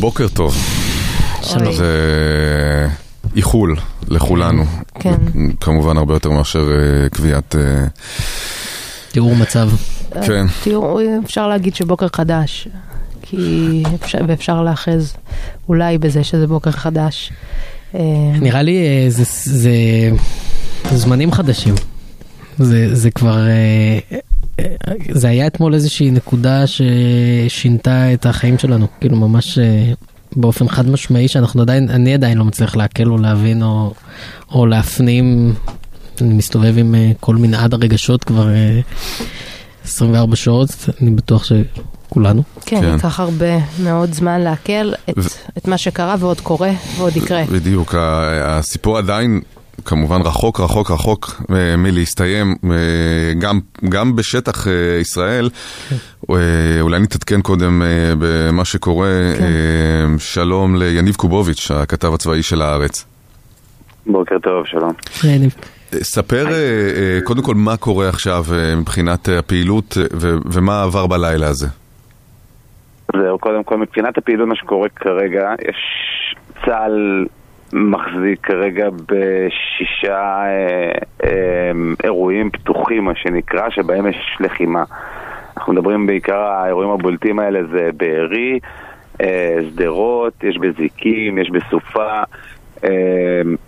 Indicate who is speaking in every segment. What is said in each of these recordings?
Speaker 1: בוקר טוב.
Speaker 2: שלום.
Speaker 1: זה איחול לכולנו.
Speaker 2: כן.
Speaker 1: כמובן הרבה יותר מאשר אה, קביעת... אה,
Speaker 3: תיאור מצב.
Speaker 1: כן.
Speaker 2: תראו, אפשר להגיד שבוקר חדש, כי אפשר, ואפשר לאחז אולי בזה שזה בוקר חדש. אה,
Speaker 3: נראה לי אה, זה, זה, זה זמנים חדשים. זה, זה כבר, אה, אה, זה היה אתמול איזושהי נקודה ששינתה את החיים שלנו, כאילו ממש אה, באופן חד משמעי שאנחנו עדיין, אני עדיין לא מצליח לעכל או להבין או, או להפנים. אני מסתובב עם אה, כל מנעד הרגשות כבר אה, 24 שעות, אני בטוח שכולנו.
Speaker 2: כן,
Speaker 1: כן.
Speaker 2: ייקח הרבה מאוד זמן לעכל את,
Speaker 1: ו-
Speaker 2: את מה שקרה ועוד קורה ועוד יקרה.
Speaker 1: בדיוק, הסיפור עדיין כמובן רחוק רחוק רחוק אה, מלהסתיים, אה, גם, גם בשטח אה, ישראל. אה, אולי נתעדכן קודם במה שקורה.
Speaker 2: כן.
Speaker 1: שלום ליניב קובוביץ', הכתב הצבאי של הארץ.
Speaker 4: בוקר טוב, שלום.
Speaker 3: אה,
Speaker 1: ספר קודם כל מה קורה עכשיו מבחינת הפעילות ומה עבר בלילה הזה.
Speaker 4: זהו, קודם כל, מבחינת הפעילות, מה שקורה כרגע, יש צה"ל מחזיק כרגע בשישה אה, אה, אירועים פתוחים, מה שנקרא, שבהם יש לחימה. אנחנו מדברים בעיקר, האירועים הבולטים האלה זה בארי, אה, שדרות, יש בזיקים, יש בסופה.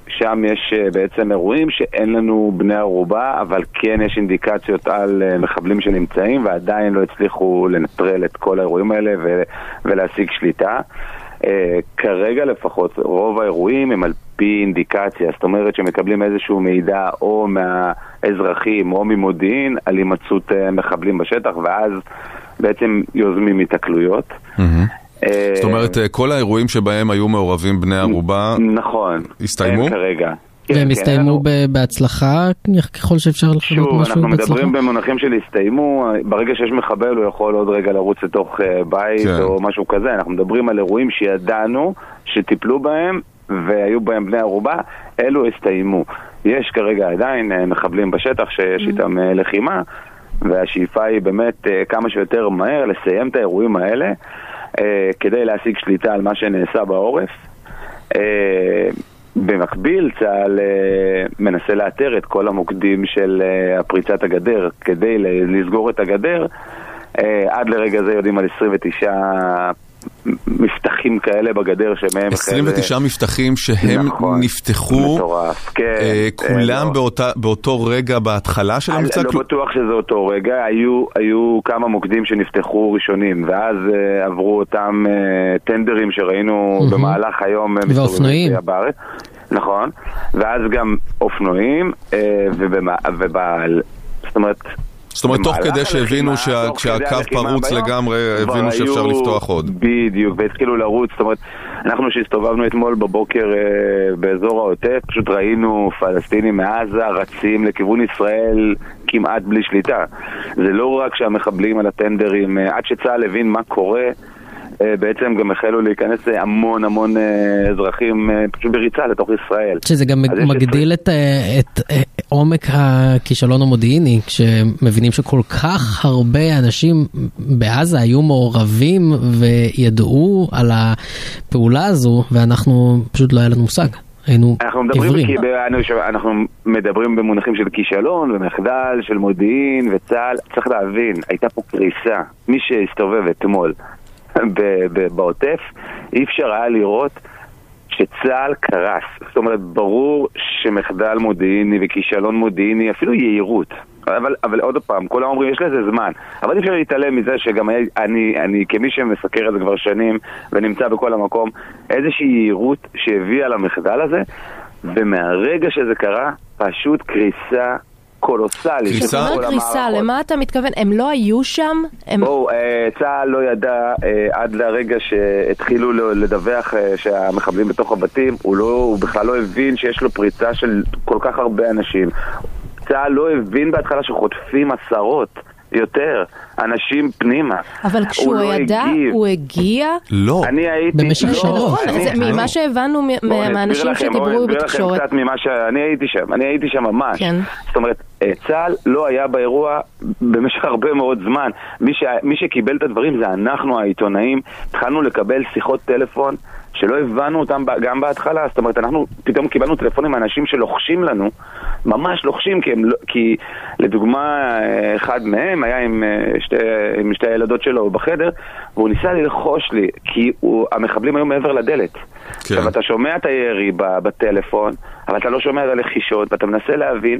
Speaker 4: שם יש בעצם אירועים שאין לנו בני ערובה, אבל כן יש אינדיקציות על מחבלים שנמצאים ועדיין לא הצליחו לנטרל את כל האירועים האלה ולהשיג שליטה. אה, כרגע לפחות, רוב האירועים הם על פי אינדיקציה, זאת אומרת שמקבלים איזשהו מידע או מהאזרחים או ממודיעין על הימצאות אה, מחבלים בשטח, ואז בעצם יוזמים התקלויות. אה,
Speaker 1: זאת אומרת, כל האירועים שבהם היו מעורבים בני ערובה,
Speaker 4: נכון.
Speaker 1: הסתיימו?
Speaker 4: כרגע. כן,
Speaker 3: והם
Speaker 4: כן,
Speaker 3: הסתיימו בהצלחה ככל שאפשר
Speaker 4: שוב,
Speaker 3: משהו
Speaker 4: אנחנו
Speaker 3: בהצלחה?
Speaker 4: מדברים במונחים של הסתיימו, ברגע שיש מחבל הוא יכול עוד רגע לרוץ לתוך אה, בית
Speaker 1: כן.
Speaker 4: או משהו כזה, אנחנו מדברים על אירועים שידענו שטיפלו בהם והיו בהם בני ערובה, אלו הסתיימו. יש כרגע עדיין אה, מחבלים בשטח שיש איתם אה, לחימה, והשאיפה היא באמת כמה שיותר מהר לסיים את האירועים האלה כדי להשיג שליטה על מה שנעשה בעורף. במקביל צה"ל אה, מנסה לאתר את כל המוקדים של אה, הפריצת הגדר כדי לסגור את הגדר. אה, עד לרגע זה יודעים על 29 מפתחים כאלה בגדר שמהם...
Speaker 1: 29 מבטחים שהם
Speaker 4: נכון,
Speaker 1: נפתחו,
Speaker 4: מטורף, כן.
Speaker 1: אה,
Speaker 4: אה,
Speaker 1: כולם
Speaker 4: לא.
Speaker 1: באותה- באותו רגע בהתחלה של
Speaker 4: אני
Speaker 1: המבצע?
Speaker 4: לא
Speaker 1: כלום-
Speaker 4: בטוח שזה אותו רגע, היו, היו כמה מוקדים שנפתחו ראשונים, ואז uh, עברו אותם uh, טנדרים שראינו
Speaker 3: מהמם.
Speaker 4: במהלך היום. אה,
Speaker 3: ואופנועים.
Speaker 4: בארץ. נכון, ואז גם אופנועים, uh, ובמה, ובעל, זאת אומרת...
Speaker 1: זאת אומרת, תוך כדי שהבינו
Speaker 4: הלחימה,
Speaker 1: שה-
Speaker 4: תוך כדי
Speaker 1: כשהקו
Speaker 4: הלחימה
Speaker 1: פרוץ לגמרי, הבינו שאפשר לפתוח עוד.
Speaker 4: בדיוק, והתחילו לרוץ, זאת אומרת, אנחנו שהסתובבנו אתמול בבוקר אה, באזור העוטף, פשוט ראינו פלסטינים מעזה רצים לכיוון ישראל כמעט בלי שליטה. זה לא רק שהמחבלים על הטנדרים, אה, עד שצה"ל הבין מה קורה, בעצם גם החלו להיכנס אה, המון המון אה, אזרחים אה, פשוט בריצה לתוך ישראל.
Speaker 3: שזה גם מגדיל את, אה, את אה, עומק הכישלון המודיעיני, כשמבינים שכל כך הרבה אנשים בעזה היו מעורבים וידעו על הפעולה הזו, ואנחנו, פשוט לא היה לנו מושג. היינו
Speaker 4: אנחנו מדברים,
Speaker 3: עיוורים.
Speaker 4: כי ב- אנחנו מדברים במונחים של כישלון ומחדל, של מודיעין וצה"ל. צריך להבין, הייתה פה קריסה. מי שהסתובב אתמול בעוטף, אי אפשר היה לראות שצה"ל קרס. זאת אומרת, ברור שמחדל מודיעיני וכישלון מודיעיני, אפילו יהירות. אבל, אבל עוד פעם, כולם אומרים, יש לזה זמן. אבל אי אפשר להתעלם מזה שגם היה- אני, אני כמי שמסקר את זה כבר שנים ונמצא בכל המקום, איזושהי יהירות שהביאה למחדל הזה, ומהרגע שזה קרה, פשוט קריסה של
Speaker 2: כשאתה אומר קריסה,
Speaker 4: המערכות.
Speaker 2: למה אתה מתכוון? הם לא היו שם? הם...
Speaker 4: בואו, אה, צה"ל לא ידע אה, עד לרגע שהתחילו לדווח אה, שהמחבלים בתוך הבתים, הוא, לא, הוא בכלל לא הבין שיש לו פריצה של כל כך הרבה אנשים. צה"ל לא הבין בהתחלה שחוטפים עשרות יותר. אנשים פנימה.
Speaker 2: אבל כשהוא
Speaker 4: לא
Speaker 2: ידע,
Speaker 4: הגיב.
Speaker 2: הוא הגיע?
Speaker 1: לא.
Speaker 4: אני הייתי...
Speaker 3: במשך
Speaker 4: לא,
Speaker 3: שעות.
Speaker 2: נכון, זה ממה שהבנו מהאנשים שדיברו
Speaker 4: אני אסביר
Speaker 2: בתקשורת.
Speaker 4: לכם קצת ממה ש... אני הייתי שם, אני הייתי שם ממש.
Speaker 2: כן.
Speaker 4: זאת אומרת, אה, צה"ל לא היה באירוע במשך הרבה מאוד זמן. מי, ש... מי שקיבל את הדברים זה אנחנו העיתונאים. התחלנו לקבל שיחות טלפון שלא הבנו אותם גם בהתחלה. זאת אומרת, אנחנו פתאום קיבלנו טלפונים מאנשים שלוחשים לנו, ממש לוחשים, כי, הם... לא- כי לדוגמה, אה, אחד מהם היה עם, אה, שתי... עם שתי הילדות שלו בחדר, והוא ניסה ללחוש לי, כי הוא... המחבלים היו מעבר לדלת.
Speaker 1: כן.
Speaker 4: עכשיו, אתה שומע את הירי בטלפון, אבל אתה לא שומע את הלחישות, ואתה מנסה להבין,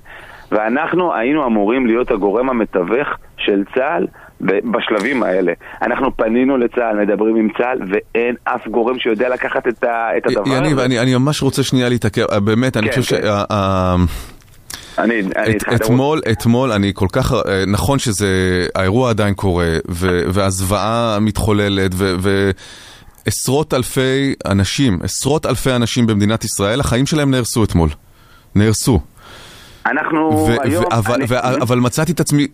Speaker 4: ואנחנו היינו אמורים להיות הגורם המתווך של צה"ל בשלבים האלה. אנחנו פנינו לצה"ל, מדברים עם צה"ל, ואין אף גורם שיודע לקחת את, ה- את הדבר
Speaker 1: יניב,
Speaker 4: הזה.
Speaker 1: אני, אני ממש רוצה שנייה להתעכב, אה, באמת, אני
Speaker 4: כן,
Speaker 1: חושב
Speaker 4: כן.
Speaker 1: שה... ה-
Speaker 4: אני, אני
Speaker 1: את, אתמול, אתמול, אני כל כך, אה, נכון שזה, האירוע עדיין קורה, ו, והזוועה מתחוללת, ו, ועשרות אלפי אנשים, עשרות אלפי אנשים במדינת ישראל, החיים שלהם נהרסו אתמול. נהרסו.
Speaker 4: אנחנו
Speaker 1: ו-
Speaker 4: היום...
Speaker 1: ו- אבל,
Speaker 4: אני-
Speaker 1: ו- אבל מצאתי את עצמי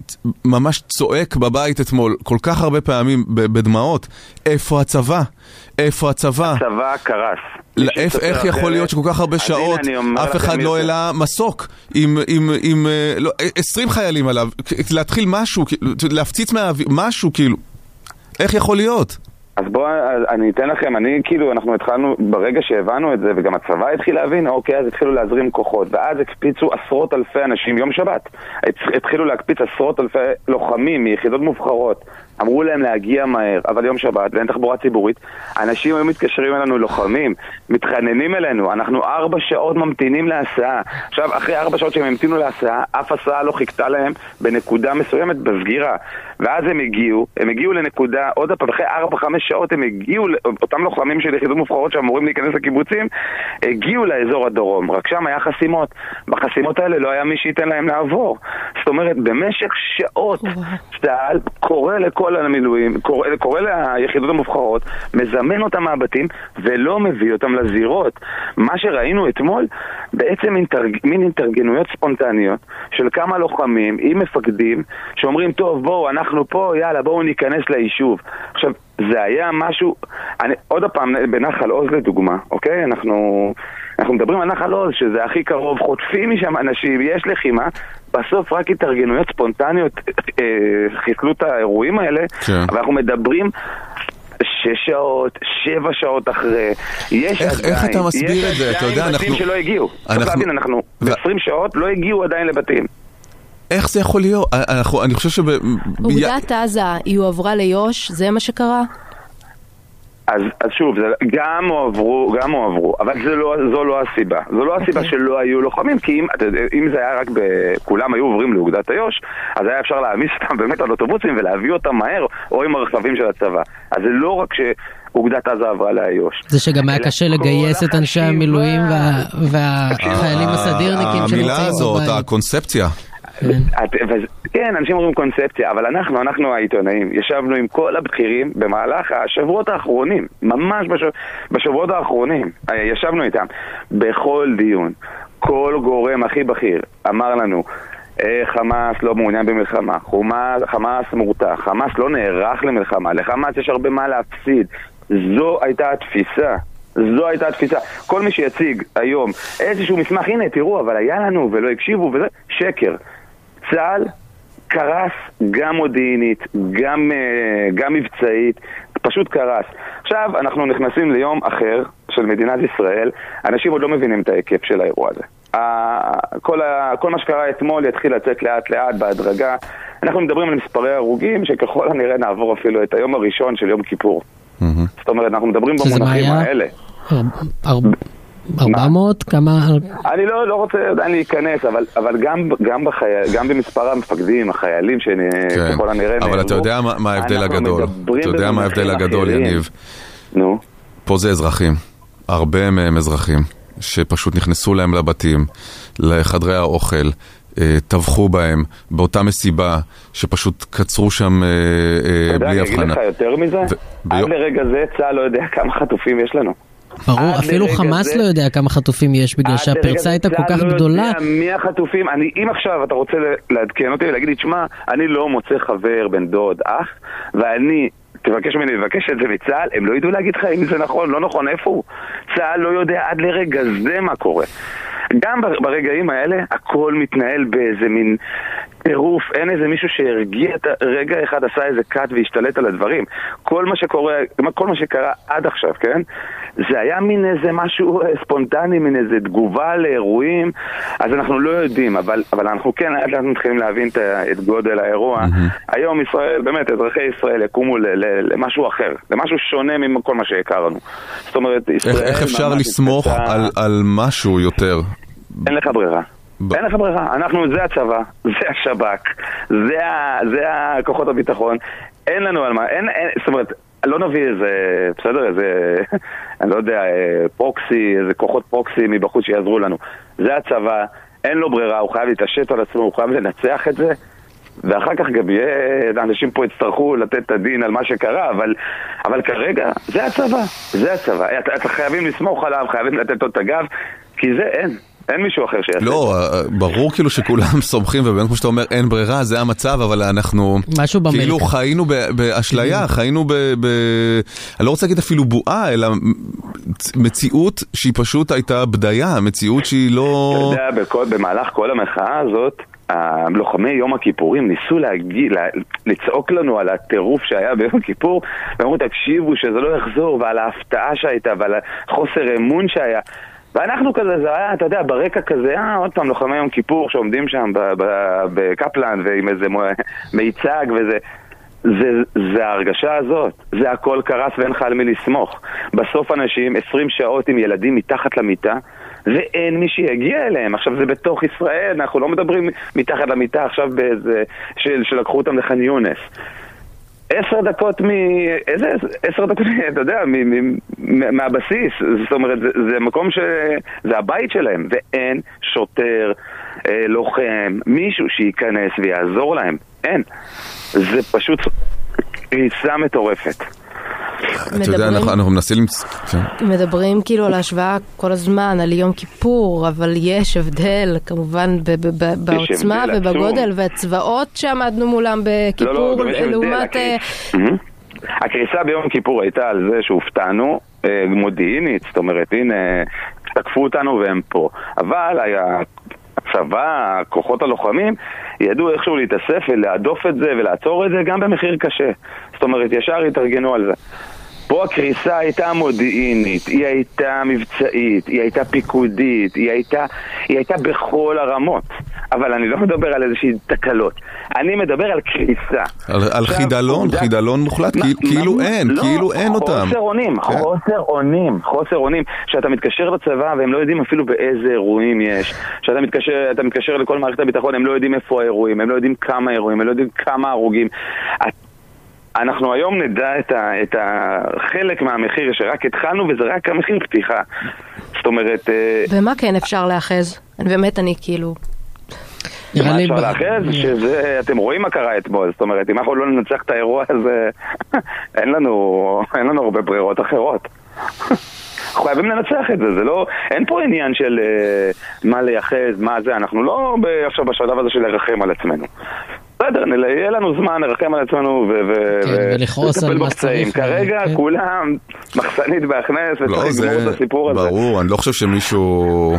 Speaker 1: ממש צועק בבית אתמול, כל כך הרבה פעמים בדמעות, איפה הצבא? איפה הצבא?
Speaker 4: הצבא קרס.
Speaker 1: לא, איך, איך יכול להיות שכל כך הרבה שעות אף אחד לא. העלה מסוק עם, עם, עם אה, לא, 20 חיילים עליו, להתחיל משהו, להפציץ מהאוויר, משהו כאילו, איך יכול להיות?
Speaker 4: אז בואו, אני אתן לכם, אני כאילו, אנחנו התחלנו, ברגע שהבנו את זה, וגם הצבא התחיל להבין, אוקיי, אז התחילו להזרים כוחות, ואז הקפיצו עשרות אלפי אנשים, יום שבת, התחילו להקפיץ עשרות אלפי לוחמים מיחידות מובחרות, אמרו להם להגיע מהר, אבל יום שבת, ואין תחבורה ציבורית, אנשים היו מתקשרים אלינו, לוחמים, מתחננים אלינו, אנחנו ארבע שעות ממתינים להסעה. עכשיו, אחרי ארבע שעות שהם המתינו להסעה, אף הסעה לא חיכתה להם בנקודה מסוימת בסגירה. ואז הם הגיעו, הם הגיעו לנקודה, עוד פעם, אחרי ארבע, חמש שעות הם הגיעו, אותם לוחמים של יחידות מובחרות שאמורים להיכנס לקיבוצים, הגיעו לאזור הדרום, רק שם היה חסימות. בחסימות האלה לא היה מי שייתן להם לעבור. זאת אומרת, במשך שעות צה"ל קורא לכל המילואים, קורא, קורא ליחידות המובחרות, מזמן אותם מהבתים ולא מביא אותם לזירות. מה שראינו אתמול, בעצם אינטרג, מין התארגנויות ספונטניות של כמה לוחמים עם מפקדים שאומרים, טוב, בואו, אנחנו פה, יאללה, בואו ניכנס ליישוב. עכשיו, זה היה משהו, אני, עוד פעם, בנחל עוז לדוגמה, אוקיי? אנחנו, אנחנו מדברים על נחל עוז, שזה הכי קרוב, חוטפים משם אנשים, יש לחימה, בסוף רק התארגנויות ספונטניות אה, חיסלו את האירועים האלה,
Speaker 1: כן.
Speaker 4: אבל אנחנו מדברים... שש שעות, שבע שעות אחרי, יש
Speaker 1: איך-
Speaker 4: עדיין,
Speaker 1: איך אתה מסביר
Speaker 4: יש
Speaker 1: את זה? אתה יודע,
Speaker 4: עדיין בתים
Speaker 1: אנחנו-
Speaker 4: שלא הגיעו. צריך
Speaker 1: אנחנו-
Speaker 4: להבין, אנחנו
Speaker 1: ו-
Speaker 4: ב-20 שעות לא הגיעו עדיין לבתים.
Speaker 1: איך זה יכול להיות? אנחנו, אני חושב שב...
Speaker 2: אוגדת עזה, היא הועברה ליו"ש, זה מה שקרה?
Speaker 4: אז, אז שוב, זה גם הועברו, גם הועברו, אבל זה לא, זו לא הסיבה. זו לא הסיבה
Speaker 2: אוקיי.
Speaker 4: שלא היו לוחמים, כי אם, אם זה היה רק ב... כולם היו עוברים לאוגדת איו"ש, אז היה אפשר להעמיס אותם באמת על אוטובוסים ולהביא אותם מהר, או עם הרכבים של הצבא. אז זה לא רק שאוגדת עזה עברה לאיו"ש.
Speaker 3: זה שגם היה קשה לגייס את אנשי המילואים וה- והחיילים הסדירניקים
Speaker 1: המילה
Speaker 3: שנמצאים
Speaker 1: הזאת,
Speaker 3: בבית.
Speaker 1: הקונספציה.
Speaker 3: כן.
Speaker 4: כן, אנשים אומרים קונספציה, אבל אנחנו, אנחנו העיתונאים, ישבנו עם כל הבכירים במהלך השבועות האחרונים, ממש בשב, בשבועות האחרונים, אה, ישבנו איתם. בכל דיון, כל גורם הכי בכיר אמר לנו, אה, חמאס לא מעוניין במלחמה, חומאס, חמאס מורתע, חמאס לא נערך למלחמה, לחמאס יש הרבה מה להפסיד. זו הייתה התפיסה. זו הייתה התפיסה. כל מי שיציג היום איזשהו מסמך, הנה תראו, אבל היה לנו ולא הקשיבו וזה, שקר. צה"ל קרס גם מודיעינית, גם, אה, גם מבצעית, פשוט קרס. עכשיו אנחנו נכנסים ליום אחר של מדינת ישראל, אנשים עוד לא מבינים את ההיקף של האירוע הזה. כל, ה, כל מה שקרה אתמול יתחיל לצאת לאט לאט בהדרגה. אנחנו מדברים על מספרי הרוגים שככל הנראה נעבור אפילו את היום הראשון של יום כיפור.
Speaker 1: מהמם.
Speaker 4: זאת אומרת, אנחנו מדברים במונחים
Speaker 3: היה?
Speaker 4: האלה.
Speaker 3: ארבע מאות? כמה?
Speaker 4: אני לא, לא רוצה עדיין להיכנס, אבל, אבל גם, גם, בחי... גם במספר המפקדים, החיילים שככל הנראה
Speaker 1: כן. אבל אתה יודע מה- מה ההבדל הגדול. אתה יודע מה ההבדל הגדול,
Speaker 4: אחרים.
Speaker 1: יניב.
Speaker 4: נו.
Speaker 1: פה זה אזרחים. הרבה מהם אזרחים, שפשוט נכנסו להם לבתים, לחדרי האוכל, אה, טבחו בהם, באותה מסיבה, שפשוט קצרו שם אה, אה,
Speaker 4: אתה יודע,
Speaker 1: בלי
Speaker 4: אני אגיד
Speaker 1: הבחנה.
Speaker 4: לך יותר מזה, עד לרגע זה צה"ל לא יודע כמה חטופים יש לנו.
Speaker 3: ברור, אפילו חמאס
Speaker 4: זה-
Speaker 3: לא יודע כמה חטופים יש, בגלל שהפרצה הייתה כל כך
Speaker 4: צה"ל
Speaker 3: גדולה.
Speaker 4: לא יודע מי החטופים, אני, אם עכשיו אתה רוצה לעדכן אותי ולהגיד לי, תשמע, אני לא מוצא חבר, בן דוד, אח, ואני... תבקש ממני לבקש את זה מצה"ל, הם לא ידעו להגיד לך אם זה נכון, לא נכון, איפה הוא. צה"ל לא יודע עד לרגע זה מה קורה. גם בר- ברגעים האלה הכל מתנהל באיזה מין טירוף, אין איזה מישהו שהרגיע את ה... רגע אחד עשה איזה קאט והשתלט על הדברים. כל מה שקורה, כל מה שקרה עד עכשיו, כן? זה היה מין איזה משהו ספונטני, מין איזה תגובה לאירועים, אז אנחנו לא יודעים, אבל, אבל אנחנו כן לאט לאט מתחילים להבין את, את גודל האירוע. היום ישראל, באמת, אזרחי ישראל יקומו ל, ל, למשהו אחר, למשהו שונה מכל מה שהכרנו. זאת אומרת, ישראל...
Speaker 1: איך, איך אפשר לסמוך על, על משהו יותר?
Speaker 4: אין לך ברירה.
Speaker 1: ב-
Speaker 4: אין לך ברירה. אנחנו, זה הצבא, זה השב"כ, זה, ה, זה הכוחות הביטחון. אין לנו על מה, אין, אין, זאת אומרת, לא נביא איזה, בסדר, איזה, אני לא יודע, אה, פרוקסי, איזה כוחות פרוקסי מבחוץ שיעזרו לנו. זה הצבא, אין לו ברירה, הוא חייב להתעשת על עצמו, הוא חייב לנצח את זה. ואחר כך גם יהיה, אנשים פה יצטרכו לתת את הדין על מה שקרה, אבל, אבל כרגע זה הצבא, זה הצבא. אתה, אתה חייבים לסמוך עליו, חייבים לתת לו את הגב, כי זה אין, אין מישהו אחר שיעשה.
Speaker 1: לא, אה, ברור כאילו שכולם סומכים, ובאמת כמו שאתה אומר, אין ברירה, זה המצב, אבל אנחנו...
Speaker 3: משהו במלך.
Speaker 1: כאילו חיינו באשליה, חיינו ב... ב- אני לא רוצה להגיד אפילו בועה, אלא מציאות שהיא פשוט הייתה בדיה, מציאות שהיא לא...
Speaker 4: אתה יודע, בכל, במהלך כל המחאה הזאת, הלוחמי יום הכיפורים ניסו להגיד, לה, לצעוק לנו על הטירוף שהיה ביום כיפור, ואמרו תקשיבו שזה לא יחזור, ועל ההפתעה שהייתה, ועל החוסר אמון שהיה. ואנחנו כזה, זה היה, אתה יודע, ברקע כזה, אה, עוד פעם, לוחמי יום כיפור שעומדים שם בקפלן ועם איזה מיצג וזה. זה, זה ההרגשה הזאת, זה הכל קרס ואין לך על מי לסמוך. בסוף אנשים 20 שעות עם ילדים מתחת למיטה ואין מי שיגיע אליהם. עכשיו זה בתוך ישראל, אנחנו לא מדברים מתחת למיטה עכשיו באיזה... של, שלקחו אותם לח'אן יונס. עשר דקות מ... איזה עשר דקות, אתה יודע, מ, מ, מהבסיס. זאת אומרת, זה, זה מקום ש... זה הבית שלהם, ואין שוטר, אה, לוחם, מישהו שייכנס ויעזור להם. אין. זה פשוט קריסה מטורפת.
Speaker 1: אתה יודע,
Speaker 2: מדברים-
Speaker 1: אנחנו אנחנו מנסים למצוא... כן.
Speaker 2: מדברים כאילו על ההשוואה כל הזמן, על יום כיפור, אבל יש הבדל כמובן ב- ב- ב- בעוצמה. ובגודל והצבאות שעמדנו מולם בכיפור
Speaker 4: לא, לא,
Speaker 2: לעומת... אה.
Speaker 4: הקריסה ביום כיפור הייתה על זה שהופתענו, אה, מודיעינית, זאת אומרת, הנה, תקפו אותנו והם פה. אבל היה... הצבא, כוחות הלוחמים, ידעו איכשהו להתאסף ולהדוף את זה ולעצור את זה גם במחיר קשה. זאת אומרת, ישר התארגנו על זה. פה הקריסה הייתה מודיעינית, היא הייתה מבצעית, היא הייתה פיקודית, היא הייתה, היא הייתה בכל הרמות. אבל אני לא מדבר על איזושהי תקלות. אני מדבר על קריסה.
Speaker 1: על, על חידלון,
Speaker 4: עובדה-
Speaker 1: חידלון מוחלט,
Speaker 4: מה-
Speaker 1: כאילו- כאילו
Speaker 4: מה-
Speaker 1: אין,
Speaker 4: לא,
Speaker 1: כאילו אין אותם.
Speaker 4: חוסר אונים,
Speaker 1: כן.
Speaker 4: חוסר אונים, חוסר אונים. שאתה מתקשר לצבא והם לא יודעים אפילו באיזה אירועים יש. שאתה מתקשר, מתקשר לכל מערכת הביטחון, הם לא יודעים איפה האירועים, הם לא יודעים כמה אירועים, הם לא יודעים כמה הרוגים. אנחנו היום נדע את, ה, את החלק מהמחיר שרק התחלנו וזה רק המחיר פתיחה. זאת אומרת, אה,
Speaker 2: במה כן אפשר להאחז? באמת, אני כאילו...
Speaker 4: מה. אפשר לאחז? שזה, אתם רואים מה קרה אתמול, זאת אומרת, אם אנחנו לא ננצח את האירוע הזה, אין לנו, אין לנו הרבה ברירות אחרות. אנחנו חייבים לנצח את זה, זה לא, אין פה עניין של אה, מה לייחס, מה זה, אנחנו לא ב, עכשיו בשלב הזה של לרחם על עצמנו. בסדר, יהיה לנו זמן לרחם על עצמנו
Speaker 3: כן,
Speaker 4: ו-
Speaker 3: ולכעוס על
Speaker 4: ולטפל
Speaker 3: מה
Speaker 4: בפצעים. כרגע
Speaker 3: כן.
Speaker 4: כולם מחסנית בהכנס
Speaker 1: לא,
Speaker 4: וצריך
Speaker 1: זה
Speaker 4: לגמור את הסיפור הזה.
Speaker 1: ברור, אני לא חושב שמישהו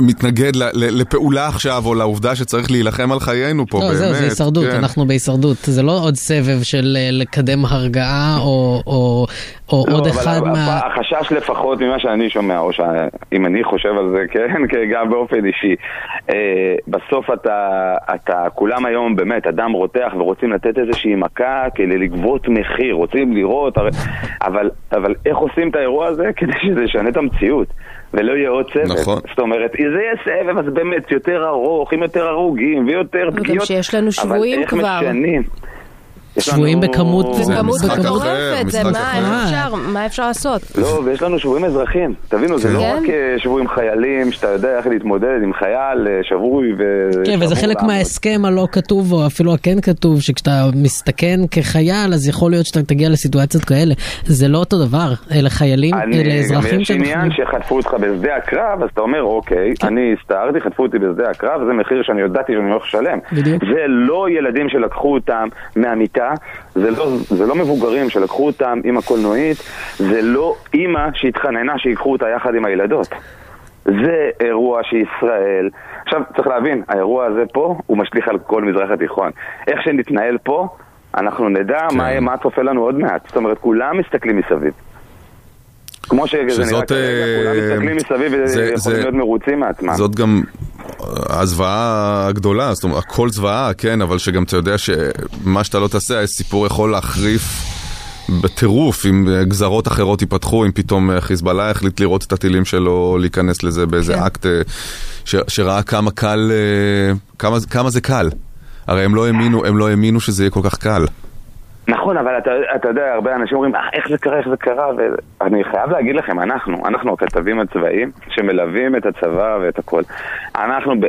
Speaker 1: מתנגד ל- ל- לפעולה עכשיו, או לעובדה שצריך להילחם על חיינו פה,
Speaker 3: לא,
Speaker 1: באמת.
Speaker 3: זהו, זה הישרדות,
Speaker 1: כן.
Speaker 3: אנחנו בהישרדות. זה לא עוד סבב של אה, לקדם הרגעה, או- או או
Speaker 4: לא,
Speaker 3: עוד
Speaker 4: אבל
Speaker 3: אחד
Speaker 4: הפ-
Speaker 3: מה...
Speaker 4: החשש לפחות ממה שאני שומע, או שאם אני חושב על זה, כן, כן, גם באופן אישי. אה, בסוף אתה, אתה, כולם היום באמת, אדם רותח ורוצים לתת איזושהי מכה כדי לגבות מחיר, רוצים לראות, הרי- אבל, אבל איך עושים את האירוע הזה כדי שזה ישנה את המציאות? ולא יהיה עוד סבב.
Speaker 1: נכון.
Speaker 4: זאת אומרת, זה יהיה סבב, אז באמת יותר ארוך, עם יותר הרוגים ויותר פגיעות.
Speaker 2: שיש לנו שבויים
Speaker 4: אבל
Speaker 2: כבר.
Speaker 4: איך משנים? יש
Speaker 3: שבויים בכמות-
Speaker 1: זה
Speaker 2: כמות
Speaker 1: משחק אחר,
Speaker 2: מטורפת, זה מה. איך אפשר, מה אפשר לעשות?
Speaker 4: לא, ויש לנו שבויים אזרחים. תבינו, זה
Speaker 1: כן.
Speaker 4: לא
Speaker 2: כן.
Speaker 4: רק אה, שבויים חיילים, שאתה יודע איך להתמודד עם חייל אה, שבוי ו...
Speaker 3: כן, וזה חלק. מההסכם הלא כתוב, או אפילו הכן כתוב, שכשאתה מסתכן כחייל, אז יכול להיות שאתה תגיע לסיטואציות כאלה. זה לא אותו דבר, אלה חיילים, אלה אזרחים
Speaker 4: יש. עניין שחטפו אותך בשדה הקרב, אז אתה אומר, אוקיי, אני הסתערתי, חטפו אותי בשדה הקרב, זה מחיר שאני ידעתי שאני הולך לשלם.
Speaker 3: בדיוק.
Speaker 4: זה לא ילדים שלקחו אותם מהמיטה, זה לא, זה לא מבוגרים שלקחו אותם עם הקולנועית, זה לא אימא שהתחננה שיקחו אותה יחד עם הילדות. זה אירוע שישראל... עכשיו, צריך להבין, האירוע הזה פה, הוא משליך על כל מזרח התיכון. איך שנתנהל פה, אנחנו נדע
Speaker 1: כן.
Speaker 4: מה, מה צופה לנו עוד מעט. זאת אומרת, כולם מסתכלים מסביב. כמו שזה נראה כרגע, כולם
Speaker 1: אה,
Speaker 4: מסתכלים מסביב
Speaker 1: זה-
Speaker 4: ויכולים
Speaker 1: זה-
Speaker 4: להיות מרוצים מעצמם.
Speaker 1: זאת גם אה, הזוועה הגדולה, זאת אומרת, הכל זוועה, כן, אבל שגם אתה יודע שמה שאתה לא תעשה, הסיפור יכול להחריף בטירוף אם אה, גזרות אחרות ייפתחו, אם פתאום אה, חיזבאללה החליט לראות את הטילים שלו, להיכנס לזה באיזה
Speaker 2: כן.
Speaker 1: אקט אה, ש- שראה כמה קל, אה, כמה, כמה זה קל. הרי הם לא האמינו, הם לא האמינו שזה יהיה כל כך קל.
Speaker 4: נכון, אבל אתה, אתה יודע, הרבה אנשים אומרים, "אה, איך זה קרה, איך זה קרה, ואני חייב להגיד לכם, אנחנו, אנחנו הכתבים הצבאיים שמלווים את הצבא ואת הכל, אנחנו ב...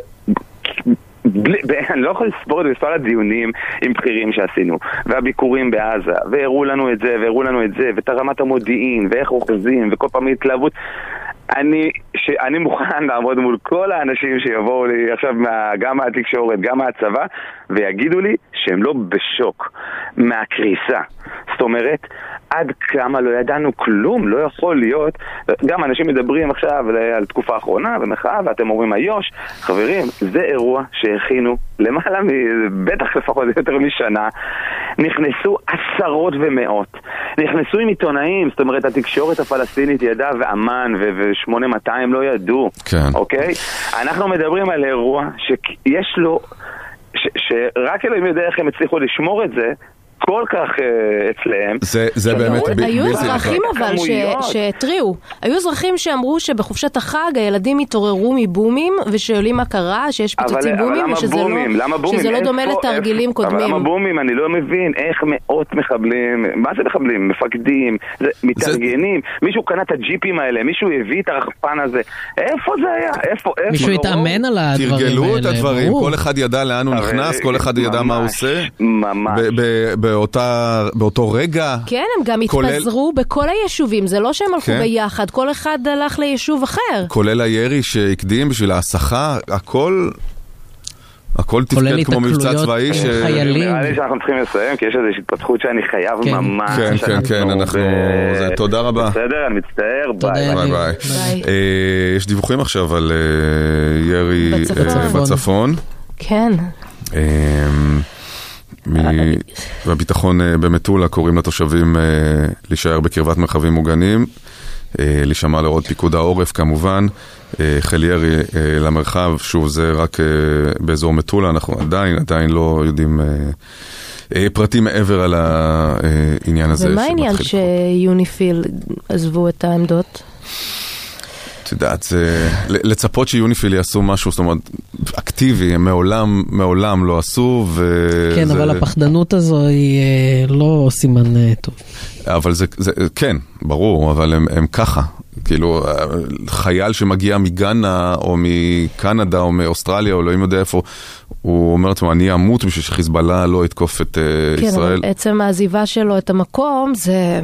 Speaker 4: בלי, ב, אני לא יכול לספור את מספר הדיונים עם בכירים שעשינו, והביקורים בעזה, והראו לנו את זה, והראו לנו את זה, ואת רמת המודיעין, ואיך אוחזים, וכל פעם התלהבות. אני, שאני מוכן לעמוד מול כל האנשים שיבואו לי עכשיו מה, גם מהתקשורת, גם מהצבא, ויגידו לי שהם לא בשוק מהקריסה. זאת אומרת, עד כמה לא ידענו כלום, לא יכול להיות. גם אנשים מדברים עכשיו על תקופה האחרונה ומחאה, ואתם אומרים איו"ש, חברים, זה אירוע שהכינו למעלה מ... בטח לפחות יותר משנה. נכנסו עשרות ומאות. נכנסו עם עיתונאים, זאת אומרת, התקשורת הפלסטינית ידעה, ואמ"ן ו-8200 לא ידעו.
Speaker 1: כן.
Speaker 4: אוקיי? אנחנו מדברים על אירוע שיש לו... שרק אלוהים יודע איך הם הצליחו לשמור את זה כל כך אה, אצלם.
Speaker 1: זה, זה באמת
Speaker 4: רואה-
Speaker 1: ב-
Speaker 2: היו
Speaker 1: בלתי
Speaker 2: אזרחים. אבל. שהתריעו, היו אזרחים שאמרו שבחופשת החג הילדים התעוררו מבומים ושואלים מה קרה, שיש
Speaker 4: אבל,
Speaker 2: פיצוצים
Speaker 4: אבל
Speaker 2: בומים ושזה
Speaker 4: בומים?
Speaker 2: לא,
Speaker 4: למה בומים?
Speaker 2: שזה לא דומה לתרגילים
Speaker 4: אבל
Speaker 2: קודמים.
Speaker 4: למה בומים? אני לא מבין איך מאות מחבלים, מה זה מחבלים? מפקדים, זה, מתארגנים, מישהו קנה את הג'יפים האלה, מישהו הביא את הרחפן הזה, איפה זה היה? איפה? איפה?
Speaker 3: מישהו
Speaker 4: לא
Speaker 3: התאמן על הדברים האלה.
Speaker 1: תרגלו את הדברים. כל אחד ידע לאן הוא
Speaker 4: אבל-
Speaker 1: נכנס, כל אחד ידע מה הוא עושה.
Speaker 4: ממש.
Speaker 1: ב- ב- באותה- באותו רגע.
Speaker 2: כן, הם גם
Speaker 1: כולל-
Speaker 2: התפזרו בכל היישובים, זה לא שהם הלכו
Speaker 1: כן.
Speaker 2: ביחד, כל אחד הלך ליישוב אחר.
Speaker 1: כולל הירי שהקדים בשביל ההסחה, הכל, הכל תפקד כמו מבצע צבאי
Speaker 3: עם
Speaker 1: ש...
Speaker 3: חיילים.
Speaker 4: נראה לי שאנחנו צריכים לסיים, כי יש איזושהי התפתחות שאני חייב
Speaker 3: כן.
Speaker 4: ממש.
Speaker 1: כן, כן, כן, אנחנו- זה- תודה רבה.
Speaker 4: בסדר, אני מצטער, ביי.
Speaker 1: ביי ביי. אה, יש דיווחים עכשיו על אה, ירי אה,
Speaker 2: בצפון.
Speaker 1: בצפון.
Speaker 2: כן.
Speaker 1: מ- בביטחון אה, במטולה קוראים לתושבים אה, להישאר בקרבת מרחבים מוגנים, אה, להישמע להוראות פיקוד העורף כמובן. חיל ירי למרחב, שוב זה רק באזור מטולה, אנחנו עדיין עדיין לא יודעים פרטים מעבר על העניין הזה.
Speaker 2: ומה העניין שיוניפיל עזבו את העמדות?
Speaker 1: את יודעת, זה... ל- לצפות שיוניפיל יעשו משהו, זאת אומרת, אקטיבי, הם מעולם, מעולם לא עשו, ו...
Speaker 3: כן,
Speaker 1: זה-
Speaker 3: אבל הפחדנות הזו היא אה, לא סימן אה, טוב.
Speaker 1: אבל זה, זה, כן, ברור, אבל הם, הם ככה. כאילו, חייל שמגיע מגאנה, או מקנדה, או מאוסטרליה, או אלוהים יודע איפה, הוא אומר לעצמו, אני אמות בשביל שחיזבאללה לא יתקוף את uh,
Speaker 2: כן,
Speaker 1: ישראל.
Speaker 2: אבל עצם העזיבה שלו את המקום זה...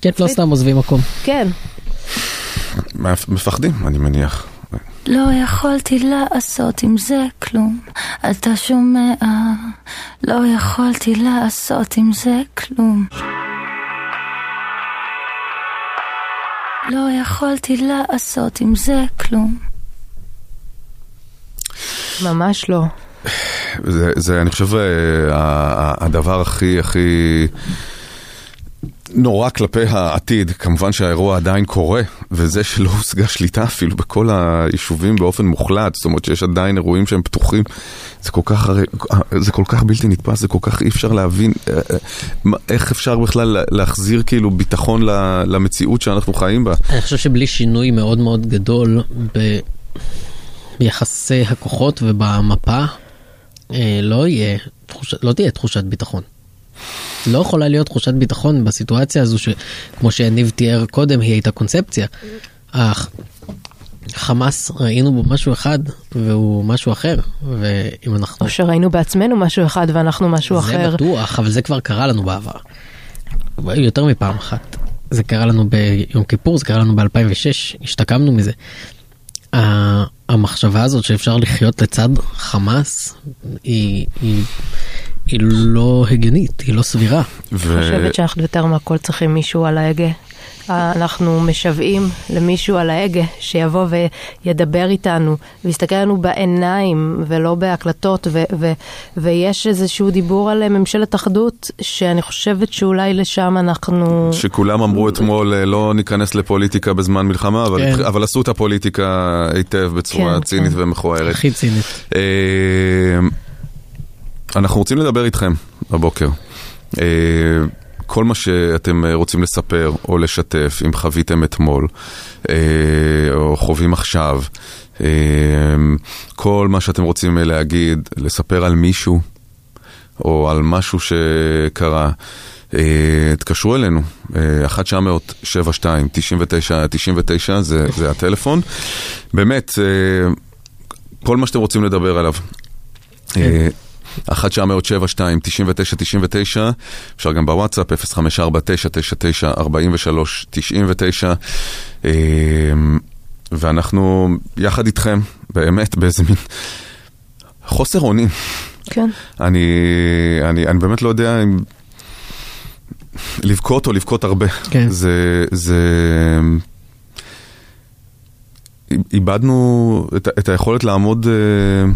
Speaker 3: כן, לא סתם עוזבים מקום.
Speaker 2: כן.
Speaker 1: מפחדים, אני מניח.
Speaker 5: לא יכולתי לעשות עם זה כלום, אתה שומע? לא יכולתי לעשות עם זה כלום. לא יכולתי לעשות עם זה כלום.
Speaker 2: ממש לא.
Speaker 1: זה, זה אני חושב, אה, הדבר הכי הכי נורא כלפי העתיד, כמובן שהאירוע עדיין קורה, וזה שלא הושגה שליטה אפילו בכל היישובים באופן מוחלט, זאת אומרת שיש עדיין אירועים שהם פתוחים, זה כל כך, זה כל כך בלתי נתפס, זה כל כך אי אפשר להבין אה, אה, איך אפשר בכלל להחזיר כאילו ביטחון למציאות שאנחנו חיים בה.
Speaker 3: אני חושב שבלי שינוי מאוד מאוד גדול ב... ביחסי הכוחות ובמפה, אה, לא יהיה. לא תהיה תחושת ביטחון. לא יכולה להיות תחושת ביטחון בסיטואציה הזו שכמו שיניב תיאר קודם היא הייתה קונספציה. אך חמאס ראינו בו משהו אחד והוא משהו אחר ואם אנחנו
Speaker 2: או שראינו בעצמנו משהו אחד ואנחנו משהו
Speaker 3: זה
Speaker 2: אחר.
Speaker 3: בטוח אבל זה כבר קרה לנו בעבר. יותר מפעם אחת. זה קרה לנו ביום כיפור זה קרה לנו ב2006 השתקמנו מזה. המחשבה הזאת שאפשר לחיות לצד חמאס היא, היא, היא לא הגיונית היא לא סבירה.
Speaker 1: ו-
Speaker 2: חושבת שאנחנו יותר מהכל צריכים מישהו על ההגה. אה, אנחנו משוועים למישהו על ההגה שיבוא וידבר איתנו ויסתכל לנו בעיניים ולא בהקלטות ו- ו- ויש איזשהו דיבור על אה, ממשלת אחדות שאני חושבת שאולי לשם אנחנו...
Speaker 1: שכולם אמרו אתמול אה, לא ניכנס לפוליטיקה בזמן מלחמה, אבל,
Speaker 3: כן.
Speaker 1: התח- אבל עשו את הפוליטיקה היטב בצורה
Speaker 2: כן,
Speaker 1: צינית
Speaker 2: כן.
Speaker 1: ומכוערת.
Speaker 3: הכי צינית.
Speaker 1: אנחנו רוצים לדבר איתכם הבוקר. אה, כל מה שאתם רוצים לספר או לשתף, אם חוויתם אתמול, אה, או חווים עכשיו, אה, כל מה שאתם רוצים להגיד, לספר על מישהו, או על משהו שקרה, אה, תקשרו אלינו, אה, 1-900-72-99-99 זה, זה הטלפון. באמת, כל מה שאתם רוצים לדבר עליו. אה, 1 900 72 99 99 אפשר גם בוואטסאפ 054 999 43 99 אה, ואנחנו יחד איתכם באמת באיזה מין חוסר אונים.
Speaker 2: כן.
Speaker 1: אני, אני, אני באמת לא יודע אם לבכות או לבכות הרבה.
Speaker 3: כן.
Speaker 1: זה, זה... איבדנו את, את היכולת לעמוד אה,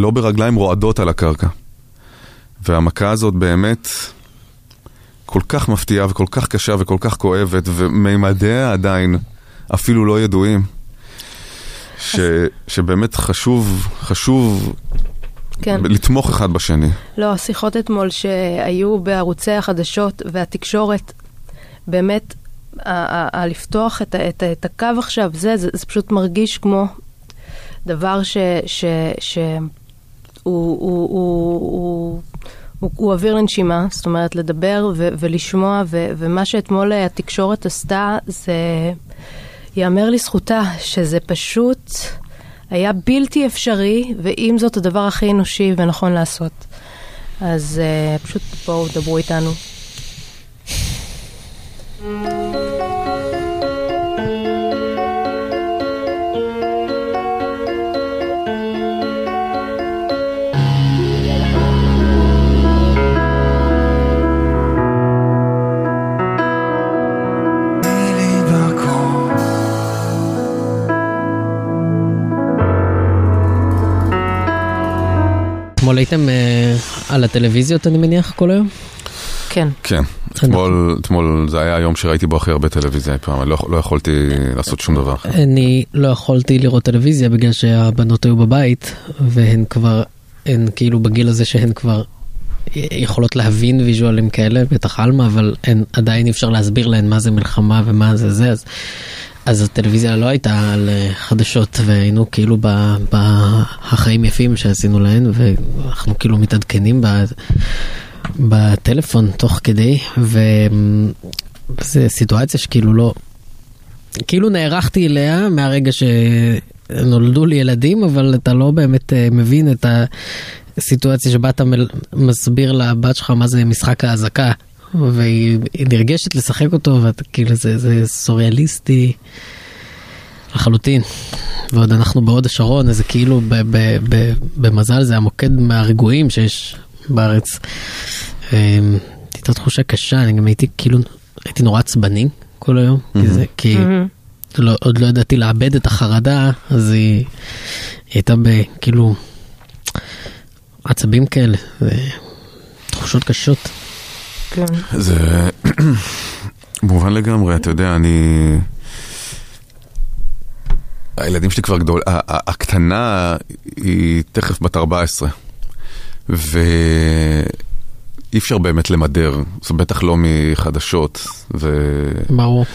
Speaker 1: לא ברגליים רועדות על הקרקע. והמכה הזאת באמת כל כך מפתיעה וכל כך קשה וכל כך כואבת, ומימדיה עדיין אפילו לא ידועים. ש, שבאמת חשוב, חשוב
Speaker 2: כן.
Speaker 1: לתמוך אחד בשני.
Speaker 2: לא, השיחות אתמול שהיו בערוצי החדשות והתקשורת, באמת, לפתוח את, את, את הקו עכשיו, זה, זה, זה פשוט מרגיש כמו דבר ש... ש, ש הוא, הוא, הוא, הוא, הוא, הוא אוויר לנשימה, זאת אומרת לדבר ו, ולשמוע, ו, ומה שאתמול התקשורת עשתה זה, ייאמר לזכותה, שזה פשוט היה בלתי אפשרי, ועם זאת הדבר הכי אנושי ונכון לעשות. אז uh, פשוט בואו דברו איתנו.
Speaker 3: אתמול הייתם אה, על הטלוויזיות אני מניח כל היום?
Speaker 2: כן.
Speaker 1: כן, אתמול, אתמול זה היה היום שראיתי בו הכי הרבה טלוויזיה אי פעם, אני לא, לא יכולתי לעשות שום דבר.
Speaker 3: אני לא יכולתי לראות טלוויזיה בגלל שהבנות היו בבית והן כבר, הן כאילו בגיל הזה שהן כבר יכולות להבין ויז'ואלים כאלה, בטח עלמה, אבל הן עדיין אי אפשר להסביר להן מה זה מלחמה ומה זה זה, אז, אז הטלוויזיה לא הייתה על אה, חדשות והיינו כאילו ב- בחיים יפים שעשינו להן ואנחנו כאילו מתעדכנים ב... בטלפון תוך כדי, וזו סיטואציה שכאילו לא, כאילו נערכתי אליה מהרגע שנולדו לי ילדים, אבל אתה לא באמת אה, מבין את הסיטואציה שבה אתה מסביר לבת שלך מה זה משחק האזעקה, והיא היא נרגשת לשחק אותו, ואתה כאילו זה, זה סוריאליסטי לחלוטין. ועוד אנחנו בהוד השרון, אז זה כאילו ב- ב- ב- במזל זה המוקד מהרגועים שיש בארץ. אמ, הייתה תחושה קשה, אני גם הייתי כאילו, הייתי נורא עצבני כל היום, כי זה, כי לא, עוד לא ידעתי לאבד את החרדה, אז היא, היא הייתה בכאילו עצבים כאלה, ותחושות קשות.
Speaker 2: כן.
Speaker 1: זה מובן לגמרי, אתה יודע, אני... הילדים שלי כבר גדול, הקטנה היא תכף בת 14, ואי אפשר באמת למדר, זה בטח לא מחדשות, ו...
Speaker 3: ברור.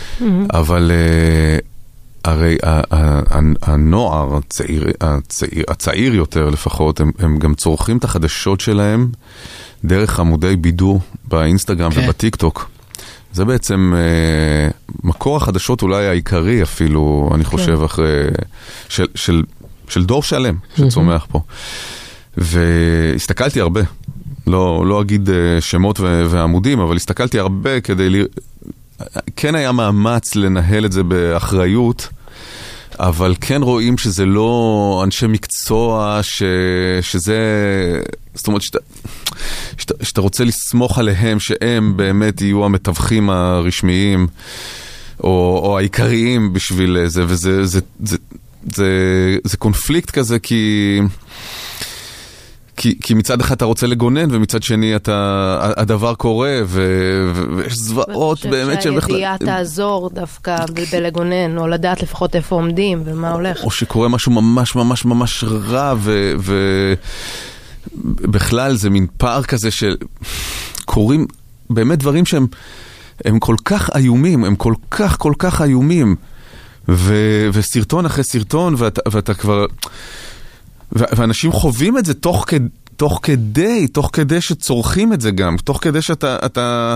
Speaker 1: אבל, אה, הרי הנוער, הצעיר, הצעיר, הצעיר יותר לפחות, הם, הם גם צורכים את החדשות שלהם דרך עמודי בידור באינסטגרם כן. ובטיק טוק. זה בעצם אה, מקור החדשות אולי העיקרי אפילו, אני כן. חושב, כן. אחרי, של, של, של דור שלם שצומח פה. והסתכלתי הרבה, לא, לא אגיד אה, שמות ועמודים, אבל הסתכלתי הרבה כדי... כן היה מאמץ לנהל את זה באחריות. אבל כן רואים שזה לא אנשי מקצוע, ש, שזה, זאת אומרת שאתה, שאתה, שאתה רוצה לסמוך עליהם שהם באמת יהיו המתווכים הרשמיים או, או העיקריים בשביל זה, וזה זה, זה, זה, זה קונפליקט כזה כי... כי, כי מצד אחד אתה רוצה לגונן, ומצד שני אתה, הדבר קורה, ויש זוועות באמת
Speaker 2: שהן בכלל... שהידיעה תעזור דווקא בלגונן, או לדעת לפחות איפה עומדים ומה הולך.
Speaker 1: או שקורה משהו ממש ממש ממש רע, ובכלל זה מין פער כזה של... קורים באמת דברים שהם הם כל כך איומים, הם כל כך כל כך איומים, ו, וסרטון אחרי סרטון, ואתה, ואתה כבר... ואנשים חווים את זה תוך, כד, תוך כדי, תוך כדי שצורכים את זה גם, תוך כדי שאתה אתה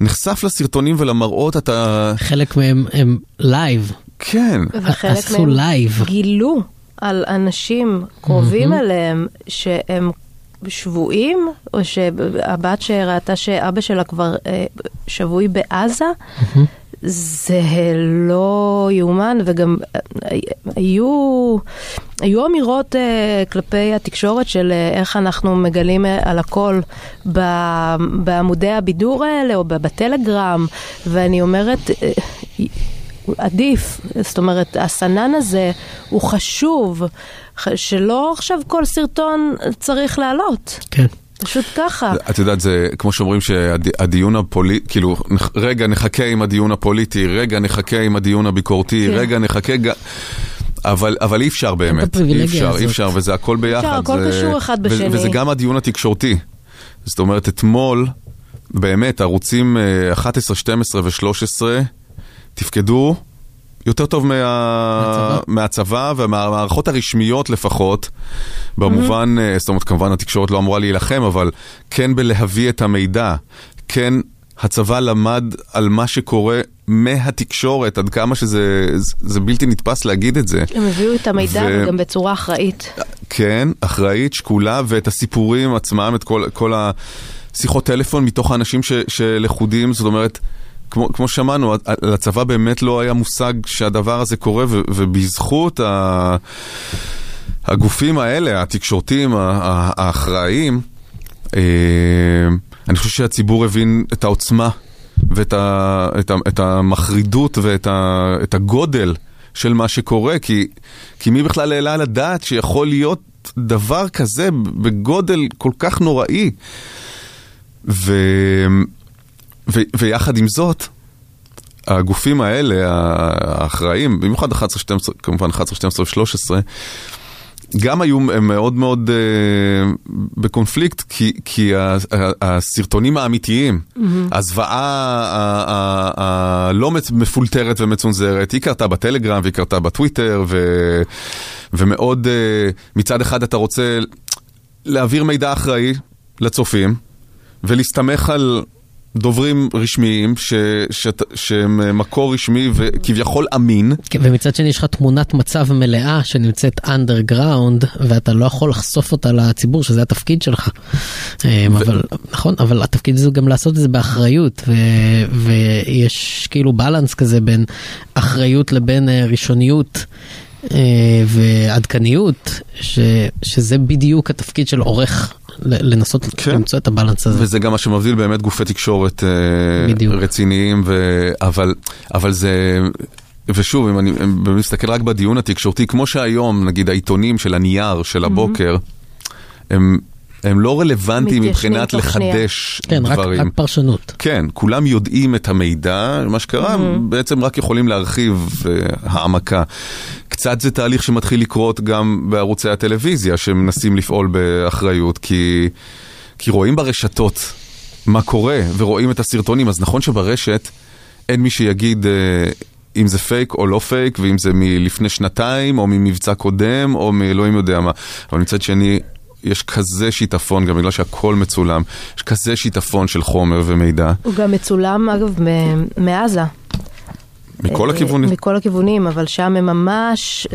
Speaker 1: נחשף לסרטונים ולמראות, אתה...
Speaker 3: חלק מהם הם live.
Speaker 1: כן.
Speaker 2: וחלק מהם live. גילו על אנשים קרובים mm-hmm. אליהם שהם שבויים, או שהבת שראתה שאבא שלה כבר אה, שבוי בעזה. Mm-hmm. זה לא יאומן, וגם אה, היו, היו אמירות uh, כלפי התקשורת של uh, איך אנחנו מגלים על הכל ב, בעמודי הבידור האלה או בטלגרם, ואני אומרת... uh, עדיף, זאת אומרת, הסנן הזה הוא חשוב, שלא עכשיו כל סרטון צריך לעלות.
Speaker 3: כן.
Speaker 2: פשוט ככה.
Speaker 1: את יודעת, זה כמו שאומרים שהדיון הפוליטי, כאילו, רגע נחכה עם הדיון הפוליטי, רגע נחכה עם הדיון הביקורתי, כן. רגע נחכה. אבל, אבל אי אפשר באמת, אי אפשר, אי אפשר, וזה הכל ביחד. אפשר,
Speaker 2: הכל
Speaker 1: זה,
Speaker 2: קשור אחד בשני.
Speaker 1: וזה גם הדיון התקשורתי. זאת אומרת, אתמול, באמת, ערוצים 11, 12 ו-13 תפקדו יותר טוב מה... מהצבא ומהמערכות הרשמיות לפחות, במובן, mm-hmm. זאת אומרת, כמובן התקשורת לא אמורה להילחם, אבל כן בלהביא את המידע, כן הצבא למד על מה שקורה מהתקשורת, עד כמה שזה זה בלתי נתפס להגיד את זה.
Speaker 2: הם הביאו את המידע ו... גם בצורה אחראית.
Speaker 1: כן, אחראית, שקולה, ואת הסיפורים עצמם, את כל, כל השיחות טלפון מתוך האנשים ש, שלכודים, זאת אומרת... כמו, כמו ששמענו, לצבא באמת לא היה מושג שהדבר הזה קורה, ו, ובזכות ה, הגופים האלה, התקשורתיים, האחראיים, אה, אני חושב שהציבור הבין את העוצמה ואת ה, את ה, את המחרידות ואת ה, את הגודל של מה שקורה, כי, כי מי בכלל העלה על הדעת שיכול להיות דבר כזה בגודל כל כך נוראי? ו... ו, ויחד עם זאת, הגופים האלה, האחראים, במיוחד 11, 12, כמובן 11, 12 ו-13, גם היו מאוד מאוד uh, בקונפליקט, כי, כי הסרטונים האמיתיים, mm-hmm. הזוועה הלא מפולטרת ומצונזרת, היא קרתה בטלגרם והיא קרתה בטוויטר, ו, ומאוד, uh, מצד אחד אתה רוצה להעביר מידע אחראי לצופים, ולהסתמך על דוברים רשמיים ש, ש, שהם מקור רשמי וכביכול אמין.
Speaker 3: כן, ומצד שני יש לך תמונת מצב מלאה שנמצאת אנדרגראונד ואתה לא יכול לחשוף אותה לציבור שזה התפקיד שלך. אמ, ו... אבל נכון, אבל התפקיד זה גם לעשות את זה באחריות ו, ויש כאילו בלנס כזה בין אחריות לבין אה, ראשוניות. אה, ועדכניות, ש, שזה בדיוק התפקיד של עורך לנסות כן. למצוא את הבלנס הזה.
Speaker 1: וזה גם מה שמבדיל באמת גופי תקשורת אה, בדיוק. רציניים, ו... אבל, אבל זה... ושוב, אם אני מסתכל רק בדיון התקשורתי, כמו שהיום, נגיד העיתונים של הנייר של הבוקר, mm-hmm. הם הם לא רלוונטיים מבחינת לחדש
Speaker 3: כן,
Speaker 1: דברים.
Speaker 3: כן, רק, פרשנות.
Speaker 1: כן, כולם יודעים את המידע, מה שקרה, mm-hmm. בעצם רק יכולים להרחיב uh, העמקה. קצת זה תהליך שמתחיל לקרות גם בערוצי הטלוויזיה, שמנסים לפעול באחריות, כי, כי רואים ברשתות מה קורה, ורואים את הסרטונים, אז נכון שברשת אין מי שיגיד... Uh, אם זה פייק או לא פייק, ואם זה מלפני שנתיים, או ממבצע קודם, או מאלוהים יודע מה. אבל מצד שני, יש כזה שיטפון, גם בגלל שהכל מצולם, יש כזה שיטפון של חומר ומידע.
Speaker 2: הוא גם מצולם, אגב, מעזה.
Speaker 1: מכל
Speaker 2: אה,
Speaker 1: הכיוונים.
Speaker 2: מכל הכיוונים, אבל שם הם ממש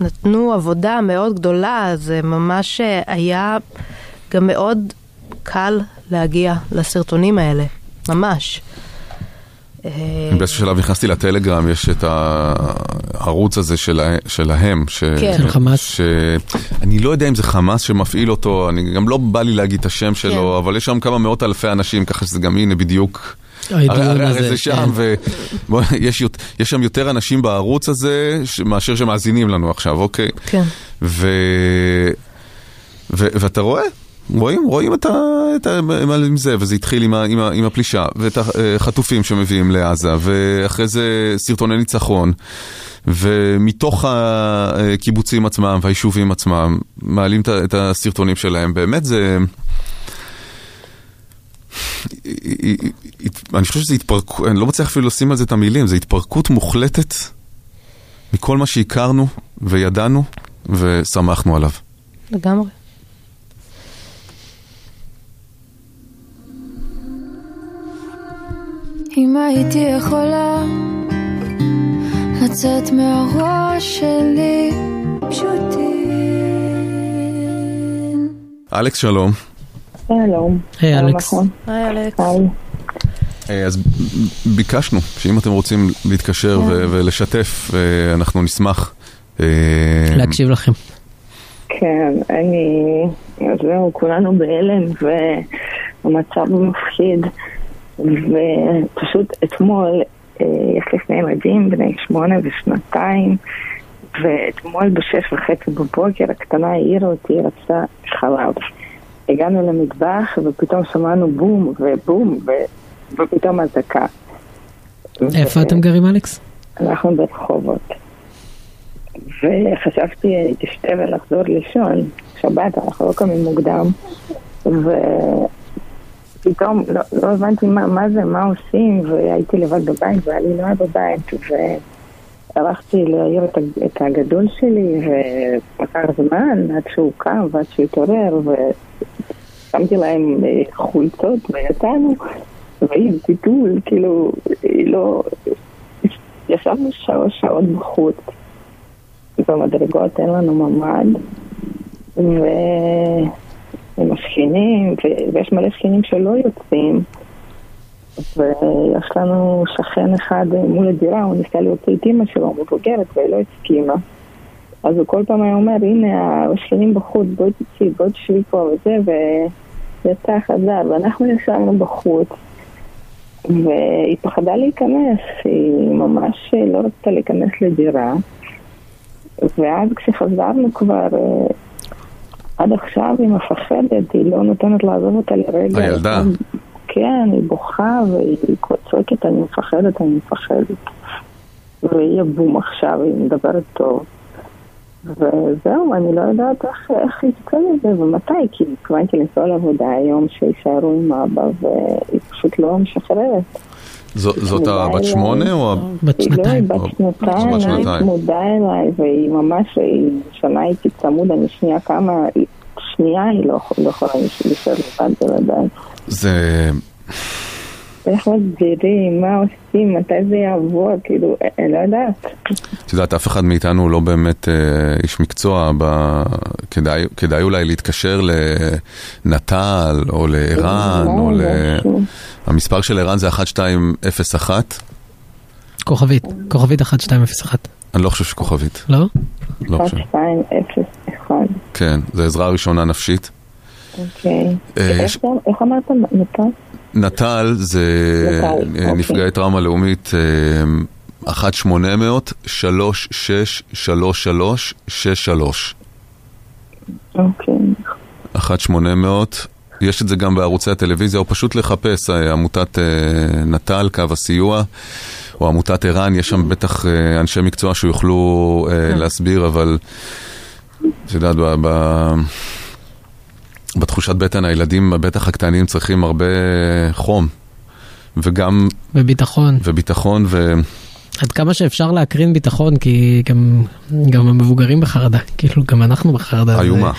Speaker 2: נתנו עבודה מאוד גדולה, זה ממש אה, היה גם מאוד קל להגיע לסרטונים האלה, ממש.
Speaker 1: אה, באיזשהו שלב נכנסתי לטלגרם, יש את הערוץ הזה שלה, שלהם. ש,
Speaker 3: כן. של חמאס.
Speaker 1: ש, אני לא יודע אם זה חמאס שמפעיל אותו, אני גם לא בא לי להגיד את השם שלו, כן. אבל יש שם כמה מאות אלפי אנשים, ככה שזה גם הנה בדיוק. הרי זה שם, ויש שם יותר אנשים בערוץ הזה מאשר שמאזינים לנו עכשיו, אוקיי?
Speaker 2: כן.
Speaker 1: ואתה רואה, רואים, רואים את ה... את ה עם זה, וזה התחיל עם, ה, עם, ה, עם הפלישה, ואת החטופים שמביאים לעזה, ואחרי זה סרטוני ניצחון, ומתוך הקיבוצים עצמם והיישובים עצמם, מעלים את הסרטונים שלהם, באמת זה... אני חושב שזה התפרקות, אני לא מצליח אפילו לשים על זה את המילים, זה התפרקות מוחלטת מכל מה שהכרנו וידענו ושמחנו עליו.
Speaker 2: לגמרי.
Speaker 5: אם הייתי יכולה לצאת מהראש שלי פשוטים.
Speaker 1: אלכס, שלום.
Speaker 6: שלום.
Speaker 3: היי אלכס.
Speaker 6: נכון.
Speaker 2: היי אלכס.
Speaker 1: אה, אז ביקשנו שאם אתם רוצים להתקשר
Speaker 6: כן.
Speaker 1: ולשתף, אה, אנחנו נשמח. אה,
Speaker 3: להקשיב לכם.
Speaker 6: כן, אני... אז זהו, כולנו בהלם, והמצב מפחיד. ופשוט אתמול, יש לי שני ילדים, בני שמונה ושנתיים, ואתמול בשש וחצי בבוקר הקטנה העירה אותי, רצתה חלב. הגענו למטבח ופתאום שמענו בום ובום ו... ופתאום אזעקה.
Speaker 3: איפה ו... אתם גרים אלכס?
Speaker 6: אנחנו ברחובות. וחשבתי תשתה ולחזור לישון, שבת, אנחנו לא קמים מוקדם, ופתאום לא, לא הבנתי מה, מה זה, מה עושים, והייתי לבד בבית, ואלי לא היה בבית, והלכתי להעיר את, את הגדול שלי, ולקח זמן עד שהוא קם ועד שהוא התעורר, שמתי להם אה, חולצות ויצאנו, והיא גידול, כאילו, לא... ישבנו שעות שעות בחוץ. במדרגות אין לנו ממ"ד, ועם השכנים, ויש מלא שכנים שלא יוצאים. ויש לנו שכן אחד מול הדירה, הוא ניסה להוציא את אימא שלו, מבוגרת, והיא לא הסכימה. אז הוא כל פעם היה אומר, הנה, השכנים בחוץ, בואי תצאי, בואי תשבי פה וזה, יצא חזר, ואנחנו ישבנו בחוץ, והיא פחדה להיכנס, היא ממש לא רצתה להיכנס לדירה, ואז כשחזרנו כבר, אה, עד עכשיו היא מפחדת, היא לא נותנת לעזוב אותה לרגע.
Speaker 1: הילדה.
Speaker 6: כן, היא בוכה והיא צועקת, אני מפחדת, אני מפחדת. והיא הבום עכשיו, היא מדברת טוב. וזהו, אני לא יודעת איך, איך יצא לזה ומתי, כי התכוונתי לנסוע לעבודה היום שיישארו עם אבא והיא פשוט לא משחררת.
Speaker 1: זאת הבת שמונה או
Speaker 3: בת שנתיים?
Speaker 6: היא בת שנתיים, היא צמודה אליי והיא ממש, היא שנה איתי צמוד, אני שנייה כמה, שנייה היא לא יכולה להישאר לבד בלעדיי.
Speaker 1: זה...
Speaker 6: איך מסבירים, מה עושים, מתי זה יעבור, כאילו, אני לא יודעת.
Speaker 1: את יודעת, אף אחד מאיתנו לא באמת אה, איש מקצוע, ב... כדאי, כדאי אולי להתקשר לנט"ל או לערן, או ל... המספר של ערן זה 1201.
Speaker 3: כוכבית, כוכבית 1201.
Speaker 1: אני לא חושב שכוכבית.
Speaker 3: לא?
Speaker 1: לא חושב.
Speaker 6: 1201.
Speaker 1: כן, זה עזרה ראשונה נפשית.
Speaker 6: אוקיי. איך אמרת? נט"ל?
Speaker 1: נט"ל זה
Speaker 6: אוקיי.
Speaker 1: נפגעי טראומה לאומית 1-800-3633-63.
Speaker 6: אוקיי.
Speaker 1: 1-800, יש את זה גם בערוצי הטלוויזיה, או פשוט לחפש אה, עמותת אה, נט"ל, קו הסיוע, או עמותת ער"ן, יש שם בטח אה, אנשי מקצוע שיוכלו
Speaker 6: כן.
Speaker 1: להסביר, אבל את יודעת, בתחושת בטן הילדים, בטח הקטנים, צריכים הרבה חום. וגם...
Speaker 3: וביטחון.
Speaker 1: וביטחון, ו...
Speaker 3: עד כמה שאפשר להקרין ביטחון, כי גם, גם המבוגרים בחרדה, כאילו גם אנחנו בחרדה.
Speaker 1: איומה.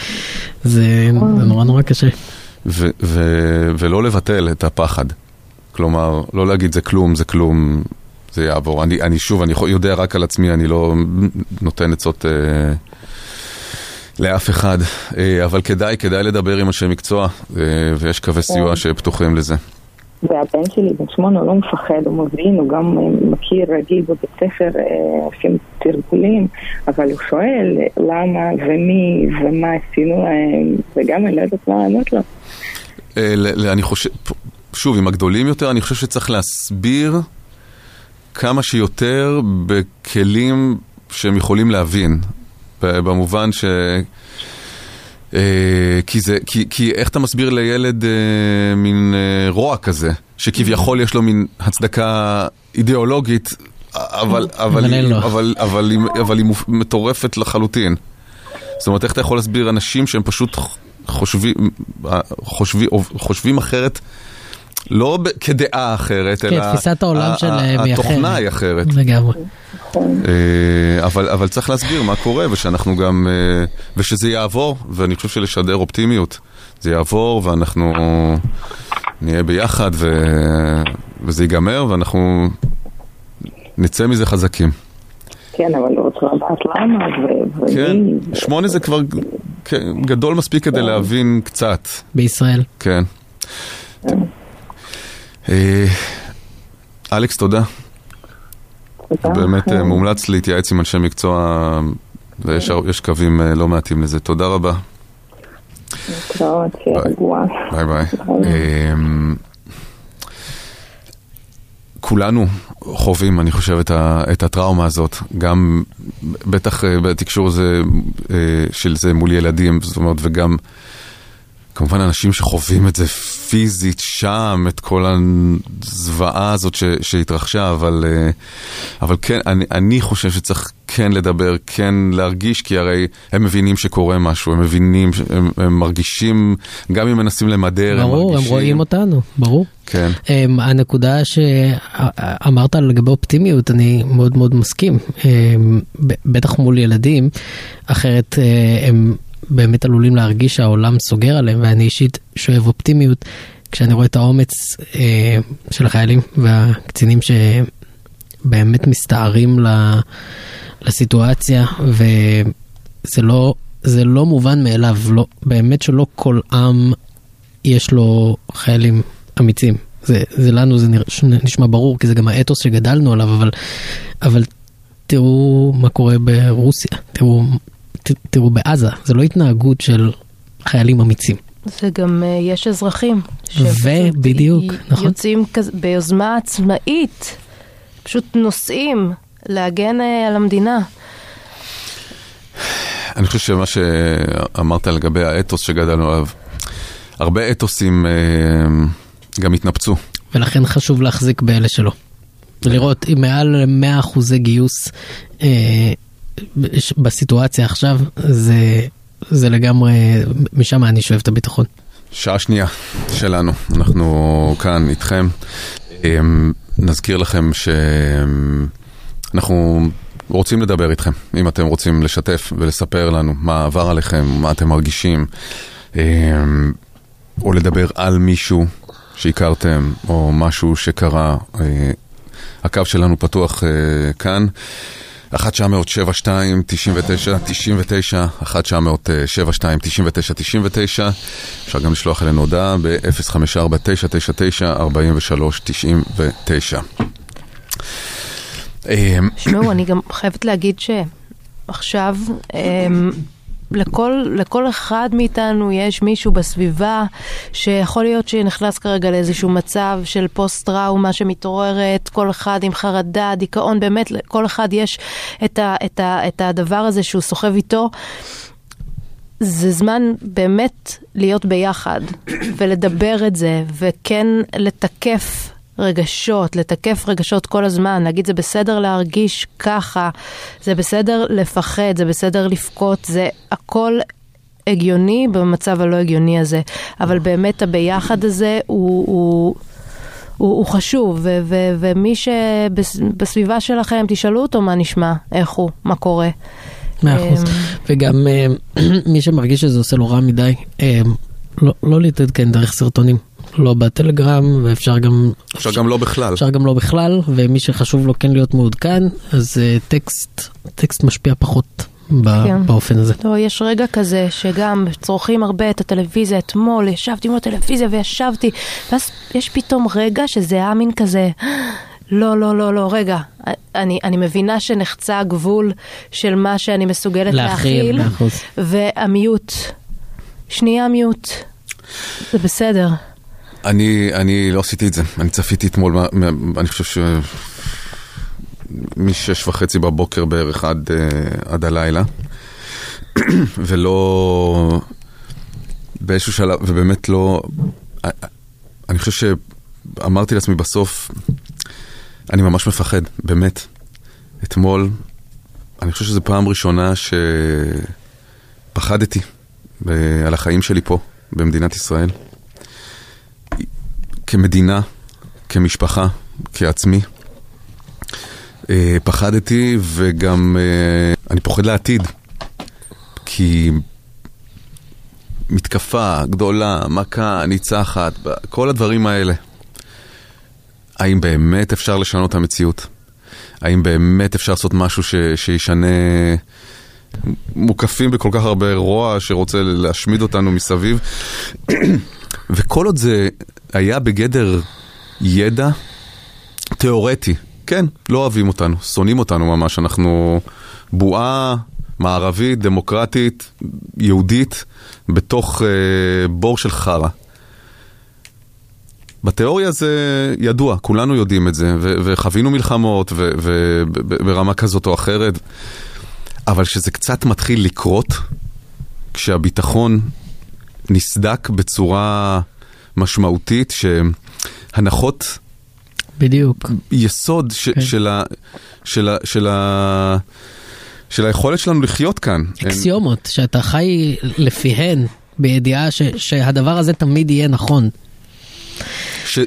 Speaker 3: זה, זה, זה נורא נורא קשה.
Speaker 1: ו- ו- ולא לבטל את הפחד. כלומר, לא להגיד זה כלום, זה כלום, זה יעבור. אני, אני שוב, אני יודע רק על עצמי, אני לא נותן עצות אה, לאף אחד, אה, אבל כדאי, כדאי לדבר עם אנשי מקצוע, אה, ויש קווי סיוע שפתוחים לזה.
Speaker 6: והבן שלי בן שמונה, הוא לא מפחד, הוא מבין, הוא גם אה, מכיר רגיל בבית ספר, עושים תרגולים, אבל הוא שואל למה ומי ומה עשינו להם, וגם אני לא יודעת מה לענות לו.
Speaker 1: אני חושב, שוב, עם הגדולים יותר, אני חושב שצריך להסביר כמה שיותר בכלים שהם יכולים להבין. במובן ש... אה, כי, זה, כי, כי איך אתה מסביר לילד אה, מין אה, רוע כזה, שכביכול יש לו מין הצדקה אידיאולוגית, אבל, אבל,
Speaker 3: אבל
Speaker 1: היא. אבל, אבל, היא, אבל היא מטורפת לחלוטין. זאת אומרת, איך אתה יכול להסביר אנשים שהם פשוט חושבים, חושבים, חושבים אחרת, לא כדעה אחרת,
Speaker 3: כן,
Speaker 1: אלא
Speaker 3: תפיסת העולם שלהם היא
Speaker 1: התוכנה. היא אחרת.
Speaker 3: לגמרי.
Speaker 1: אה, אבל, אבל צריך להסביר מה קורה, ושאנחנו גם, אה, ושזה יעבור, ואני חושב שלשדר אופטימיות. זה יעבור, ואנחנו נהיה ביחד, וזה ייגמר, ואנחנו נצא מזה חזקים.
Speaker 6: כן, אבל הוא רוצה לדעת למה, ו-
Speaker 1: כן,
Speaker 6: ומי.
Speaker 1: שמונה זה כבר כן, גדול מספיק כדי להבין קצת,
Speaker 3: בישראל.
Speaker 1: כן. אה, אלכס, תודה. באמת אה,
Speaker 6: אה,
Speaker 1: מומלץ להתייעץ עם אנשי מקצוע, ויש יש קווים לא מעטים לזה. תודה רבה. ביי. ביי. אמ, כולנו חווים, אני חושב, את, ה, את הטראומה הזאת, גם בטח בתקשור אה, של זה מול ילדים, זאת אומרת, וגם כמובן אנשים שחווים את זה פיזית שם, את כל הזוועה הזאת ש, שהתרחשה, אבל, אה, אבל כן, אני, אני חושב שצריך כן לדבר, כן להרגיש, כי הרי הם מבינים שקורה משהו, הם מבינים, הם, הם מרגישים, גם אם מנסים למדר, הם
Speaker 3: ברור, הם
Speaker 1: מרגישים.
Speaker 3: רואים אותנו, ברור.
Speaker 1: כן.
Speaker 3: Um, הנקודה שאמרת לגבי אופטימיות, אני מאוד מאוד מסכים. Um, ב- בטח מול ילדים, אחרת uh, הם באמת עלולים להרגיש שהעולם סוגר עליהם, ואני אישית שואב אופטימיות כשאני רואה את האומץ uh, של החיילים והקצינים שבאמת מסתערים ל- לסיטואציה, וזה לא, זה לא מובן מאליו, לא, באמת שלא כל עם יש לו חיילים אמיצים. זה, זה לנו זה נרא- נשמע ברור, כי זה גם האתוס שגדלנו עליו, אבל, אבל תראו מה קורה ברוסיה, תראו, תראו בעזה, זה לא התנהגות של חיילים אמיצים.
Speaker 2: זה גם, אה, יש אזרחים.
Speaker 3: ובדיוק,
Speaker 2: י-
Speaker 3: נכון.
Speaker 2: יוצאים כזה, ביוזמה עצמאית, פשוט נוסעים להגן אה, על המדינה.
Speaker 1: אני חושב שמה שאמרת לגבי האתוס שגדלנו עליו, הרבה אתוסים אה, גם התנפצו.
Speaker 3: ולכן חשוב להחזיק באלה שלו. ולראות אם מעל 100 אחוזי גיוס אה, בסיטואציה עכשיו, זה, זה לגמרי, משם אני שואב את הביטחון.
Speaker 1: שעה שנייה שלנו, אנחנו כאן איתכם. אמ, נזכיר לכם שאנחנו רוצים לדבר איתכם, אם אתם רוצים לשתף ולספר לנו מה עבר עליכם, מה אתם מרגישים, אמ, או לדבר על מישהו שהכרתם, או משהו שקרה. אה, הקו שלנו פתוח אה, כאן. 1 900 72 99 99 1 900 72 99 99 אפשר גם לשלוח אלינו הודעה ב-054 999 43 99 אמ,
Speaker 2: תשמעו, אני גם חייבת להגיד שעכשיו אמ, לכל, לכל אחד מאיתנו יש מישהו בסביבה שיכול להיות שנכנס כרגע לאיזשהו מצב של פוסט-טראומה שמתעוררת, כל אחד עם חרדה, דיכאון, באמת, לכל אחד יש את, ה, את, ה, את הדבר הזה שהוא סוחב איתו. זה זמן באמת להיות ביחד ולדבר את זה וכן לתקף רגשות, לתקף רגשות כל הזמן, להגיד זה בסדר להרגיש ככה, זה בסדר לפחד, זה בסדר לבכות, זה הכל הגיוני במצב הלא הגיוני הזה, אבל באמת הביחד הזה הוא, הוא, הוא, הוא חשוב, ו, ו, ומי שבסביבה שלכם, תשאלו אותו מה נשמע, איך הוא, מה קורה.
Speaker 3: מאה אחוז.
Speaker 2: אמ,
Speaker 3: וגם אה, מי שמרגיש שזה עושה לו רע מדי, אה, לא- לא להתעדכן דרך סרטונים. לא בטלגרם, ואפשר גם...
Speaker 1: אפשר גם לא בכלל.
Speaker 3: אפשר גם לא בכלל, ומי שחשוב לו כן להיות מעודכן, אז אה, טקסט, טקסט משפיע פחות ב-
Speaker 2: כן.
Speaker 3: באופן הזה.
Speaker 2: לא, יש רגע כזה שגם צורכים הרבה את הטלוויזיה. אתמול ישבתי מול הטלוויזיה וישבתי, ואז יש פתאום רגע שזה היה מין כזה, לא, לא, לא, לא, רגע. אני, אני מבינה שנחצה הגבול של מה שאני מסוגלת
Speaker 3: להכיל.
Speaker 2: והמיוט. שנייה מיוט. זה בסדר.
Speaker 1: אני, אני לא עשיתי את זה, אני צפיתי אתמול, אני חושב ש... משש וחצי בבוקר בערך עד, אה, עד הלילה, ולא... באיזשהו שלב, ובאמת לא... אני חושב שאמרתי לעצמי בסוף, אני ממש מפחד, באמת. אתמול, אני חושב שזו פעם ראשונה שפחדתי אה, על החיים שלי פה, במדינת ישראל. כמדינה, כמשפחה, כעצמי. אה, פחדתי וגם אה, אני פוחד לעתיד. כי מתקפה גדולה, מכה, ניצחת, כל הדברים האלה. האם באמת אפשר לשנות את המציאות? האם באמת אפשר לעשות משהו ש, שישנה... מוקפים בכל כך הרבה רוע שרוצה להשמיד אותנו מסביב. וכל עוד זה היה בגדר ידע תיאורטי, כן, לא אוהבים אותנו, שונאים אותנו ממש, אנחנו בועה מערבית, דמוקרטית, יהודית, בתוך אה, בור של חרא. בתיאוריה זה ידוע, כולנו יודעים את זה, וחווינו מלחמות ו- ברמה כזאת או אחרת, אבל כשזה קצת מתחיל לקרות, כשהביטחון נסדק בצורה משמעותית, שהנחות
Speaker 3: בדיוק.
Speaker 1: יסוד ש-
Speaker 3: כן.
Speaker 1: של, ה- של, ה- של, ה- של היכולת שלנו לחיות כאן.
Speaker 3: אקסיומות, שאתה חי לפיהן, בידיעה ש- שהדבר הזה תמיד יהיה נכון.
Speaker 1: ש,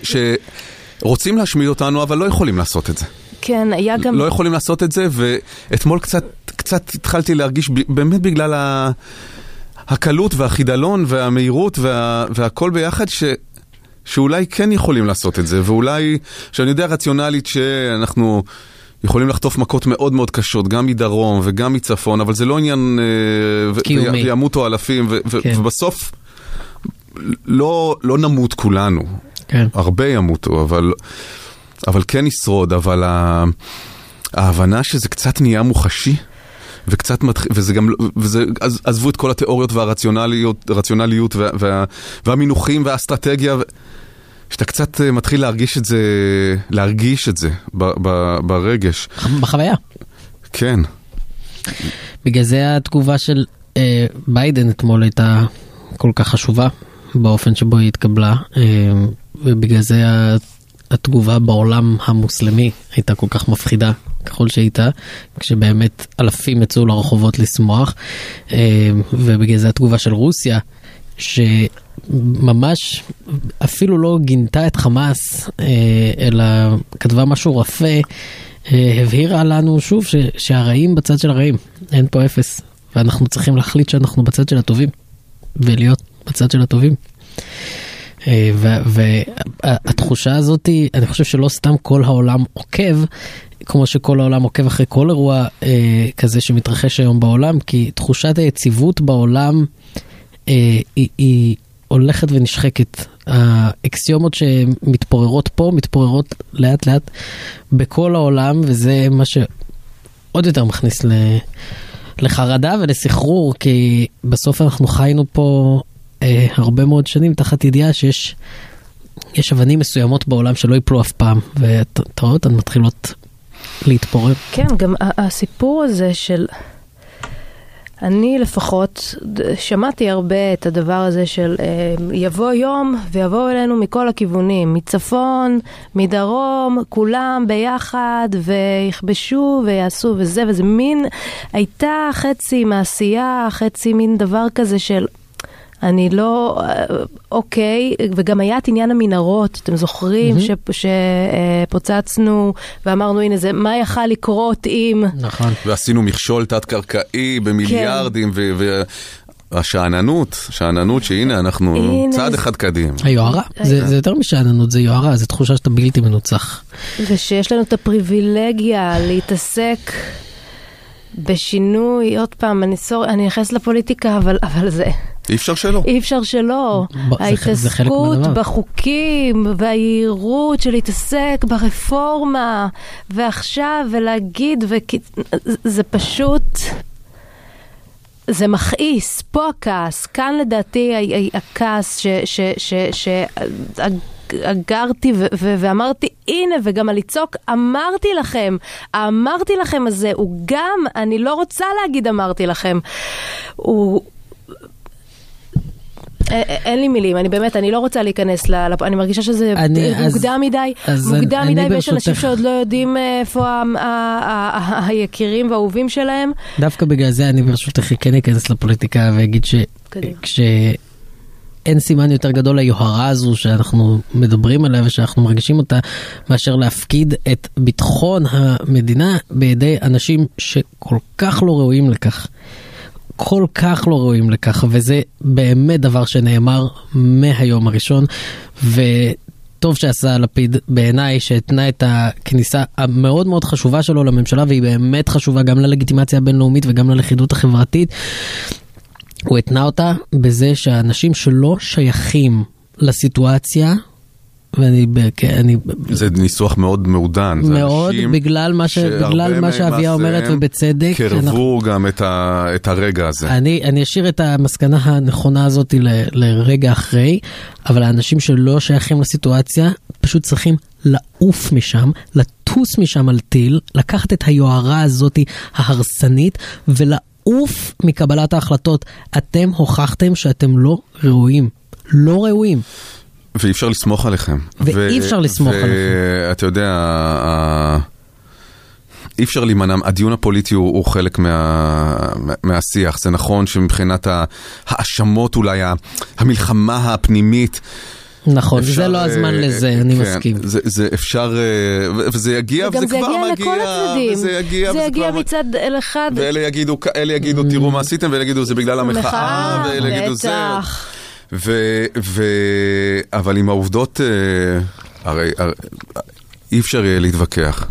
Speaker 1: שרוצים להשמיד אותנו, אבל לא יכולים לעשות את זה.
Speaker 2: כן, היה גם...
Speaker 1: לא יכולים לעשות את זה, ואתמול קצת, קצת התחלתי להרגיש ב- באמת בגלל ה... הקלות והחידלון והמהירות וה... והכל ביחד, ש... שאולי כן יכולים לעשות את זה, ואולי, שאני יודע רציונלית שאנחנו יכולים לחטוף מכות מאוד מאוד קשות, גם מדרום וגם מצפון, אבל זה לא עניין, אה,
Speaker 3: קיומי.
Speaker 1: וימותו אלפים, ו-
Speaker 3: כן.
Speaker 1: ובסוף לא, לא נמות כולנו,
Speaker 3: כן.
Speaker 1: הרבה ימותו, אבל, אבל כן נשרוד, אבל ה... ההבנה שזה קצת נהיה מוחשי, וקצת מתחיל, וזה גם, לא- וזה, עז- עזבו את כל התיאוריות והרציונליות, הרציונליות וה, וה, והמינוחים והאסטרטגיה, ו- שאתה קצת אה, מתחיל להרגיש את זה, להרגיש את זה ב, ב, ברגש.
Speaker 3: בחוויה.
Speaker 1: כן,
Speaker 3: בגלל זה התגובה של אה, ביידן אתמול הייתה כל כך חשובה באופן שבו היא התקבלה, אה, ובגלל זה התגובה בעולם המוסלמי הייתה כל כך מפחידה ככל שהייתה, כשבאמת אלפים יצאו לרחובות לשמוח, אה, ובגלל זה התגובה של רוסיה, שממש אפילו לא גינתה את חמאס, אה, אלא כתבה משהו רפה. אה, הבהירה לנו שוב ש, שהרעים בצד של הרעים, אין פה אפס, ואנחנו צריכים להחליט שאנחנו בצד של הטובים, ולהיות בצד של הטובים. אה, והתחושה הזאת, אני חושב שלא סתם כל העולם עוקב, כמו שכל העולם עוקב אחרי כל אירוע אה, כזה שמתרחש היום בעולם, כי תחושת היציבות בעולם אה, היא, היא הולכת ונשחקת. האקסיומות שמתפוררות פה, מתפוררות לאט לאט בכל העולם, וזה מה שעוד יותר מכניס ל... לחרדה ולסחרור, כי בסוף אנחנו חיינו פה אה, הרבה מאוד שנים תחת ידיעה שיש יש אבנים מסוימות בעולם שלא ייפלו אף פעם, ואתה רואה אותן מתחילות להתפורר.
Speaker 2: כן, גם הסיפור הזה של... אני לפחות שמעתי הרבה את הדבר הזה של אה, יבוא יום ויבואו אלינו מכל הכיוונים, מצפון, מדרום, כולם ביחד ויכבשו ויעשו וזה, וזה מין, הייתה חצי מעשייה, חצי מין דבר כזה של אני לא, אוקיי, וגם היה את עניין המנהרות, אתם זוכרים
Speaker 3: מהמם.
Speaker 2: שפוצצנו ואמרנו, הנה זה, מה יכל לקרות אם...
Speaker 3: נכון.
Speaker 1: ועשינו מכשול תת-קרקעי במיליארדים, ו- והשאננות, שאננות שהנה אנחנו
Speaker 2: הנה
Speaker 1: צעד
Speaker 2: זה-
Speaker 1: אחד קדימה.
Speaker 3: היוהרה, זה זה יותר משאננות, זה יוהרה, זה תחושה שאתה בלתי מנוצח.
Speaker 2: ושיש לנו את הפריבילגיה להתעסק בשינוי, עוד פעם, אני סור, אני נכנסת לפוליטיקה, אבל, אבל זה,
Speaker 1: אי אפשר שלא.
Speaker 2: אי אפשר שלא. ההתעסקות. בחוקים והיהירות של להתעסק ברפורמה, ועכשיו, ולהגיד. זה פשוט... זה מכעיס, פה הכעס, כאן לדעתי הכעס שאגרתי ואמרתי, הנה, וגם הלצעוק, אמרתי לכם, אמרתי לכם הזה, הוא גם, אני לא רוצה להגיד אמרתי לכם, הוא... א- א- אין לי מילים, אני באמת, אני לא רוצה להיכנס ל... אני מרגישה שזה
Speaker 3: אני- אז-
Speaker 2: מוקדם מדי,
Speaker 3: אז
Speaker 2: מוקדם
Speaker 3: אני
Speaker 2: מדי, ויש אנשים שעוד לא יודעים אה, איפה היקירים והאהובים שלהם.
Speaker 3: דווקא בגלל זה אני ברשותך כן אכנס לפוליטיקה ואגיד. שכשאין סימן יותר גדול ליוהרה הזו שאנחנו מדברים עליה ושאנחנו מרגישים אותה, מאשר להפקיד את ביטחון המדינה בידי אנשים שכל כך לא ראויים לכך. כל כך לא ראויים לכך, וזה באמת דבר שנאמר מהיום הראשון, וטוב שעשה לפיד בעיניי, שהתנה את הכניסה המאוד מאוד חשובה שלו לממשלה, והיא באמת חשובה גם ללגיטימציה הבינלאומית וגם ללכידות החברתית. הוא התנה אותה בזה שהאנשים שלא שייכים לסיטואציה, ואני, אני
Speaker 1: זה ניסוח מאוד מעודן.
Speaker 3: מאוד, בגלל מה ש- בגלל מה שאביה אומרת, ובצדק,
Speaker 1: קרבו גם את ה- את הרגע הזה.
Speaker 3: אני, אני אשאיר את המסקנה הנכונה הזאת ל, לרגע אחרי, אבל האנשים שלא שייכים לסיטואציה פשוט צריכים לעוף משם, לטוס משם על טיל, לקחת את היוהרה הזאת ההרסנית ולעוף מקבלת ההחלטות. אתם הוכחתם שאתם לא ראויים. לא ראויים.
Speaker 1: ואי אפשר לסמוך עליכם.
Speaker 3: ואי אפשר לסמוך עליכם.
Speaker 1: ואתה יודע, ה- אי אפשר להימנע, הדיון הפוליטי הוא, הוא חלק מה, מה- מהשיח. זה נכון שמבחינת ההאשמות אולי, המלחמה הפנימית,
Speaker 3: נכון,
Speaker 1: אפשר,
Speaker 3: זה לא הזמן
Speaker 1: אה,
Speaker 3: לזה, אני
Speaker 1: כן,
Speaker 3: מסכים.
Speaker 1: זה, זה אפשר, אה, וזה יגיע,
Speaker 2: וגם
Speaker 1: וזה
Speaker 2: זה
Speaker 1: כבר
Speaker 2: יגיע
Speaker 1: מגיע,
Speaker 2: לכל הצדדים.
Speaker 1: וזה יגיע,
Speaker 2: זה יגיע
Speaker 1: כבר
Speaker 2: מצד אחד.
Speaker 1: ואלה יגידו, אלה יגידו, תראו מה עשיתם, ואלה יגידו, זה בגלל המחאה,
Speaker 2: מחאה,
Speaker 1: ואלה יגידו, זה...
Speaker 2: בטח.
Speaker 1: ו, ו, אבל עם העובדות, אה, הרי, הרי אי אפשר יהיה להתווכח.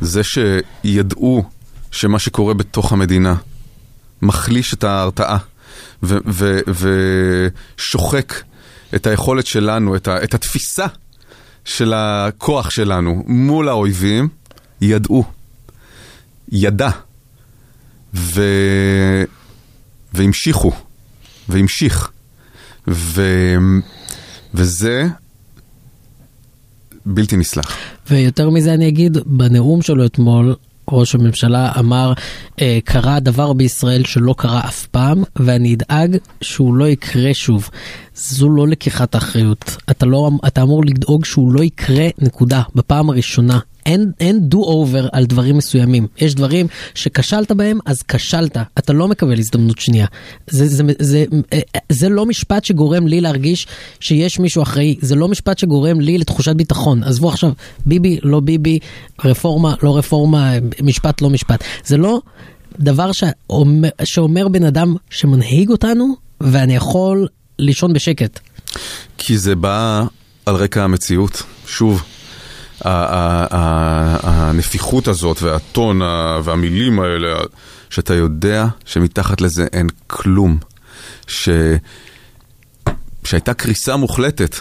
Speaker 1: זה שידעו שמה שקורה בתוך המדינה מחליש את ההרתעה ושוחק את היכולת שלנו, את, ה, את התפיסה של הכוח שלנו מול האויבים, ידעו. ידע. ו... והמשיכו. והמשיך. ו... וזה בלתי נסלח.
Speaker 3: ויותר מזה אני אגיד, בנאום שלו אתמול, ראש הממשלה אמר, אה, קרה דבר בישראל שלא קרה אף פעם, ואני אדאג שהוא לא יקרה שוב. זו לא לקיחת אחריות. אתה, לא, אתה אמור לדאוג שהוא לא יקרה, נקודה, בפעם הראשונה. אין, אין do over על דברים מסוימים. יש דברים שכשלת בהם, אז כשלת. אתה לא מקבל הזדמנות שנייה. זה, זה, זה, זה, זה לא משפט שגורם לי להרגיש שיש מישהו אחראי. זה לא משפט שגורם לי לתחושת ביטחון. עזבו עכשיו, ביבי, לא ביבי, רפורמה, לא רפורמה, משפט, לא משפט. זה לא דבר שאומר, שאומר בן אדם שמנהיג אותנו, ואני יכול לישון בשקט.
Speaker 1: כי זה בא על רקע המציאות. שוב, הנפיחות הזאת והטון והמילים האלה, שאתה יודע שמתחת לזה אין כלום. ש... שהייתה קריסה מוחלטת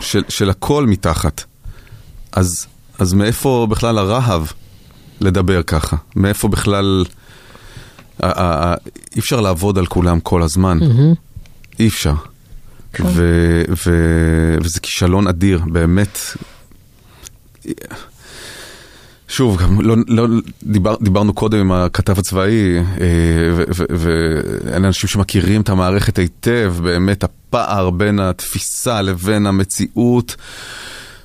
Speaker 1: של, של הכל מתחת. אז, אז מאיפה בכלל הרהב לדבר ככה? מאיפה בכלל... אי אפשר לעבוד על כולם כל הזמן. אי אפשר. ו- ו- וזה כישלון אדיר, באמת. שוב, גם לא, לא, דיבר, דיברנו קודם עם הכתב הצבאי, אה, ו- ו- ואלה אנשים שמכירים את המערכת היטב, באמת הפער בין התפיסה לבין המציאות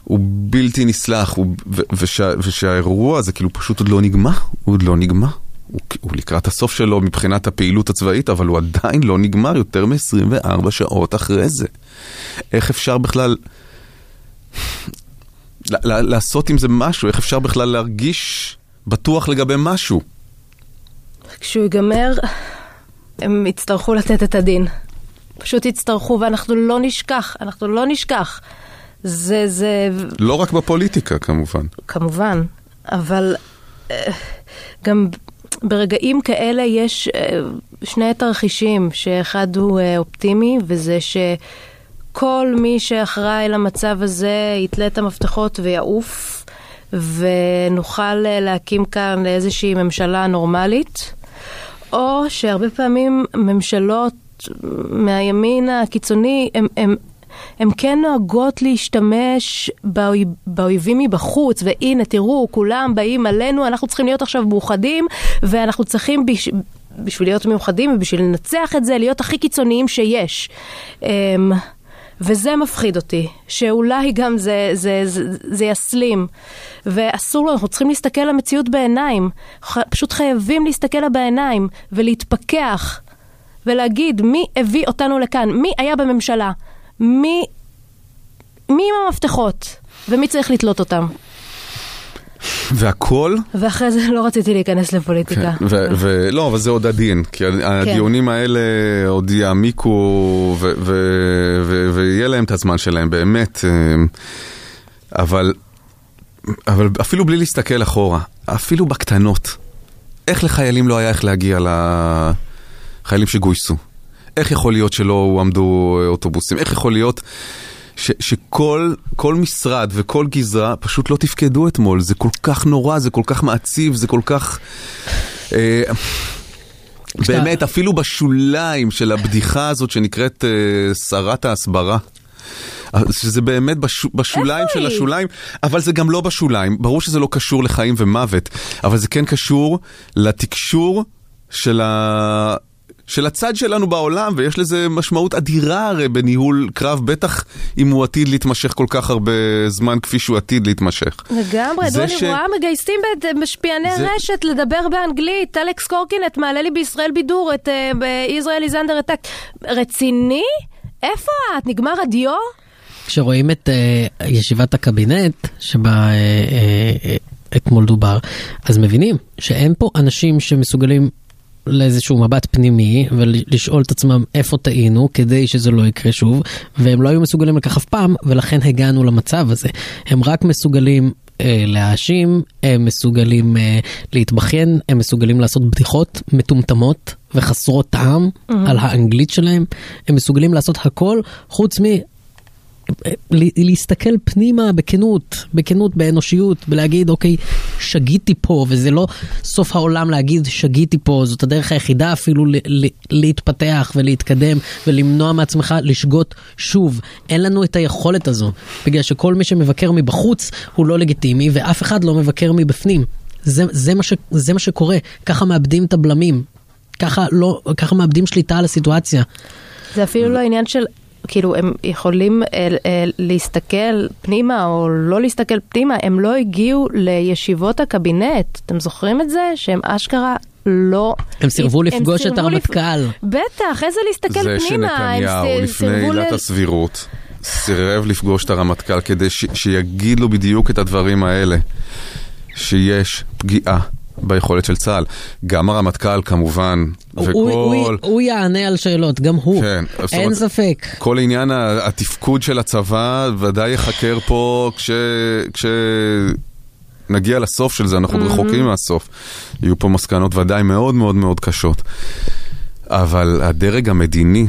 Speaker 1: הוא בלתי נסלח, הוא, ו- ושה, ושהאירוע הזה כאילו פשוט עוד לא נגמר, הוא עוד לא נגמר. הוא, הוא לקראת הסוף שלו מבחינת הפעילות הצבאית, אבל הוא עדיין לא נגמר יותר מ-24 שעות אחרי זה. איך אפשר בכלל לעשות עם זה משהו? איך אפשר בכלל להרגיש בטוח לגבי משהו?
Speaker 2: כשהוא ייגמר, הם יצטרכו לתת את הדין. פשוט יצטרכו, ואנחנו לא נשכח, אנחנו לא נשכח. זה, זה...
Speaker 1: לא רק בפוליטיקה, כמובן.
Speaker 2: כמובן, אבל אה, גם ברגעים כאלה יש אה, שני תרחישים, שאחד הוא אה, אופטימי, וזה שכל מי שאחראי למצב הזה יתלה את המפתחות ויעוף, ונוכל להקים כאן איזושהי ממשלה נורמלית, או שהרבה פעמים ממשלות מהימין הקיצוני, הם, הם, הם כן נוהגות להשתמש באויב, באויבים מבחוץ, והנה תראו, כולם באים עלינו, אנחנו צריכים להיות עכשיו מאוחדים, ואנחנו צריכים בש, בשביל להיות מאוחדים ובשביל לנצח את זה, להיות הכי קיצוניים שיש. וזה מפחיד אותי, שאולי גם זה, זה, זה, זה יסלים. ואסור לו, אנחנו צריכים להסתכל למציאות בעיניים. פשוט חייבים להסתכל לה בעיניים ולהתפכח ולהגיד מי הביא אותנו לכאן, מי היה בממשלה, מי, מי עם המפתחות ומי צריך לתלות אותם.
Speaker 1: והכל?
Speaker 2: ואחרי זה לא רציתי להיכנס לפוליטיקה.
Speaker 1: כן, ולא, אבל זה עוד עדין, כי כן. הדיונים האלה עוד יעמיקו ויהיה להם את הזמן שלהם, באמת. אה, אבל, אבל אפילו בלי להסתכל אחורה, אפילו בקטנות, איך לחיילים לא היה איך להגיע לחיילים שגויסו? איך יכול להיות שלא הועמדו אוטובוסים? איך יכול להיות ש, שכל כל משרד וכל גזרה פשוט לא תפקדו אתמול? זה כל כך נורא, זה כל כך מעציב, זה כל כך... אה, באמת, אפילו בשוליים של הבדיחה הזאת שנקראת אה, שרת ההסברה. שזה באמת בש, בשוליים של השוליים, אבל זה גם לא בשוליים. ברור שזה לא קשור לחיים ומוות, אבל זה כן קשור לתקשור של ה... של הצד שלנו בעולם, ויש לזה משמעות אדירה הרי בניהול קרב, בטח אם הוא עתיד להתמשך כל כך הרבה זמן כפי שהוא עתיד להתמשך.
Speaker 2: לגמרי, דוני ש... רואה מגייסים משפיעני זה... רשת לדבר באנגלית, אלכס קורקינט מעלה לי בישראל בידור את ישראל איזנדר את רציני? איפה את? נגמר הדיו?
Speaker 3: כשרואים את uh, ישיבת הקבינט, שבה uh, uh, אתמול דובר, אז מבינים שאין פה אנשים שמסוגלים לאיזשהו מבט פנימי ולשאול את עצמם איפה טעינו כדי שזה לא יקרה שוב, והם לא היו מסוגלים לכך אף פעם, ולכן הגענו למצב הזה. הם רק מסוגלים אה, להאשים, הם מסוגלים אה, להתבכיין, הם מסוגלים לעשות בדיחות מטומטמות וחסרות טעם mm-hmm. על האנגלית שלהם, הם מסוגלים לעשות הכל חוץ מ... להסתכל פנימה בכנות, בכנות, באנושיות, ולהגיד, אוקיי, שגיתי פה, וזה לא סוף העולם להגיד שגיתי פה, זאת הדרך היחידה אפילו להתפתח ולהתקדם ולמנוע מעצמך לשגות שוב. אין לנו את היכולת הזו, בגלל שכל מי שמבקר מבחוץ הוא לא לגיטימי, ואף אחד לא מבקר מבפנים. זה, זה, מה, ש, זה מה שקורה, ככה מאבדים את הבלמים, ככה, לא, ככה מאבדים שליטה על הסיטואציה.
Speaker 2: זה אפילו לא עניין של כאילו, הם יכולים אה, אה, להסתכל פנימה או לא להסתכל פנימה, הם לא הגיעו לישיבות הקבינט. אתם זוכרים את זה? שהם אשכרה לא...
Speaker 3: הם סירבו לפגוש את הרמטכ"ל. לפ...
Speaker 2: בטח, איזה להסתכל
Speaker 1: זה
Speaker 2: פנימה.
Speaker 1: זה שנתניהו לפני עילת ל... הסבירות סירב לפגוש את הרמטכ"ל כדי ש... שיגיד לו בדיוק את הדברים האלה. שיש פגיעה ביכולת של צה"ל. גם הרמטכ"ל כמובן, וכל... הוא,
Speaker 3: הוא, הוא יענה על שאלות, גם הוא, כן, אין אומרת, ספק.
Speaker 1: כל עניין התפקוד של הצבא ודאי ייחקר פה כש... כש... נגיע לסוף של זה, אנחנו mm-hmm. רחוקים מהסוף. יהיו פה מסקנות ודאי מאוד מאוד מאוד קשות. אבל הדרג המדיני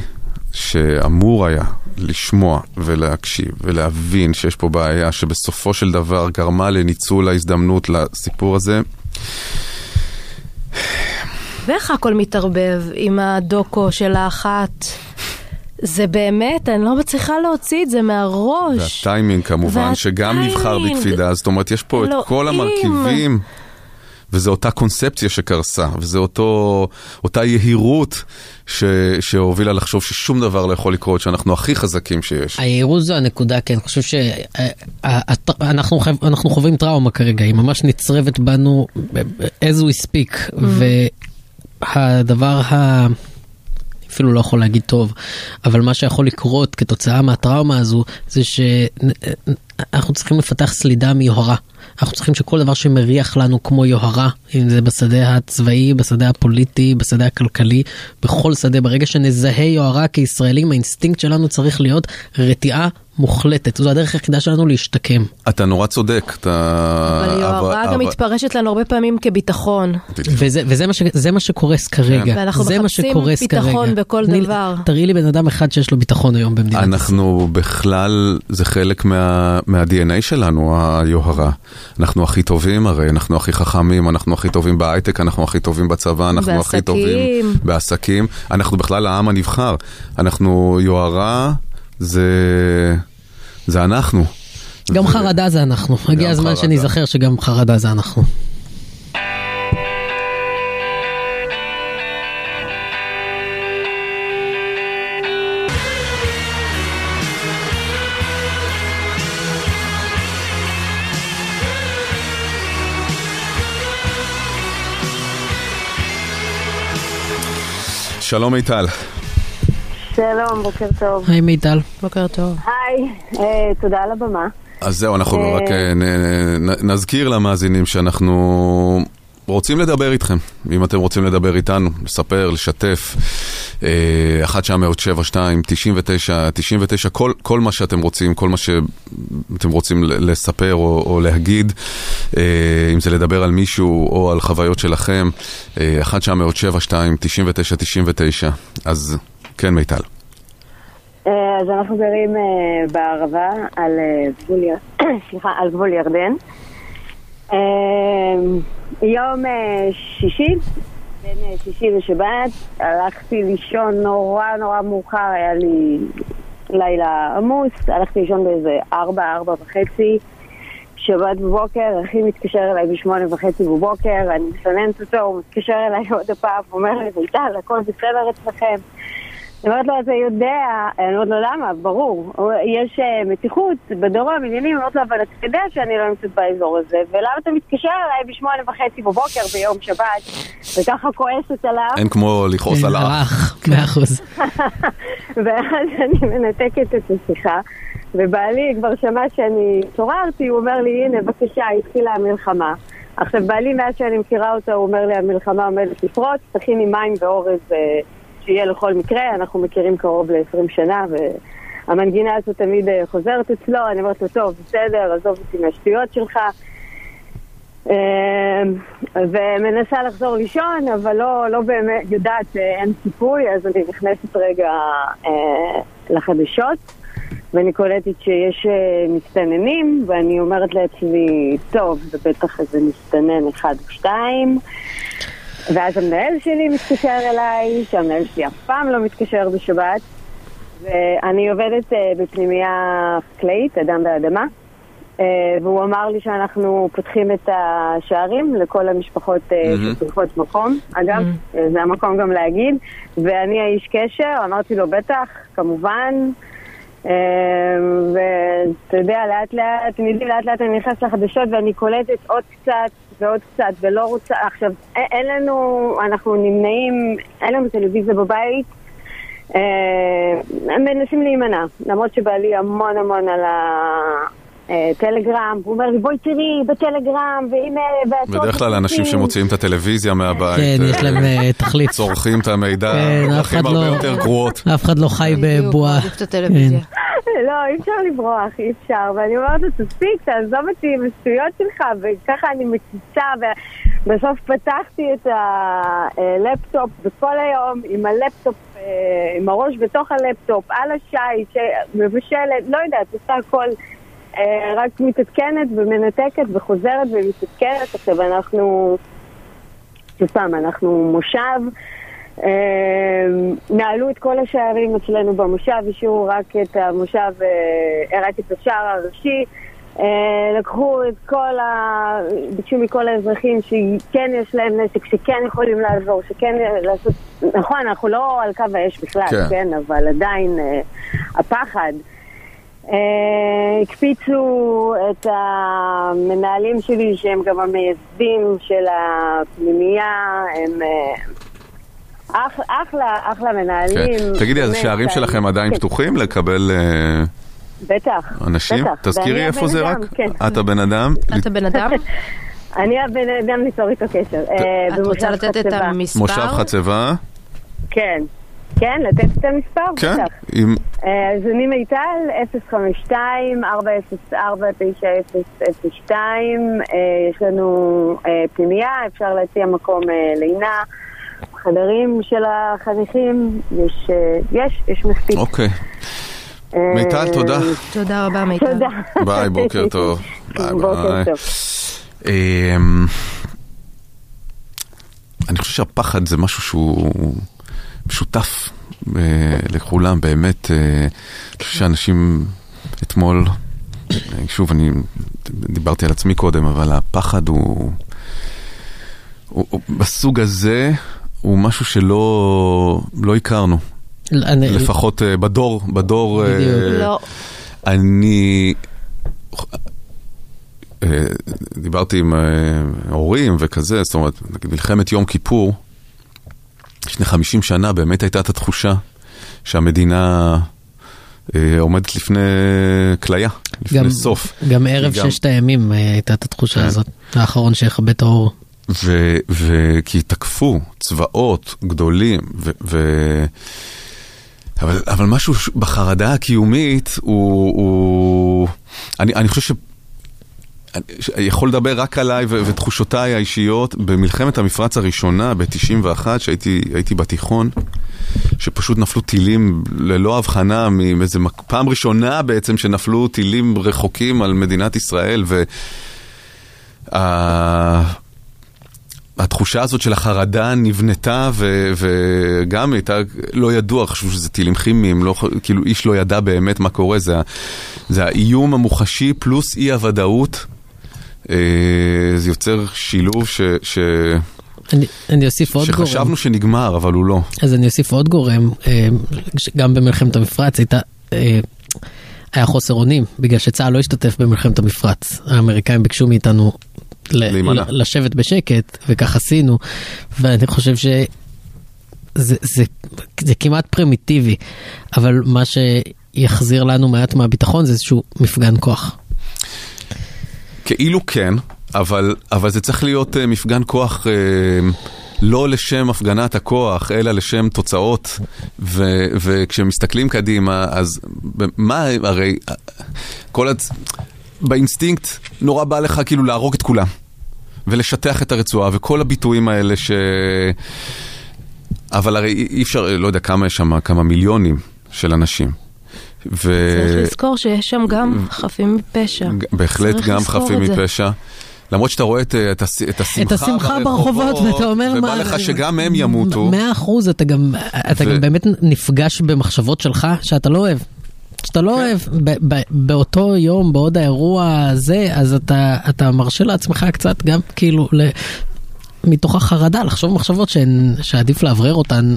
Speaker 1: שאמור היה לשמוע ולהקשיב ולהבין שיש פה בעיה שבסופו של דבר גרמה לניצול ההזדמנות לסיפור הזה,
Speaker 2: ואיך הכל מתערבב עם הדוקו של האחת? זה באמת, אני לא מצליחה להוציא את זה מהראש.
Speaker 1: והטיימינג כמובן, והטיימינג. שגם נבחר בקפידה, זאת אומרת, יש פה אלוהים. את כל המרכיבים. וזו אותה קונספציה שקרסה, וזו אותו, אותה יהירות ש, שהובילה לחשוב ששום דבר לא יכול לקרות, שאנחנו הכי חזקים שיש.
Speaker 3: היהירות זו הנקודה, כן, אני חושב שאנחנו חווים טראומה כרגע, היא ממש נצרבת בנו as we speak, mm. והדבר ה... אפילו לא יכול להגיד טוב, אבל מה שיכול לקרות כתוצאה מהטראומה הזו, זה שאנחנו צריכים לפתח סלידה מיוהרה. אנחנו צריכים שכל דבר שמריח לנו כמו יוהרה, אם זה בשדה הצבאי, בשדה הפוליטי, בשדה הכלכלי, בכל שדה, ברגע שנזהה יוהרה כישראלים, האינסטינקט שלנו צריך להיות רתיעה מוחלטת, זו הדרך היחידה שלנו להשתקם.
Speaker 1: אתה נורא צודק, אתה...
Speaker 2: אבל יוהרה גם מתפרשת לנו הרבה פעמים כביטחון.
Speaker 3: וזה, וזה מה, ש, זה מה שקורס כרגע.
Speaker 2: ואנחנו מחפשים ביטחון בכל דבר.
Speaker 3: תראי לי בן אדם אחד שיש לו ביטחון היום במדינת ישראל.
Speaker 1: אנחנו בכלל, זה חלק מה, מה-DNA שלנו, היוהרה. אנחנו הכי טובים הרי, אנחנו הכי חכמים, אנחנו הכי טובים בהייטק, אנחנו הכי טובים בצבא, אנחנו בעסקים. הכי טובים בעסקים. אנחנו בכלל העם הנבחר. אנחנו יוהרה, זה... זה אנחנו.
Speaker 3: גם ו... חרדה זה אנחנו. הגיע הזמן שניזכר שגם חרדה זה אנחנו.
Speaker 1: שלום מיטל.
Speaker 7: שלום, בוקר טוב.
Speaker 3: היי מיטל.
Speaker 2: בוקר טוב.
Speaker 7: היי, אה, תודה על הבמה.
Speaker 1: אז זהו, אנחנו אה... רק אה, נ, נזכיר למאזינים שאנחנו רוצים לדבר איתכם, אם אתם רוצים לדבר איתנו, לספר, לשתף, 1972, 99, 99, כל, כל מה שאתם רוצים, כל מה שאתם רוצים לספר או, או להגיד, אה, אם זה לדבר על מישהו או על חוויות שלכם, 1972, 99, 99, אז כן מיטל.
Speaker 7: אה, אז אנחנו גרים אה, בערבה על גבול, סליחה, על גבול ירדן. יום אה, שישי, בין אה, שישי לשבת, הלכתי לישון נורא נורא מאוחר, היה לי לילה עמוס, הלכתי לישון באיזה ארבע, ארבע וחצי. שבת בבוקר, אחי מתקשר אליי בשמונה וחצי בבוקר, אני מסננת אותו, הוא מתקשר אליי עוד הפעם, אומר לי, מיטל, הכל בסדר אצלכם. אני אומרת לו, אתה יודע, אני אומרת לו, למה? ברור. יש אה, מתיחות בדרום, עניינים, אני אומרת לו, אבל אתה יודע שאני לא נמצאת באזור הזה, ולמה אתה מתקשר אליי בשמונה וחצי בבוקר ביום שבת, וככה כועסת עליו?
Speaker 1: אין כמו לכעוס על האח.
Speaker 3: מאה אחוז.
Speaker 7: ואז אני מנתקת את השיחה, ובעלי כבר שמע שאני התעוררתי, הוא אומר לי, הנה, בבקשה, התחילה המלחמה. עכשיו, בעלי, מאז שאני מכירה אותו, הוא אומר לי, המלחמה עומדת לפרוץ, תכיני מים ואורז... אה, שיהיה לכל מקרה, אנחנו מכירים קרוב ל-20 שנה, והמנגינה הזו תמיד אה, חוזרת אצלו, אני אומרת לו, טוב, בסדר, עזוב אותי מהשטויות שלך. אה, ומנסה לחזור לישון, אבל לא, לא באמת יודעת שאין סיכוי, אז אני נכנסת רגע אה, לחדשות, ואני קולטת שיש מסתננים, ואני אומרת לעצמי, טוב, זה בטח איזה מסתנן אחד או שתיים. ואז המנהל שלי מתקשר אליי, שהמנהל שלי אף פעם לא מתקשר בשבת, ואני עובדת uh, בפנימייה חקלאית, אדם באדמה, uh, והוא אמר לי שאנחנו פותחים את השערים לכל המשפחות uh, mm-hmm. שצריכות מקום. אגב, mm-hmm. זה המקום גם להגיד, ואני האיש קשר, אמרתי לו, בטח, כמובן. Uh, ואתה יודע, לאט לאט, אתם יודעים, לאט לאט אני נכנסת לחדשות ואני קולטת עוד קצת ועוד קצת, ולא רוצה, עכשיו, אין לנו, אנחנו נמנעים, אין לנו טלוויזיה בבית, אה, מנסים להימנע, למרות שבעלי המון המון על הטלגרם, הוא אומר לי בואי תראי בטלגרם, והנה...
Speaker 1: בדרך כלל אנשים שמוציאים את הטלוויזיה מהבית,
Speaker 3: כן, יש להם אה, תחליף,
Speaker 1: צורכים את המידע, דרכים הרבה לא- יותר גרועות.
Speaker 3: אף אחד לא חי בבועה.
Speaker 7: לא, אי אפשר לברוח, אי אפשר. ואני אומרת לו, תספיק, תעזוב אותי עם השטויות שלך, וככה אני מציצה, ובסוף פתחתי את הלפטופ וכל היום עם הלפטופ, אה, עם הראש בתוך הלפטופ, על ה shit, מבשלת, לא יודעת, עושה הכל. אה, רק מתעדכנת ומנתקת וחוזרת ומתעדכנת. עכשיו אנחנו, שוב פעם, אנחנו מושב. אמ, נעלו את כל השערים אצלנו במושב, השאירו רק את המושב, אה, רק את השער הראשי. אה, לקחו את כל ה... ביקשו מכל האזרחים שכן יש להם נשק, שכן יכולים לעזור, שכן לעשות... נכון, אנחנו לא על קו האש בכלל,
Speaker 1: כן.
Speaker 7: כן, אבל עדיין אה, הפחד. הקפיצו את המנהלים שלי, שהם גם המייסדים של הפנימייה, הם אח- אחלה, אחלה מנהלים.
Speaker 1: כן. תגידי, אז השערים שלכם עדיין
Speaker 7: כן,
Speaker 1: פתוחים לקבל אה,
Speaker 7: בטח.
Speaker 1: אנשים?
Speaker 7: בטח.
Speaker 1: תזכירי איפה
Speaker 7: הבן
Speaker 1: זה
Speaker 7: אדם,
Speaker 1: רק?
Speaker 7: כן.
Speaker 1: את הבן אדם?
Speaker 2: אתה בן אדם?
Speaker 7: אני הבן אדם ליצור איתו קשר. אה,
Speaker 2: את רוצה לתת את. המספר?
Speaker 1: מושב חצבה?
Speaker 7: כן. כן, לתת את המספר?
Speaker 1: כן.
Speaker 7: בטח.
Speaker 1: עם-
Speaker 7: אה, אז אני מיטל, 052-404-9002, אה, יש לנו אה, פנימייה, אפשר להציע מקום אה, לינה, חדרים של החניכים, יש, אה, יש, יש מספיק.
Speaker 1: אוקיי.
Speaker 7: אה,
Speaker 1: מיטל, תודה.
Speaker 2: תודה רבה, מיטל.
Speaker 7: תודה.
Speaker 1: ביי, בוקר טוב. ביי
Speaker 7: בוקר
Speaker 1: ביי.
Speaker 7: טוב.
Speaker 1: אמ, אני חושב שהפחד זה משהו שהוא משותף אה, לכולם, באמת. אני חושב שאנשים אתמול, שוב, אני דיברתי על עצמי קודם, אבל הפחד הוא בסוג הזה, הוא משהו שלא לא הכרנו,
Speaker 3: אני-
Speaker 1: לפחות אה, בדור, בדור... אה,
Speaker 3: בדיוק.
Speaker 2: לא.
Speaker 1: אני אה, דיברתי עם אה, הורים וכזה, זאת אומרת, נגיד מלחמת יום כיפור, לפני 50 שנה באמת הייתה את התחושה שהמדינה עומדת לפני כליה, לפני
Speaker 3: גם-
Speaker 1: סוף.
Speaker 3: גם ערב
Speaker 1: גם-
Speaker 3: ששת הימים הייתה את התחושה
Speaker 1: כן.
Speaker 3: הזאת, האחרון שיכבה את האור.
Speaker 1: וכי תקפו צבאות גדולים, ו- ו- אבל, אבל משהו בחרדה הקיומית הוא... הוא... אני, אני חושב ש... אני יכול לדבר רק עליי ו- ותחושותיי האישיות. במלחמת המפרץ הראשונה ב-91, שהייתי הייתי בתיכון, שפשוט נפלו טילים ללא הבחנה, מאיזה מק- פעם ראשונה בעצם שנפלו טילים רחוקים על מדינת ישראל, ו... התחושה הזאת של החרדה נבנתה ו- וגם הייתה, לא ידוע, חשבו שזה טילים כימיים, לא, כאילו איש לא ידע באמת מה קורה, זה, זה האיום המוחשי פלוס אי הוודאות. אה, זה יוצר שילוב ש, ש,
Speaker 3: אני- אני אוסיף עוד גורם.
Speaker 1: שחשבנו שנגמר, אבל הוא לא.
Speaker 3: אז אני אוסיף עוד גורם, אה, גם במלחמת המפרץ הייתה, אה, היה חוסר אונים, בגלל שצה"ל לא השתתף במלחמת המפרץ. האמריקאים ביקשו מאיתנו
Speaker 1: להימנע.
Speaker 3: לשבת בשקט, וכך עשינו, ואני חושב שזה זה, זה, זה כמעט פרימיטיבי, אבל מה שיחזיר לנו מעט מהביטחון זה איזשהו מפגן כוח.
Speaker 1: כאילו כן, אבל, אבל זה צריך להיות uh, מפגן כוח uh, לא לשם הפגנת הכוח, אלא לשם תוצאות. ו, וכשמסתכלים קדימה, אז מה הרי, אה, כל הצ... באינסטינקט נורא בא לך כאילו להרוג את כולם. ולשטח את הרצועה, וכל הביטויים האלה ש... אבל הרי אי אפשר, לא יודע כמה יש שם, כמה מיליונים של אנשים. ו...
Speaker 2: צריך לזכור שיש שם גם חפים מפשע.
Speaker 1: בהחלט גם חפים
Speaker 2: את.
Speaker 1: מפשע. למרות שאתה רואה את, את, הש- את השמחה,
Speaker 3: את השמחה ברחובות, ואתה אומר
Speaker 1: ובא
Speaker 3: מה...
Speaker 1: לך שגם הם ימותו.
Speaker 3: מאה אחוז, אתה גם, אתה
Speaker 1: ו-
Speaker 3: גם באמת נפגש במחשבות שלך שאתה לא אוהב. שאתה לא
Speaker 1: כן.
Speaker 3: אוהב, ב- ב- באותו יום, בעוד האירוע הזה, אז אתה, אתה מרשה לעצמך קצת גם כאילו, ל... מתוך החרדה, לחשוב מחשבות שהן, שעדיף לאוורר אותן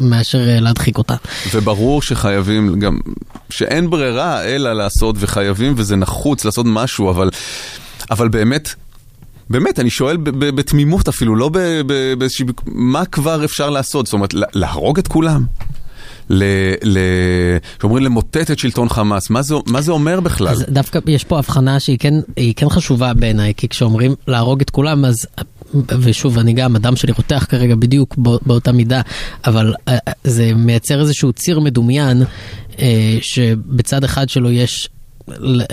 Speaker 3: מאשר אה, להדחיק אותן.
Speaker 1: וברור שחייבים גם, שאין ברירה אלא לעשות וחייבים וזה נחוץ לעשות משהו, אבל, אבל באמת, באמת, אני שואל בתמימות אפילו, לא באיזושהי, מה כבר אפשר לעשות? זאת אומרת, לה- להרוג את כולם? ל... ל... שאומרים למוטט את שלטון חמאס, מה זה, מה זה אומר בכלל?
Speaker 3: אז דווקא יש פה הבחנה שהיא כן, כן חשובה בעיניי, כי כשאומרים להרוג את כולם, אז, ושוב, אני גם, הדם שלי רותח כרגע בדיוק בא, באותה מידה, אבל אה, אה, זה מייצר איזשהו ציר מדומיין, אה, שבצד אחד שלו יש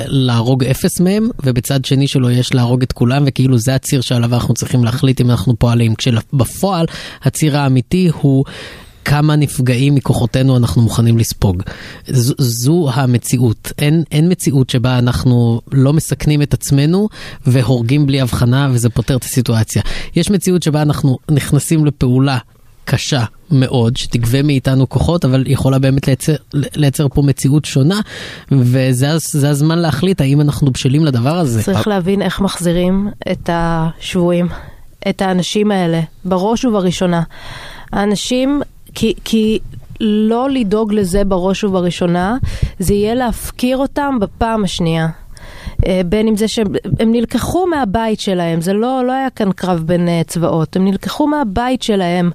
Speaker 3: להרוג אפס מהם, ובצד שני שלו יש להרוג את כולם, וכאילו זה הציר שעליו אנחנו צריכים להחליט אם אנחנו פועלים. כשבפועל הציר האמיתי הוא... כמה נפגעים מכוחותינו אנחנו מוכנים לספוג. זו, זו המציאות. אין, אין מציאות שבה אנחנו לא מסכנים את עצמנו והורגים בלי הבחנה וזה פותר את הסיטואציה. יש מציאות שבה אנחנו נכנסים לפעולה קשה מאוד, שתגבה מאיתנו כוחות, אבל יכולה באמת לייצר, לייצר פה מציאות שונה, וזה הז- זה הזמן להחליט האם אנחנו בשלים לדבר הזה.
Speaker 2: צריך להבין איך מחזירים את השבויים, את האנשים האלה, בראש ובראשונה. האנשים, כי, כי לא לדאוג לזה בראש ובראשונה, זה יהיה להפקיר אותם בפעם השנייה. אה, בין אם זה שהם הם נלקחו מהבית שלהם, זה לא, לא היה כאן קרב בין אה, צבאות, הם נלקחו מהבית שלהם.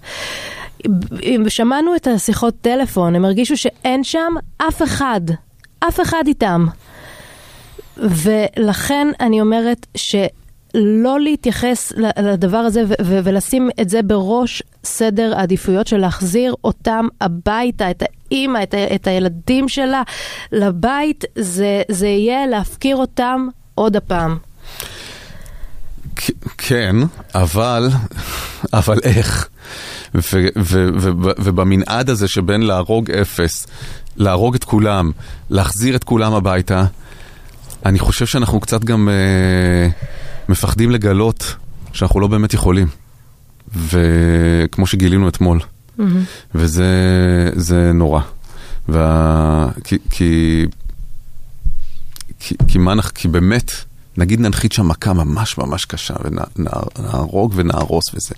Speaker 2: שמענו את השיחות טלפון, הם הרגישו שאין שם אף אחד, אף אחד איתם. ולכן אני אומרת שלא להתייחס לדבר הזה ו- ו- ולשים את זה בראש סדר העדיפויות של להחזיר אותם הביתה, את האימא, את, ה- את הילדים שלה לבית, זה, זה יהיה להפקיר אותם עוד הפעם.
Speaker 1: כן, אבל, אבל איך? ובמנעד הזה שבין להרוג אפס, להרוג את כולם, להחזיר את כולם הביתה, אני חושב שאנחנו קצת גם אה, מפחדים לגלות שאנחנו לא באמת יכולים. וכמו שגילינו אתמול. וזה זה נורא. וה... כי, כי, כי, כי, מה, כי באמת, נגיד ננחית שם מכה ממש ממש קשה, ונהרוג ונהרוס וזה.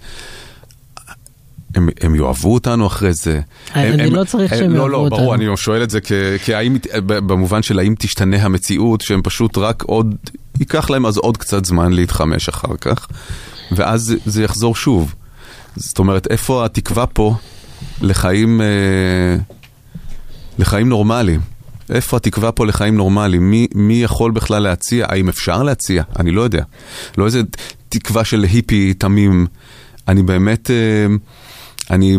Speaker 1: הם, הם יאהבו אותנו אחרי זה.
Speaker 3: אני
Speaker 1: הם,
Speaker 3: לא צריך שהם
Speaker 1: לא,
Speaker 3: יאהבו
Speaker 1: לא,
Speaker 3: אותנו.
Speaker 1: ברור, אני שואל את זה כ, כהאם, במובן של האם תשתנה המציאות, שהם פשוט רק עוד, ייקח להם אז עוד קצת זמן להתחמש אחר כך, ואז זה, זה יחזור שוב. זאת אומרת, איפה התקווה פה לחיים, אה, לחיים נורמליים? איפה התקווה פה לחיים נורמליים? מי, מי יכול בכלל להציע? האם אפשר להציע? אני לא יודע. לא איזה תקווה של היפי תמים. אני באמת, אה, אני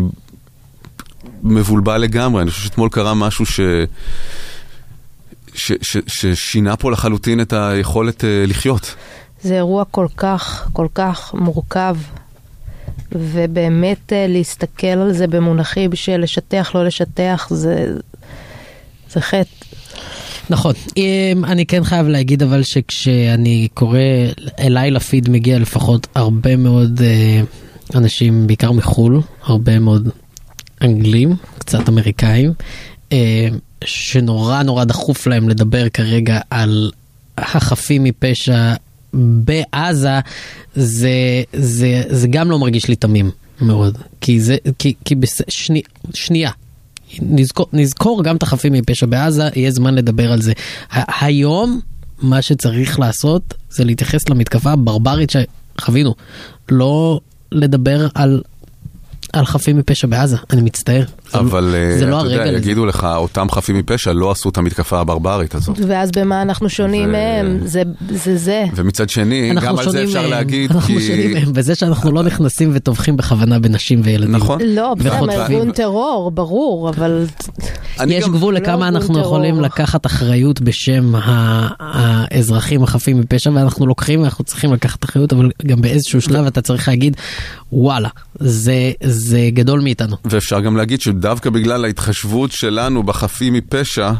Speaker 1: מבולבל לגמרי. אני חושב שאתמול קרה משהו ש... ש, ש, ששינה פה לחלוטין את היכולת אה, לחיות.
Speaker 2: זה אירוע כל כך, כל כך מורכב, ובאמת אה, להסתכל על זה במונחים של לשטח, לא לשטח, זה, זה חטא.
Speaker 3: נכון. אני כן חייב להגיד אבל שכשאני קורא, אליי לפיד מגיע לפחות הרבה מאוד אה, אנשים, בעיקר מחו"ל, הרבה מאוד אנגלים, קצת אמריקאים, אה, שנורא נורא דחוף להם לדבר כרגע על החפים מפשע בעזה, זה, זה, זה גם לא מרגיש לי תמים מאוד. כי זה, כי, כי בס... שני, שנייה, נזכור, נזכור גם את החפים מפשע בעזה, יהיה זמן לדבר על זה. היום, מה שצריך לעשות זה להתייחס למתקפה הברברית שחווינו. לא לדבר על, על חפים מפשע בעזה, אני מצטער. זה-
Speaker 1: אבל
Speaker 3: זה
Speaker 1: אה,
Speaker 3: לא הרגע
Speaker 1: יודע,
Speaker 3: לזה.
Speaker 1: יגידו לך, אותם חפים מפשע לא עשו את המתקפה הברברית הזאת.
Speaker 2: ואז במה אנחנו שונים
Speaker 1: ו-
Speaker 2: מהם? זה זה. זה.
Speaker 1: ומצד שני,
Speaker 3: אנחנו
Speaker 1: גם על זה
Speaker 3: שונים
Speaker 1: אפשר
Speaker 3: מהם,
Speaker 1: להגיד,
Speaker 3: אנחנו
Speaker 1: כי...
Speaker 3: שונים מהם בזה שאנחנו לא נכנסים וטובחים בכוונה בנשים וילדים.
Speaker 1: נכון.
Speaker 2: לא, בסדר. ארגון טרור, ברור, אבל
Speaker 3: יש
Speaker 1: גם-
Speaker 3: גבול
Speaker 2: לא
Speaker 3: לכמה
Speaker 2: ארגון
Speaker 3: אנחנו
Speaker 2: טרור.
Speaker 3: יכולים לקחת אחריות בשם האזרחים החפים מפשע ואנחנו לוקחים ואנחנו צריכים לקחת אחריות אבל גם באיזשהו שלב אתה צריך להגיד וואלה זה זה גדול מאיתנו.
Speaker 1: ואפשר גם להגיד שדווקא בגלל ההתחשבות שלנו בחפים מפשע,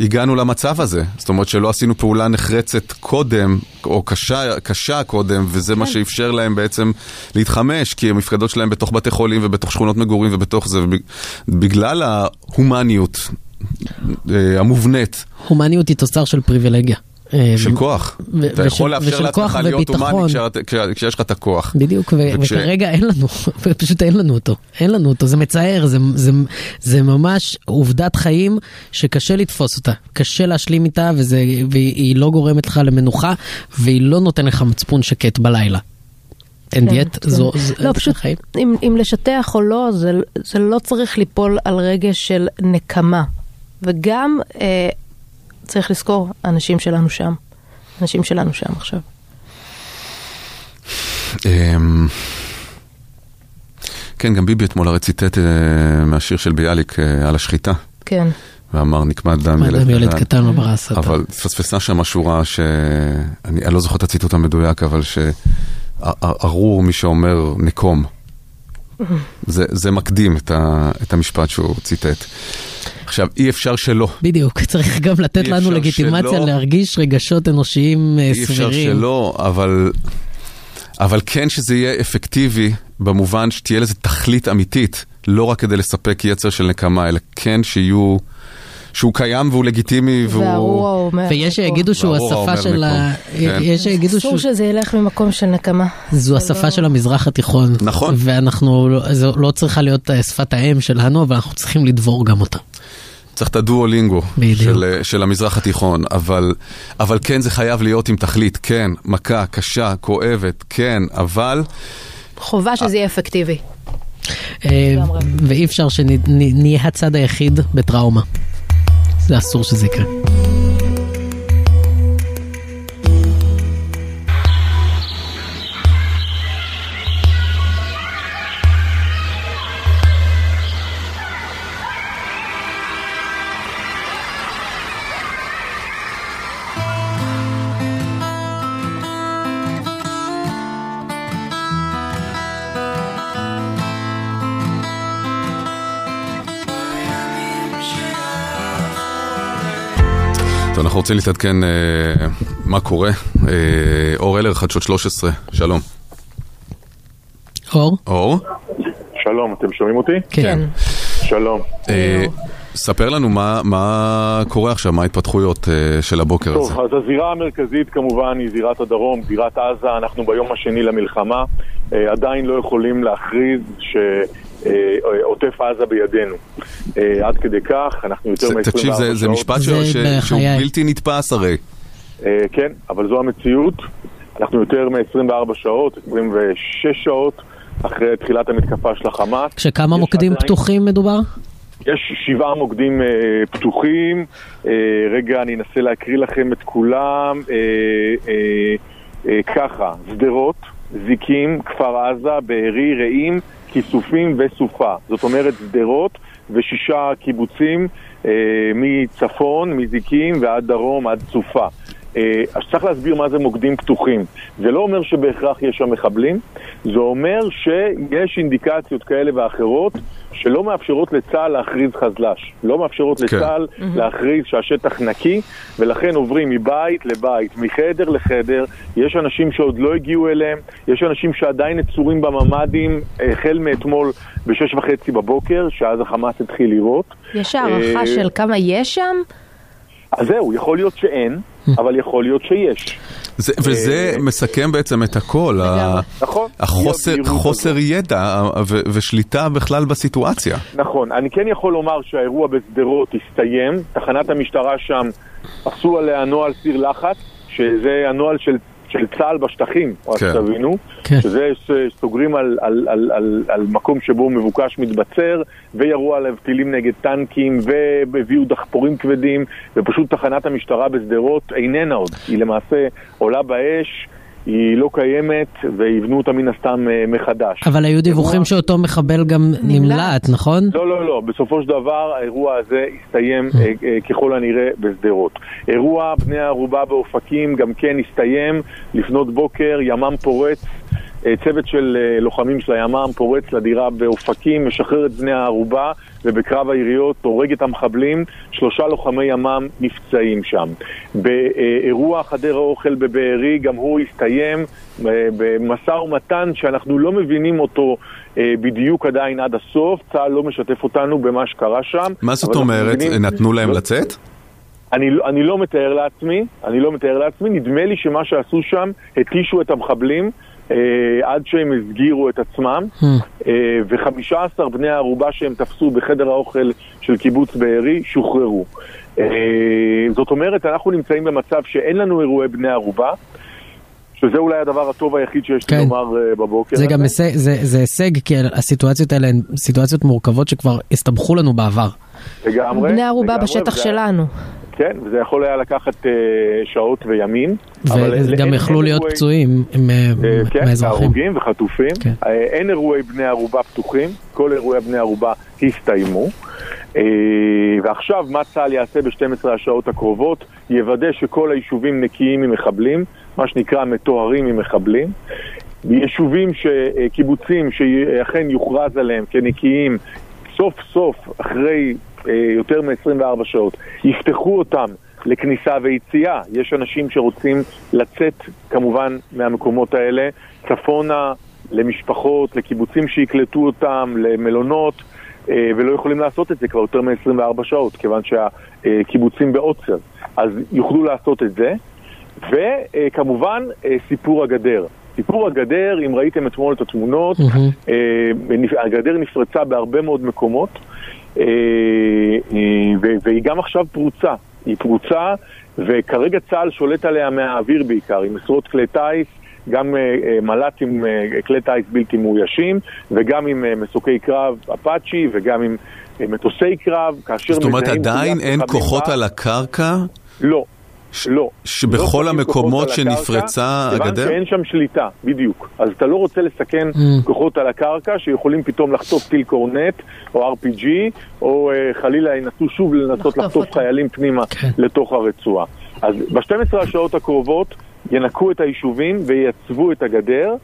Speaker 1: הגענו למצב הזה. זאת אומרת שלא עשינו פעולה נחרצת קודם, או קשה, קשה קודם, וזה מה שאפשר להם בעצם להתחמש, כי המפקדות שלהם בתוך בתי חולים ובתוך שכונות מגורים ובתוך זה, ובגלל ההומניות אה, המובנית
Speaker 3: הומניות היא תוצר של פריבילגיה. אה,
Speaker 1: של כוח.
Speaker 3: ו-
Speaker 1: אתה
Speaker 3: ושל-
Speaker 1: יכול לאפשר לעצמך להיות. הומני כשיש לך את הכוח.
Speaker 3: בדיוק, ו-
Speaker 1: וכש-
Speaker 3: וכרגע אין לנו, פשוט אין לנו אותו, אין לנו אותו, זה מצער, זה, זה, זה ממש עובדת חיים שקשה לתפוס אותה, קשה להשלים איתה, וזה, והיא לא גורמת לך למנוחה, והיא לא נותן לך מצפון שקט בלילה. אין
Speaker 2: כן,
Speaker 3: דיאט,
Speaker 2: כן.
Speaker 3: זו,
Speaker 2: לא,
Speaker 3: החיים.
Speaker 2: אם, אם לשטח או לא, זה, זה לא צריך ליפול על רגש של נקמה. וגם אה, צריך לזכור, האנשים שלנו שם. האנשים שלנו שם עכשיו.
Speaker 1: אמ, כן, גם ביבי אתמול הרי ציטט אה, מהשיר של ביאליק אה, על השחיטה,
Speaker 2: כן.
Speaker 1: ואמר נקמת דם
Speaker 3: אדם ילד
Speaker 1: קטן.
Speaker 3: קטן לא הסתה.
Speaker 1: אבל התפספסה שם שורה שאני אני לא זוכר את הציטוט המדויק, אבל שארור מי שאומר נקום. זה, זה מקדים את, ה, את המשפט שהוא ציטט. עכשיו, אי אפשר שלא.
Speaker 3: בדיוק, צריך גם לתת
Speaker 1: אי
Speaker 3: לנו לגיטימציה
Speaker 1: שלא.
Speaker 3: להרגיש רגשות אנושיים אה,
Speaker 1: אי אפשר
Speaker 3: סבירים.
Speaker 1: שלא, אבל, אבל כן שזה יהיה אפקטיבי במובן שתהיה לזה תכלית אמיתית, לא רק כדי לספק יצר של נקמה, אלא כן שיהיו... שהוא קיים והוא לגיטימי והוא...
Speaker 3: ויש שיגידו שהוא השפה של ה...
Speaker 1: כן.
Speaker 3: יש שיגידו
Speaker 2: אסור
Speaker 3: שהוא...
Speaker 2: שזה ילך ממקום של נקמה.
Speaker 3: זו השפה של המזרח התיכון.
Speaker 1: נכון.
Speaker 3: ואנחנו, לא- זו לא צריכה להיות אה, שפת האם שלנו, אבל אנחנו צריכים לדבור גם אותה.
Speaker 1: צריך את הדואולינגו
Speaker 3: בדיוק.
Speaker 1: של, של המזרח התיכון, אבל, אבל כן זה חייב להיות עם תכלית, כן, מכה קשה, כואבת, כן, אבל
Speaker 2: חובה שזה יהיה אפקטיבי.
Speaker 3: אה. ואי אפשר שנהיה הצד היחיד בטראומה. זה אסור שזה יקרה.
Speaker 1: רוצים להתעדכן אה, מה קורה. אה, אור אלר, חדשות 13, שלום.
Speaker 3: אור?
Speaker 1: אור,
Speaker 8: שלום, אתם שומעים אותי?
Speaker 3: כן.
Speaker 8: שלום.
Speaker 1: אה, ספר לנו מה, מה קורה עכשיו, מה ההתפתחויות אה, של הבוקר הזה.
Speaker 8: טוב, אז הזירה המרכזית כמובן היא זירת הדרום, זירת עזה, אנחנו ביום השני למלחמה, אה, עדיין לא יכולים להכריז שעוטף עזה בידינו. אה, עד כדי כך, אנחנו יותר
Speaker 1: זה-
Speaker 8: מ-24
Speaker 1: תקשיב, זה, זה משפט שהוא. בלתי נתפס הרי.
Speaker 8: אה, כן, אבל זו המציאות. אנחנו יותר מ-24 שעות, 26 שעות אחרי תחילת המתקפה של החמאס.
Speaker 3: כשכמה
Speaker 8: יש
Speaker 3: מוקדים
Speaker 8: עדיין-
Speaker 3: פתוחים מדובר?
Speaker 8: יש שבעה מוקדים אה, פתוחים, אה, רגע אני אנסה להקריא לכם את כולם, אה, אה, אה, ככה, שדרות, זיקים, כפר עזה, בארי, רעים, כיסופים וסופה. זאת אומרת שדרות ושישה קיבוצים אה, מצפון, מזיקים ועד דרום, עד סופה. אה, אז צריך להסביר מה זה מוקדים פתוחים. זה לא אומר שבהכרח יש שם מחבלים, זה אומר שיש אינדיקציות כאלה ואחרות שלא מאפשרות לצה"ל להכריז חזל"ש. לא מאפשרות
Speaker 1: כן.
Speaker 8: לצה"ל להכריז שהשטח נקי, ולכן עוברים מבית לבית, מחדר לחדר. יש אנשים שעוד לא הגיעו אליהם, יש אנשים שעדיין נצורים בממ"דים החל מאתמול בשש וחצי בבוקר, שאז החמאס התחיל לירות.
Speaker 2: יש הערכה
Speaker 8: אה,
Speaker 2: של כמה יש שם?
Speaker 8: אז זהו, יכול להיות שאין, אבל יכול להיות שיש.
Speaker 1: זה, וזה
Speaker 8: אה,
Speaker 1: מסכם בעצם את הכל, ה-.
Speaker 8: נכון.
Speaker 1: החוסר חוסר. ידע ו- ושליטה בכלל בסיטואציה.
Speaker 8: נכון, אני כן יכול לומר שהאירוע בשדרות הסתיים, תחנת המשטרה שם עשו עליה נוהל סיר לחץ, שזה הנוהל של, של צה"ל בשטחים, רק
Speaker 1: כן.
Speaker 8: שתבינו,
Speaker 3: כן.
Speaker 8: שזה סוגרים על, על, על, על, על מקום שבו מבוקש מתבצר, וירו עליו טילים נגד טנקים, והביאו דחפורים כבדים, ופשוט תחנת המשטרה בשדרות איננה עוד, היא למעשה עולה באש. היא לא קיימת, ויבנו אותה מן הסתם אה, מחדש.
Speaker 3: אבל היו דיווחים שאותו מחבל גם נמלט, נכון?
Speaker 8: לא, לא, לא. בסופו של דבר האירוע הזה הסתיים אה, אה, ככל הנראה בשדרות. אירוע בני הערובה באופקים גם כן הסתיים לפנות בוקר, ימ"מ פורץ. צוות של לוחמים של הימ"מ פורץ לדירה באופקים, משחרר את בני הערובה ובקרב היריות הורג את המחבלים, שלושה לוחמי ימ"מ נפצעים שם. באירוע חדר האוכל בבארי גם הוא הסתיים אה, במשא ומתן שאנחנו לא מבינים אותו אה, בדיוק עדיין עד הסוף, צה"ל לא משתף אותנו במה שקרה שם.
Speaker 1: מה זאת אומרת?
Speaker 8: מבינים-
Speaker 1: נתנו להם
Speaker 8: לא-
Speaker 1: לצאת?
Speaker 8: אני, לא- אני לא מתאר לעצמי, אני לא מתאר לעצמי, נדמה לי שמה שעשו שם, התישו את המחבלים עד שהם הסגירו את עצמם, אה, ו-15 בני הערובה שהם תפסו בחדר האוכל של קיבוץ בארי שוחררו. אה, זאת אומרת, אנחנו נמצאים במצב שאין לנו אירועי בני ערובה, שזה אולי הדבר הטוב היחיד שיש
Speaker 3: כן.
Speaker 8: לי לומר אה, בבוקר.
Speaker 3: זה. גם הישג, זה, זה הישג, כי הסיטואציות האלה הן סיטואציות מורכבות שכבר הסתבכו לנו בעבר.
Speaker 8: לגמרי.
Speaker 2: בני ערובה בשטח
Speaker 8: וזה-
Speaker 2: שלנו.
Speaker 8: כן, וזה יכול היה לקחת אה, שעות וימים.
Speaker 3: וגם יכלו להיות
Speaker 8: אירועי-
Speaker 3: פצועים עם, אה,
Speaker 8: אה, כן,
Speaker 3: מהאזרחים.
Speaker 8: הרוגים וחטופים.
Speaker 3: כן.
Speaker 8: אה, אין אירועי בני ערובה פתוחים, כל אירועי בני ערובה הסתיימו. אה, ועכשיו, מה צה"ל יעשה ב-12 השעות הקרובות? יוודא שכל היישובים נקיים ממחבלים, מה שנקרא מטוהרים ממחבלים. יישובים, ש- קיבוצים שאכן יוכרז עליהם כנקיים, סוף סוף, אחרי יותר מ-24 שעות, יפתחו אותם לכניסה ויציאה. יש אנשים שרוצים לצאת כמובן מהמקומות האלה, צפונה למשפחות, לקיבוצים שיקלטו אותם, למלונות, אה, ולא יכולים לעשות את זה כבר יותר מ-24 שעות, כיוון שהקיבוצים בעוצר. אז יוכלו לעשות את זה. וכמובן, אה, סיפור הגדר. סיפור הגדר, אם ראיתם אתמול את התמונות. אה, הגדר נפרצה בהרבה מאוד מקומות, אה, אה, והיא גם עכשיו פרוצה. היא פרוצה, וכרגע צה"ל שולט עליה מהאוויר בעיקר, עם עשרות כלי טיס, גם אה, אה, מל"ט עם אה, כלי טיס בלתי מאוישים, וגם עם אה, מסוקי קרב אפאצ'י, וגם עם אה, מטוסי קרב, כאשר
Speaker 1: זאת אומרת, עדיין אין כוחות על הקרקע?
Speaker 8: לא.
Speaker 1: ש-
Speaker 8: לא.
Speaker 1: שבכל
Speaker 8: לא
Speaker 1: המקומות שנפרצה
Speaker 8: כיוון
Speaker 1: הגדר?
Speaker 8: שאין שם שליטה, בדיוק. אז אתה לא רוצה לסכן
Speaker 3: Mm.
Speaker 8: כוחות על הקרקע שיכולים פתאום לחטוף טיל קורנט או RPG, או אה, חלילה ינסו שוב לנסות
Speaker 2: לחטוף
Speaker 8: לחטוף
Speaker 2: אותו.
Speaker 8: חיילים פנימה
Speaker 3: כן.
Speaker 8: לתוך הרצועה. אז ב-12 השעות הקרובות ינקו את היישובים וייצבו את הגדר.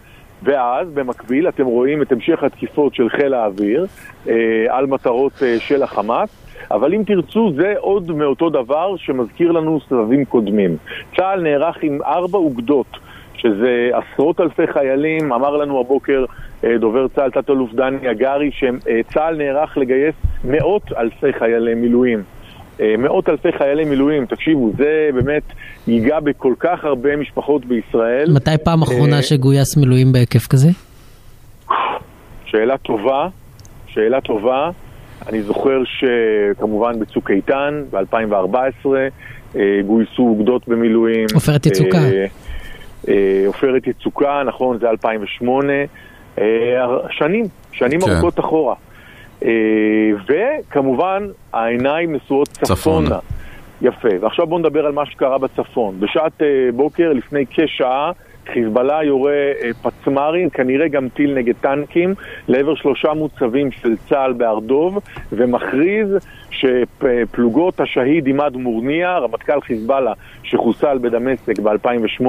Speaker 8: ואז במקביל אתם רואים את המשך התקיפות של חיל האוויר אה, על מטרות אה, של החמאס, אבל אם תרצו זה עוד מאותו דבר שמזכיר לנו סבבים קודמים. צה"ל נערך עם ארבע אוגדות, שזה עשרות אלפי חיילים, אמר לנו הבוקר אה, דובר צה"ל תת-אלוף דני הגרי, שצה"ל נערך לגייס מאות אלפי חיילי מילואים. אה, מאות אלפי חיילי מילואים, תקשיבו, זה באמת ייגע בכל כך הרבה משפחות בישראל.
Speaker 3: מתי פעם
Speaker 8: אה,
Speaker 3: אחרונה שגויס מילואים בהיקף כזה?
Speaker 8: שאלה טובה, שאלה טובה. אני זוכר שכמובן בצוק איתן, ב-2014, אה, גויסו אוגדות במילואים.
Speaker 3: עופרת יצוקה.
Speaker 8: אה, אה, עופרת יצוקה, נכון, זה 2008. אה, שנים, שנים
Speaker 1: כן.
Speaker 8: ארוכות אחורה. וכמובן, העיניים נשואות
Speaker 1: צפונה.
Speaker 8: צפונה. יפה, ועכשיו בואו נדבר על מה שקרה בצפון. בשעת בוקר, לפני כשעה, חיזבאללה יורה אה, פצמ"רים, כנראה גם טיל נגד טנקים, לעבר שלושה מוצבים של צה"ל בהר דוב, ומכריז שפלוגות השהיד עימאד מורניה, רמטכ"ל חיזבאללה שחוסל בדמשק ב-2008,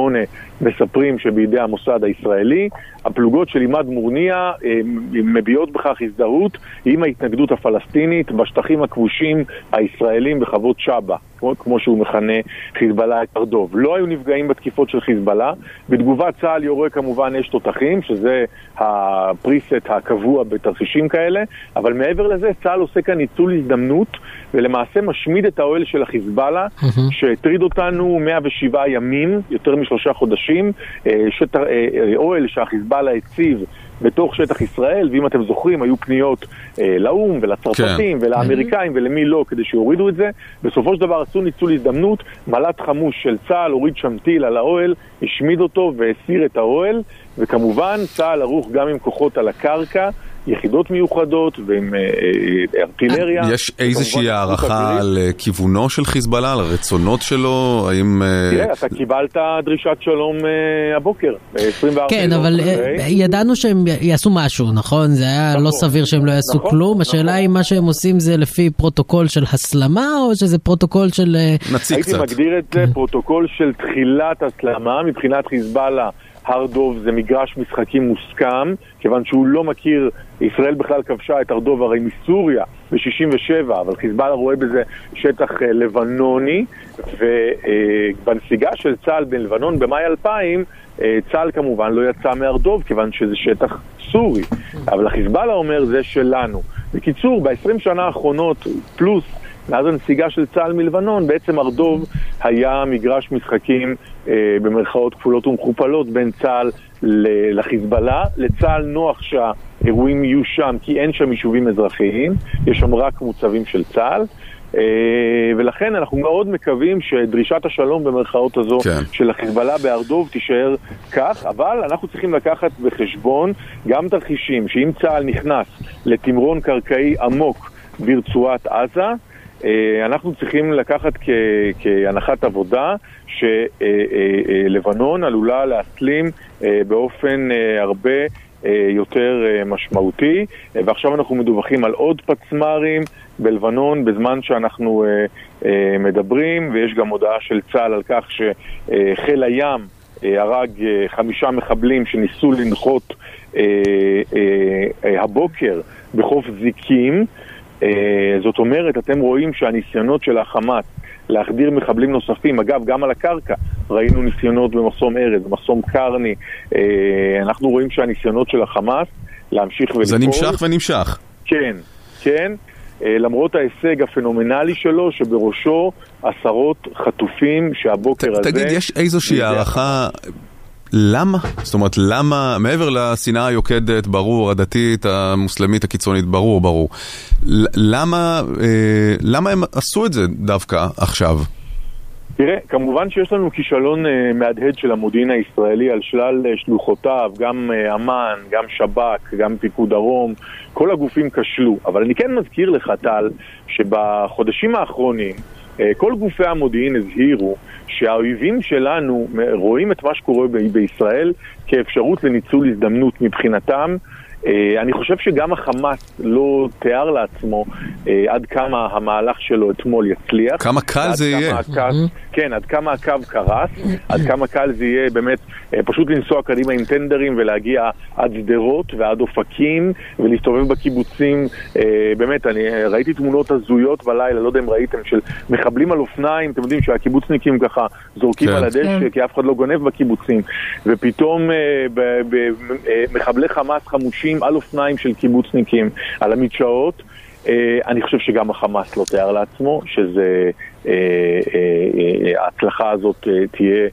Speaker 8: מספרים שבידי המוסד הישראלי, הפלוגות של עימאד מורניה אה, מביעות בכך הזדהות עם ההתנגדות הפלסטינית בשטחים הכבושים הישראלים בחוות שבא, כמו, שהוא מכנה חיזבאללה את הר. לא היו נפגעים בתקיפות של חיזבאללה, בתגובה צה"ל יורה כמובן אש תותחים, שזה הפריסט הקבוע בתרחישים כאלה, אבל מעבר לזה צה"ל עושה כאן ניצול הזדמנות ולמעשה משמיד את האוהל של החיזבאללה, שהטריד אותנו 107 ימים, יותר משלושה חודשים, אה, שטח, אה, אה, אוהל שהחיזבאללה הציב בתוך שטח ישראל, ואם אתם זוכרים, היו פניות אה, לאו"ם ולצרפתים
Speaker 1: כן.
Speaker 8: ולאמריקאים ולמי לא כדי שיורידו את זה. בסופו של דבר עשו ניצול הזדמנות, מל"ט חמוש של צה"ל הוריד שם טיל על האוהל, השמיד אותו והסיר את האוהל, וכמובן צה"ל ערוך גם עם כוחות על הקרקע. יחידות מיוחדות ועם אה, אה, ארטילריה.
Speaker 1: יש איזושהי הערכה. על אה, כיוונו של חיזבאללה, על הרצונות שלו? האם... אה,
Speaker 8: תראה, אתה קיבלת דרישת שלום אה, הבוקר, אה, 24
Speaker 3: כן, אבל
Speaker 8: אחרי.
Speaker 3: אה, ידענו שהם יעשו משהו, נכון? זה היה
Speaker 8: נכון.
Speaker 3: לא סביר שהם לא יעשו
Speaker 8: נכון,
Speaker 3: כלום. השאלה
Speaker 8: נכון.
Speaker 3: אם מה שהם עושים זה לפי פרוטוקול של הסלמה, או שזה פרוטוקול של...
Speaker 1: נציג
Speaker 8: הייתי
Speaker 1: קצת.
Speaker 8: מגדיר את זה פרוטוקול של תחילת הסלמה, מבחינת חיזבאללה. הר דוב זה מגרש משחקים מוסכם, כיוון שהוא לא מכיר, ישראל בכלל כבשה את הר דוב הרי מסוריה ב-67, אבל חיזבאללה רואה בזה שטח אה, לבנוני, ובנסיגה של צה"ל בלבנון במאי 2000, אה, צה"ל כמובן לא יצא מהר דוב, כיוון שזה שטח סורי, אבל החיזבאללה אומר זה שלנו. בקיצור, ב-20 שנה האחרונות, פלוס מאז הנסיגה של צה"ל מלבנון, בעצם הר דוב היה מגרש משחקים אה, במרכאות כפולות ומכופלות בין צה"ל לחיזבאללה. לצה"ל נוח שהאירועים יהיו שם כי אין שם יישובים אזרחיים, יש שם רק מוצבים של צה"ל. אה, ולכן אנחנו מאוד מקווים שדרישת השלום במרכאות הזו
Speaker 1: כן.
Speaker 8: של החיזבאללה בהר דוב תישאר כך, אבל אנחנו צריכים לקחת בחשבון גם תרחישים שאם צה"ל נכנס לתמרון קרקעי עמוק ברצועת עזה, אנחנו צריכים לקחת כ- כהנחת עבודה שלבנון עלולה להסלים אה, באופן אה, הרבה אה, יותר אה, משמעותי, אה, ועכשיו אנחנו מדווחים על עוד פצמ"רים בלבנון בזמן שאנחנו אה, אה, מדברים, ויש גם הודעה של צה"ל על כך שחיל הים אה, הרג אה, חמישה מחבלים שניסו לנחות אה, אה, אה, הבוקר בחוף זיקים. אה, זאת אומרת, אתם רואים שהניסיונות של החמאס להחדיר מחבלים נוספים. אגב, גם על הקרקע ראינו ניסיונות במחסום ארז, במחסום קרני. אה, אנחנו רואים שהניסיונות של החמאס להמשיך ולפעול...
Speaker 1: זה נמשך ונמשך.
Speaker 8: כן, כן. אה, למרות ההישג הפנומנלי שלו, שבראשו עשרות חטופים שהבוקר
Speaker 1: ת,
Speaker 8: הזה...
Speaker 1: תגיד, יש איזושהי הערכה... למה? זאת אומרת, למה, מעבר לשנאה היוקדת, ברור, הדתית, המוסלמית, הקיצונית, ברור, ברור. למה, אה, למה הם עשו את זה דווקא עכשיו?
Speaker 8: תראה, כמובן שיש לנו כישלון אה, מהדהד של המודיעין הישראלי על שלל אה, שלוחותיו, גם אמ"ן, גם שב"כ, גם פיקוד דרום, כל הגופים כשלו. אבל אני כן מזכיר לך, טל, שבחודשים האחרונים כל גופי המודיעין הזהירו שהאויבים שלנו רואים את מה שקורה בישראל כאפשרות לניצול הזדמנות מבחינתם. אה, אני חושב שגם החמאס לא תיאר לעצמו אה, עד כמה המהלך שלו אתמול יצליח.
Speaker 1: כמה קל
Speaker 8: עד
Speaker 1: זה
Speaker 8: כמה
Speaker 1: יהיה.
Speaker 8: הקו, כן, עד כמה הקו קרס, עד כמה קל זה יהיה באמת אה, פשוט לנסוע קדימה עם טנדרים ולהגיע עד שדרות ועד אופקים ולהסתובב בקיבוצים. באמת, אני ראיתי תמונות הזויות בלילה, לא יודע אם ראיתם, של מחבלים על אופניים, אתם יודעים שהקיבוצניקים ככה זורקים
Speaker 1: כן.
Speaker 8: על הדשא
Speaker 2: כן.
Speaker 8: כי אף אחד לא גונב בקיבוצים, ופתאום מחבלי חמאס חמושים על אופניים של קיבוצניקים על המדשאות. אה, אני חושב שגם החמאס לא תיאר לעצמו שזה, אה, אה, ההצלחה הזאת תהיה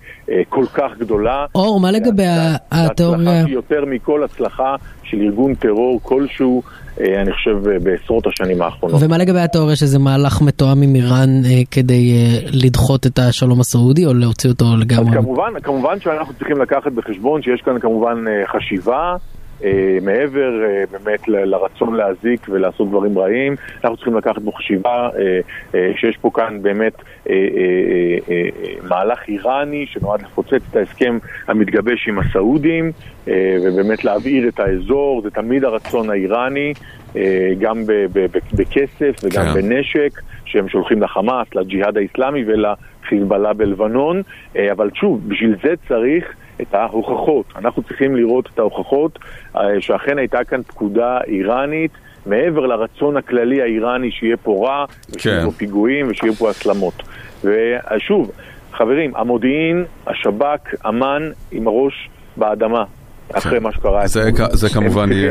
Speaker 8: כל כך גדולה.
Speaker 3: אור, מה לגבי התיאוריה?
Speaker 8: שהיא יותר מכל הצלחה של ארגון טרור כלשהו, אני חושב, בעשרות השנים האחרונות.
Speaker 3: ומה לגבי התיאוריה שזה מהלך מתואם עם איראן כדי לדחות את השלום הסעודי או להוציא אותו
Speaker 8: אז
Speaker 3: לגמרי?
Speaker 8: כמובן, כמובן שאנחנו צריכים לקחת בחשבון שיש כאן כמובן חשיבה. אה, מעבר אה, באמת לרצון להזיק ולעשות דברים רעים, אנחנו צריכים לקחת בחשיבה אה, אה, שיש פה כאן באמת מהלך איראני שנועד לפוצץ את ההסכם המתגבש עם הסעודים ובאמת להבעיר את האזור, זה תמיד הרצון האיראני, גם בכסף וגם
Speaker 1: כן.
Speaker 8: בנשק שהם שולחים לחמאס, לג'יהאד האיסלאמי ולחיזבאללה בלבנון, אבל שוב, בשביל זה צריך את ההוכחות. אנחנו צריכים לראות את ההוכחות אה, שאכן הייתה כאן פקודה איראנית. מעבר לרצון הכללי האיראני שיהיה פה רע, ושיהיה
Speaker 1: כן.
Speaker 8: פה פיגועים ושיהיו פה הסלמות. ושוב, חברים, המודיעין, השב"כ, אמ"ן, עם הראש באדמה, אחרי מה שקרה.
Speaker 1: זה זה כמובן יהיה...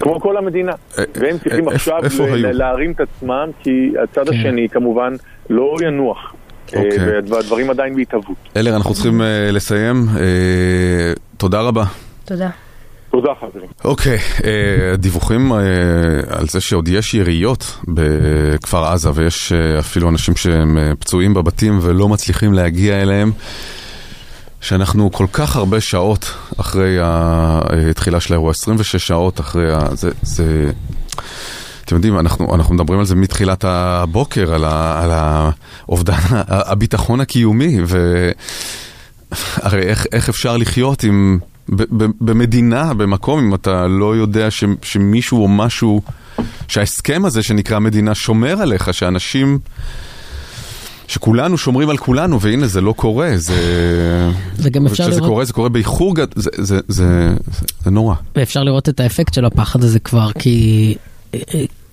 Speaker 8: כמו כל המדינה.
Speaker 1: אה,
Speaker 8: והם צריכים
Speaker 1: אה,
Speaker 8: עכשיו להרים את עצמם, כי הצד
Speaker 3: כן.
Speaker 8: השני כמובן לא ינוח. אה,
Speaker 1: אוקיי.
Speaker 8: והדברים עדיין בהתהוות.
Speaker 1: אלר, אנחנו צריכים אה, לסיים. אה, תודה רבה.
Speaker 2: תודה.
Speaker 8: תודה חברים.
Speaker 1: אוקיי, אה, דיווחים אה, על זה שעוד יש יריות בכפר עזה ויש אה, אפילו אנשים שהם אה, פצועים בבתים ולא מצליחים להגיע אליהם. שאנחנו כל כך הרבה שעות אחרי התחילה של האירוע, 26 שעות אחרי ה... זה... זה... אתם יודעים, אנחנו, אנחנו מדברים על זה מתחילת הבוקר, על, ה, על האובדן הביטחון הקיומי, והרי איך, איך אפשר לחיות עם, ב, ב, במדינה, במקום, אם אתה לא יודע ש, שמישהו או משהו, שההסכם הזה שנקרא מדינה שומר עליך, שאנשים, שכולנו שומרים על כולנו, והנה זה לא קורה, זה...
Speaker 3: זה גם אפשר לראות,
Speaker 1: קורה, זה קורה באיחור, זה, זה, זה, זה, זה נורא.
Speaker 3: ואפשר לראות את האפקט של הפחד הזה כבר, כי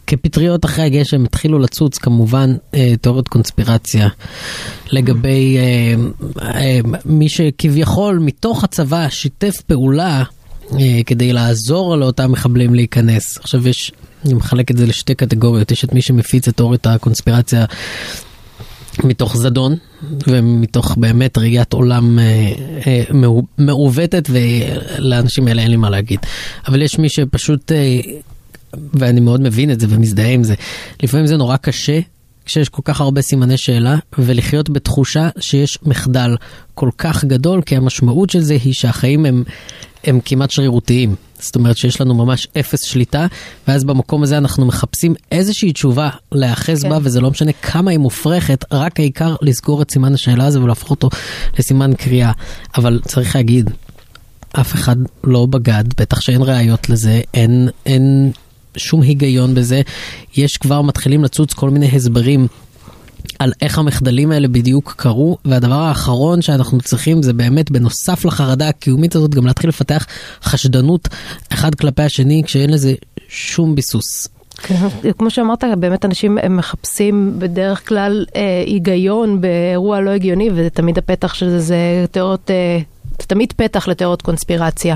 Speaker 3: כפטריות אחרי הגשם התחילו לצוץ כמובן אה, תיאוריות קונספירציה לגבי אה, אה, מי שכביכול מתוך הצבא שיתף פעולה כדי לעזור לאותם מחבלים להיכנס. עכשיו יש, אני מחלק את זה לשתי קטגוריות, יש את מי שמפיץ את תיאוריית הקונספירציה מתוך זדון ומתוך באמת ראיית עולם מעו- מעוותת ולאנשים האלה אין לי מה להגיד. אבל יש מי שפשוט, ואני מאוד מבין את זה ומזדהה עם זה, לפעמים זה נורא קשה כשיש כל כך הרבה סימני שאלה ולחיות בתחושה שיש מחדל כל כך גדול כי המשמעות של זה היא שהחיים הם, הם כמעט שרירותיים. זאת אומרת שיש לנו ממש אפס שליטה ואז במקום הזה אנחנו מחפשים איזושהי תשובה להיאחז
Speaker 2: כן.
Speaker 3: בה וזה לא משנה כמה היא מופרכת, רק העיקר לסגור את סימן השאלה הזה ולהפוך אותו לסימן קריאה. אבל צריך להגיד, אף אחד לא בגד, בטח שאין ראיות לזה, אין, אין שום היגיון בזה. יש כבר מתחילים לצוץ כל מיני הסברים על איך המחדלים האלה בדיוק קרו, והדבר האחרון שאנחנו צריכים זה באמת בנוסף לחרדה הקיומית הזאת גם להתחיל לפתח חשדנות אחד כלפי השני כשאין לזה שום ביסוס.
Speaker 2: כן, כמו שאמרת, באמת אנשים מחפשים בדרך כלל אה, היגיון באירוע לא הגיוני, וזה תמיד הפתח של זה, זה תיאוריות... אה, תמיד פתח לתיאוריות קונספירציה,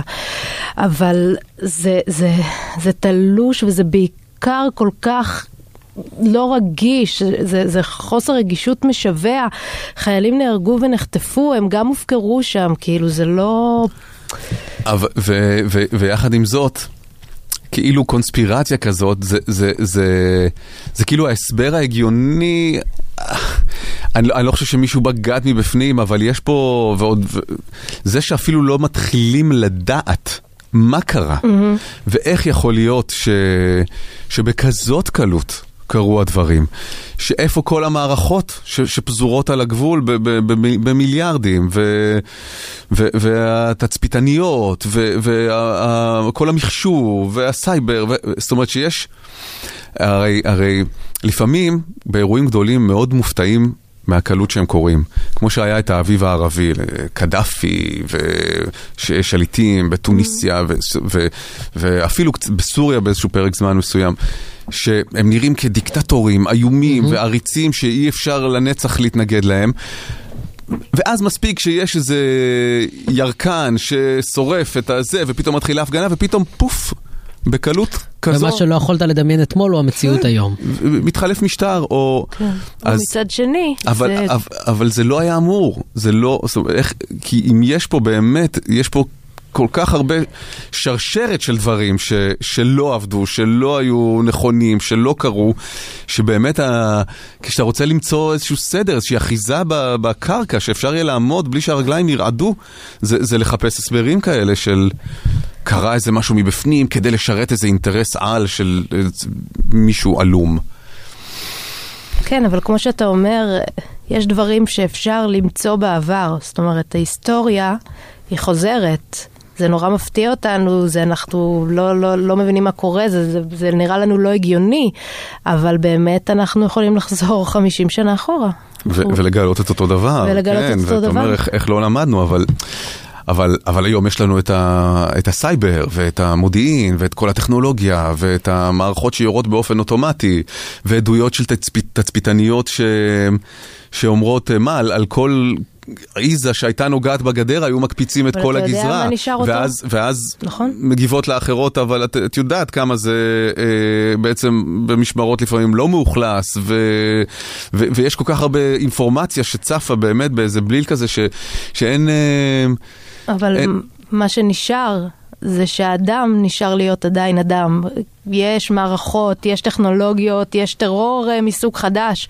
Speaker 2: אבל זה, זה, זה תלוש וזה בעיקר כל כך לא רגיש, זה, זה חוסר רגישות משווע. חיילים נהרגו ונחטפו, הם גם הופקרו שם, כאילו זה לא...
Speaker 1: אבל, ויחד עם זאת, כאילו קונספירציה כזאת, זה, זה, זה, זה כאילו ההסבר ההגיוני, אני, אני לא חושב שמישהו בגד מבפנים, אבל יש פה, ועוד, ו, זה שאפילו לא מתחילים לדעת. מה קרה, mm-hmm. ואיך יכול להיות ש, שבכזאת קלות קרו הדברים, שאיפה כל המערכות ש, שפזורות על הגבול ב, ב, ב, במיליארדים, ו, ו, והתצפיתניות, וכל המחשוב, והסייבר, ו, זאת אומרת שיש, הרי, הרי לפעמים באירועים גדולים מאוד מופתעים מהקלות שהם קוראים. כמו שהיה את האביב הערבי, קדאפי ושליטים בתוניסיה ו- ו- ואפילו בסוריה באיזשהו פרק זמן מסוים. שהם נראים כדיקטטורים איומים mm-hmm. ועריצים שאי אפשר לנצח להתנגד להם. ואז מספיק שיש איזה ירקן ששורף את הזה, ופתאום מתחילה הפגנה, ופתאום פוף, בקלות כזו.
Speaker 3: ומה שלא יכולת לדמיין אתמול הוא המציאות היום.
Speaker 1: מתחלף משטר, או...
Speaker 2: כן. אז... מצד שני,
Speaker 1: אבל, זה... אבל, אבל זה לא היה אמור, זה לא... זאת אומרת, איך, כי אם יש פה באמת, יש פה כל כך הרבה שרשרת של דברים ש, שלא עבדו, שלא היו נכונים, שלא קרו, שבאמת ה, כשאתה רוצה למצוא איזשהו סדר, איזושהי אחיזה בקרקע, שאפשר יהיה לעמוד בלי שהרגליים ירעדו, זה, זה לחפש הסברים כאלה של קרה איזה משהו מבפנים כדי לשרת איזה אינטרס על של מישהו עלום.
Speaker 2: כן, אבל כמו שאתה אומר, יש דברים שאפשר למצוא בעבר. זאת אומרת, ההיסטוריה היא חוזרת. זה נורא מפתיע אותנו, זה אנחנו לא, לא, לא מבינים מה קורה, זה, זה, זה נראה לנו לא הגיוני, אבל באמת אנחנו יכולים לחזור 50 שנה אחורה.
Speaker 1: ו- ולגלות את אותו דבר.
Speaker 2: ולגלות כן, את אותו דבר.
Speaker 1: ואתה אומר איך, איך לא למדנו, אבל... אבל, אבל היום יש לנו את, ה, את הסייבר ואת המודיעין ואת כל הטכנולוגיה ואת המערכות שיורות באופן אוטומטי ועדויות של תצפית, תצפיתניות ש, שאומרות מה, על, על כל עיזה שהייתה נוגעת בגדר, היו מקפיצים את כל הגזרה. ואז, ואז
Speaker 2: נכון.
Speaker 1: מגיבות לאחרות, אבל את, את יודעת כמה זה אה, בעצם במשמרות לפעמים לא מאוכלס, ו, ו, ויש כל כך הרבה אינפורמציה שצפה באמת באיזה בליל כזה, ש, שאין... אה,
Speaker 2: אבל אין... מה שנשאר זה שהאדם נשאר להיות עדיין אדם. יש מערכות, יש טכנולוגיות, יש טרור אה, מסוג חדש.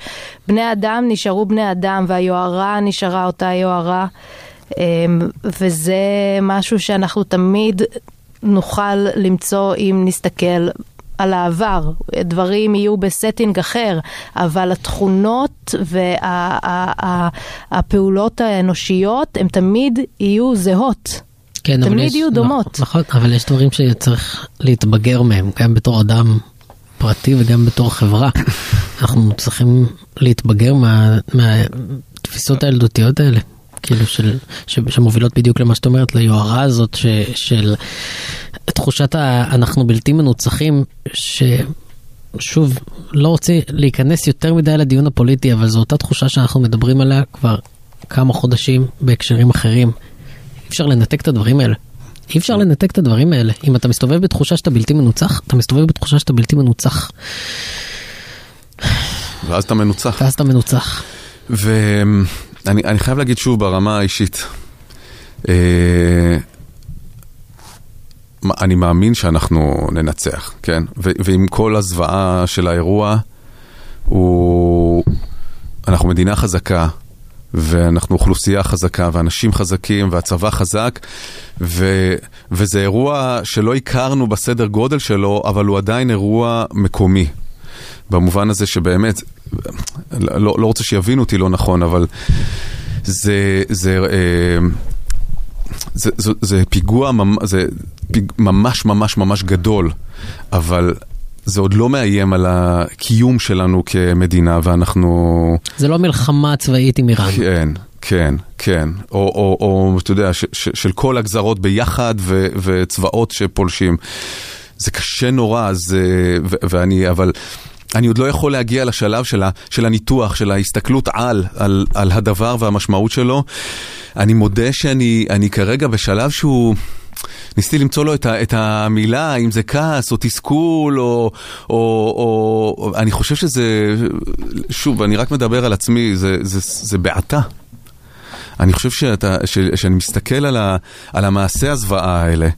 Speaker 2: בני אדם נשארו בני אדם והיוהרה נשארה אותה יוהרה. אמ, וזה משהו שאנחנו תמיד נוכל למצוא אם נסתכל על העבר, דברים יהיו ב setting אחר, אבל התכונות והפעולות האנושיות הן תמיד יהיו זהות.
Speaker 3: כן,
Speaker 2: תמיד
Speaker 3: יש,
Speaker 2: יהיו דומות.
Speaker 3: נכון, אבל יש דברים שצריך להתבגר מהם, גם בתור אדם פרטי וגם בתור חברה. אנחנו צריכים להתבגר מה, מהתפיסות הילדותיות האלה. כאילו של, ש, שמובילות בדיוק למה שאת אומרת, ליוהרה הזאת ש, של תחושת ה, אנחנו בלתי מנוצחים, ששוב, לא רוצה להיכנס יותר מדי לדיון הפוליטי, אבל זו אותה תחושה שאנחנו מדברים עליה כבר כמה חודשים בהקשרים אחרים. אפשר לנתק את הדברים האלה. אי אפשר לנתק את הדברים האלה. אם אתה מסתובב בתחושה שאתה בלתי מנוצח, אתה מסתובב בתחושה שאתה בלתי מנוצח.
Speaker 1: ואז אתה מנוצח.
Speaker 3: ואז אתה מנוצח.
Speaker 1: ואני חייב להגיד שוב ברמה האישית, אה, אני מאמין שאנחנו ננצח, כן? ועם כל הזוועה של האירוע, הוא... אנחנו מדינה חזקה, ואנחנו אוכלוסייה חזקה, ואנשים חזקים, והצבא חזק, ו, וזה אירוע שלא הכרנו בסדר גודל שלו, אבל הוא עדיין אירוע מקומי. במובן הזה שבאמת, לא, לא רוצה שיבינו אותי לא נכון, אבל זה, זה, אה, זה, זה, זה פיגוע, זה פיג, ממש ממש ממש גדול, אבל זה עוד לא מאיים על הקיום שלנו כמדינה, ואנחנו...
Speaker 3: זה לא מלחמה צבאית עם איראן.
Speaker 1: כן, כן, כן. או, או, או אתה יודע, ש, ש, של כל הגזרות ביחד ו, וצבאות שפולשים. זה קשה נורא, זה, ו, ואני, אבל... אני עוד לא יכול להגיע לשלב של, ה, של הניתוח, של ההסתכלות על, על, על הדבר והמשמעות שלו. אני מודה שאני אני כרגע בשלב שהוא... ניסיתי למצוא לו את, ה, את המילה, אם זה כעס או תסכול או, או, או... אני חושב שזה... שוב, אני רק מדבר על עצמי, זה, זה, זה בעתה. אני חושב שאתה, ש, שאני מסתכל על, ה, על המעשה הזוועה האלה,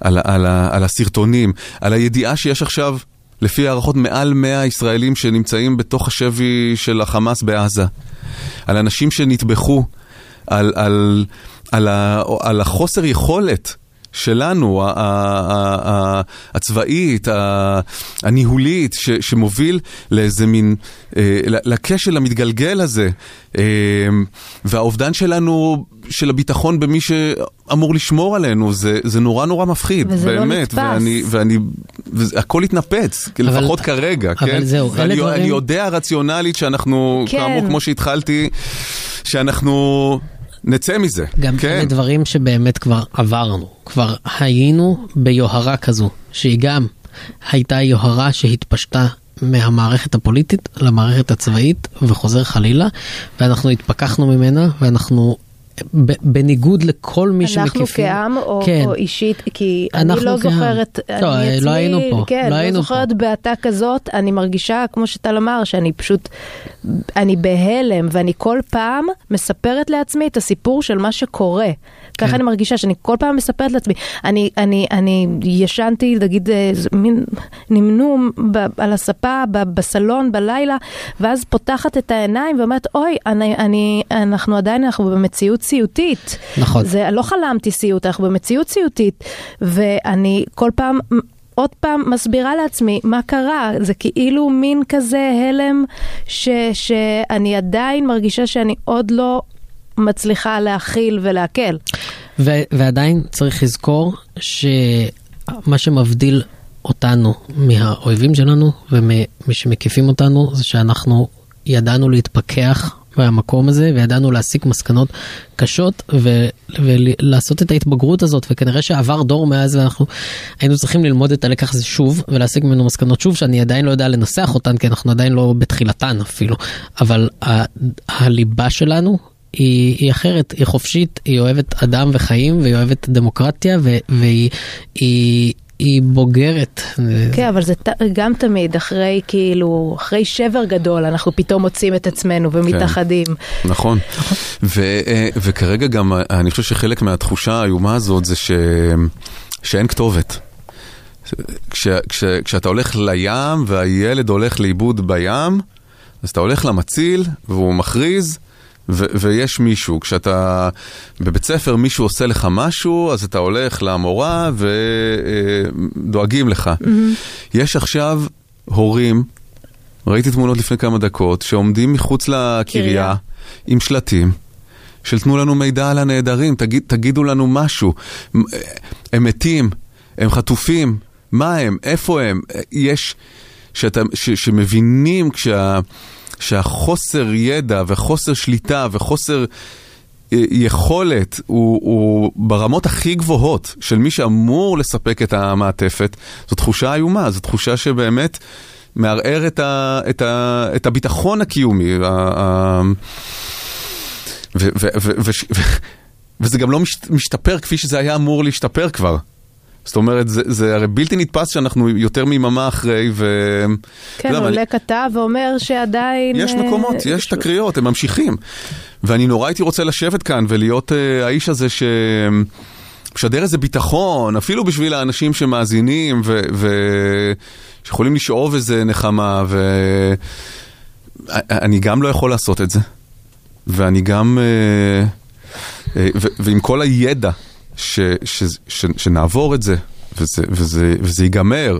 Speaker 1: על, על, על הסרטונים, על הידיעה שיש עכשיו לפי הערכות מעל 100 ישראלים שנמצאים בתוך השבי של החמאס בעזה, על אנשים שנטבחו, על, על, על, ה, על החוסר יכולת שלנו, הצבאית, הניהולית, שמוביל לאיזה מין, אה, לכשל המתגלגל הזה, אה, והאובדן שלנו, של הביטחון במי שאמור לשמור עלינו, זה, זה נורא נורא מפחיד,
Speaker 2: וזה לא
Speaker 1: באמת,
Speaker 2: לא נתפס.
Speaker 1: ואני, ואני, הכל התנפץ, אבל, לפחות כרגע,
Speaker 3: אבל
Speaker 1: כן?
Speaker 3: זהו,
Speaker 1: ואני,
Speaker 3: דברים...
Speaker 1: אני יודע רציונלית שאנחנו,
Speaker 2: כן.
Speaker 1: כאמור, כמו שהתחלתי, שאנחנו... נצא מזה.
Speaker 3: גם
Speaker 1: כן.
Speaker 3: אלה דברים שבאמת כבר עברנו. כבר היינו ביוהרה כזו, שהיא גם הייתה יוהרה שהתפשטה מהמערכת הפוליטית למערכת הצבאית וחוזר חלילה, ואנחנו התפכחנו ממנה ואנחנו... בניגוד לכל מי שמקיפים.
Speaker 2: אנחנו כעם או,
Speaker 3: כן.
Speaker 2: או אישית, כי אני לא
Speaker 3: כעם.
Speaker 2: זוכרת,
Speaker 3: לא,
Speaker 2: אני
Speaker 3: לא
Speaker 2: עצמי,
Speaker 3: היינו פה,
Speaker 2: כן,
Speaker 3: לא
Speaker 2: לא
Speaker 3: היינו
Speaker 2: זוכרת
Speaker 3: פה.
Speaker 2: בעתה כזאת, אני מרגישה, כמו שטל אמר, שאני פשוט, אני בהלם, ואני כל פעם מספרת לעצמי את הסיפור של מה שקורה. ככה
Speaker 3: כן.
Speaker 2: אני מרגישה שאני כל פעם מספרת לעצמי. אני, אני, אני ישנתי, נגיד, אה, מין נמנום ב, על הספה, ב, בסלון, בלילה, ואז פותחת את העיניים ואומרת, אוי, אני, אני, אנחנו עדיין, אנחנו במציאות סיוטית.
Speaker 3: נכון.
Speaker 2: זה, לא חלמתי סיוט, אנחנו במציאות סיוטית, ואני כל פעם... עוד פעם מסבירה לעצמי מה קרה, זה כאילו מין כזה הלם ש, שאני עדיין מרגישה שאני עוד לא מצליחה להכיל ולעכל.
Speaker 3: ו- ועדיין צריך לזכור שמה שמבדיל אותנו מהאויבים שלנו וממי שמקיפים אותנו זה שאנחנו ידענו להתפכח מהמקום הזה וידענו להסיק מסקנות קשות ו- ולעשות את ההתבגרות הזאת וכנראה שעבר דור מאז ואנחנו היינו צריכים ללמוד את הלקח הזה שוב ולהסיק ממנו מסקנות שוב שאני עדיין לא יודע לנסח אותן כי אנחנו עדיין לא בתחילתן אפילו. אבל ה- הליבה שלנו היא, היא אחרת, היא חופשית, היא אוהבת אדם וחיים והיא אוהבת דמוקרטיה ו- והיא היא, היא בוגרת.
Speaker 2: כן, אבל זה גם תמיד, אחרי כאילו, אחרי שבר גדול, אנחנו פתאום מוצאים את עצמנו ומתאחדים.
Speaker 1: נכון. ו- אה, וכרגע גם, אה, אני חושב שחלק מהתחושה האיומה הזאת זה ש... שאין כתובת. כש, כש, כשאתה הולך לים והילד הולך לאיבוד בים, אז אתה הולך למציל והוא מכריז, ו- ויש מישהו. כשאתה בבית ספר מישהו עושה לך משהו, אז אתה הולך למורה ודואגים לך. יש עכשיו הורים, ראיתי תמונות לפני כמה דקות, שעומדים מחוץ לקריה
Speaker 2: קריה.
Speaker 1: עם שלטים. של תנו לנו מידע על הנעדרים, תגיד, תגידו לנו משהו. הם מתים, הם חטופים, מה הם, איפה הם? יש, שאתה, ש, שמבינים כשה, שהחוסר ידע וחוסר שליטה וחוסר אה, יכולת הוא, הוא ברמות הכי גבוהות של מי שאמור לספק את המעטפת, זו תחושה איומה, זו תחושה שבאמת מערער את, ה, את, ה, את הביטחון הקיומי. ה- ה- ו- ו- ו- ו- ו- וזה גם לא מש- משתפר כפי שזה היה אמור להשתפר כבר. זאת אומרת, זה, זה הרי בלתי נתפס שאנחנו יותר מיממה אחרי, ו...
Speaker 2: כן,
Speaker 1: יודע,
Speaker 2: עולה כתב ואומר שעדיין...
Speaker 1: יש
Speaker 2: אה,
Speaker 1: מקומות, יש
Speaker 2: פשוט-
Speaker 1: תקריות, הם ממשיכים. ואני נורא הייתי רוצה לשבת כאן ולהיות uh, האיש הזה ש... משדר איזה ביטחון, אפילו בשביל האנשים שמאזינים ו... ו... שיכולים לשאוב איזה נחמה, ואני גם לא יכול לעשות את זה. ואני גם... אה, ו... ועם כל הידע ש... ש... ש... שנעבור את זה, וזה, וזה, וזה ייגמר,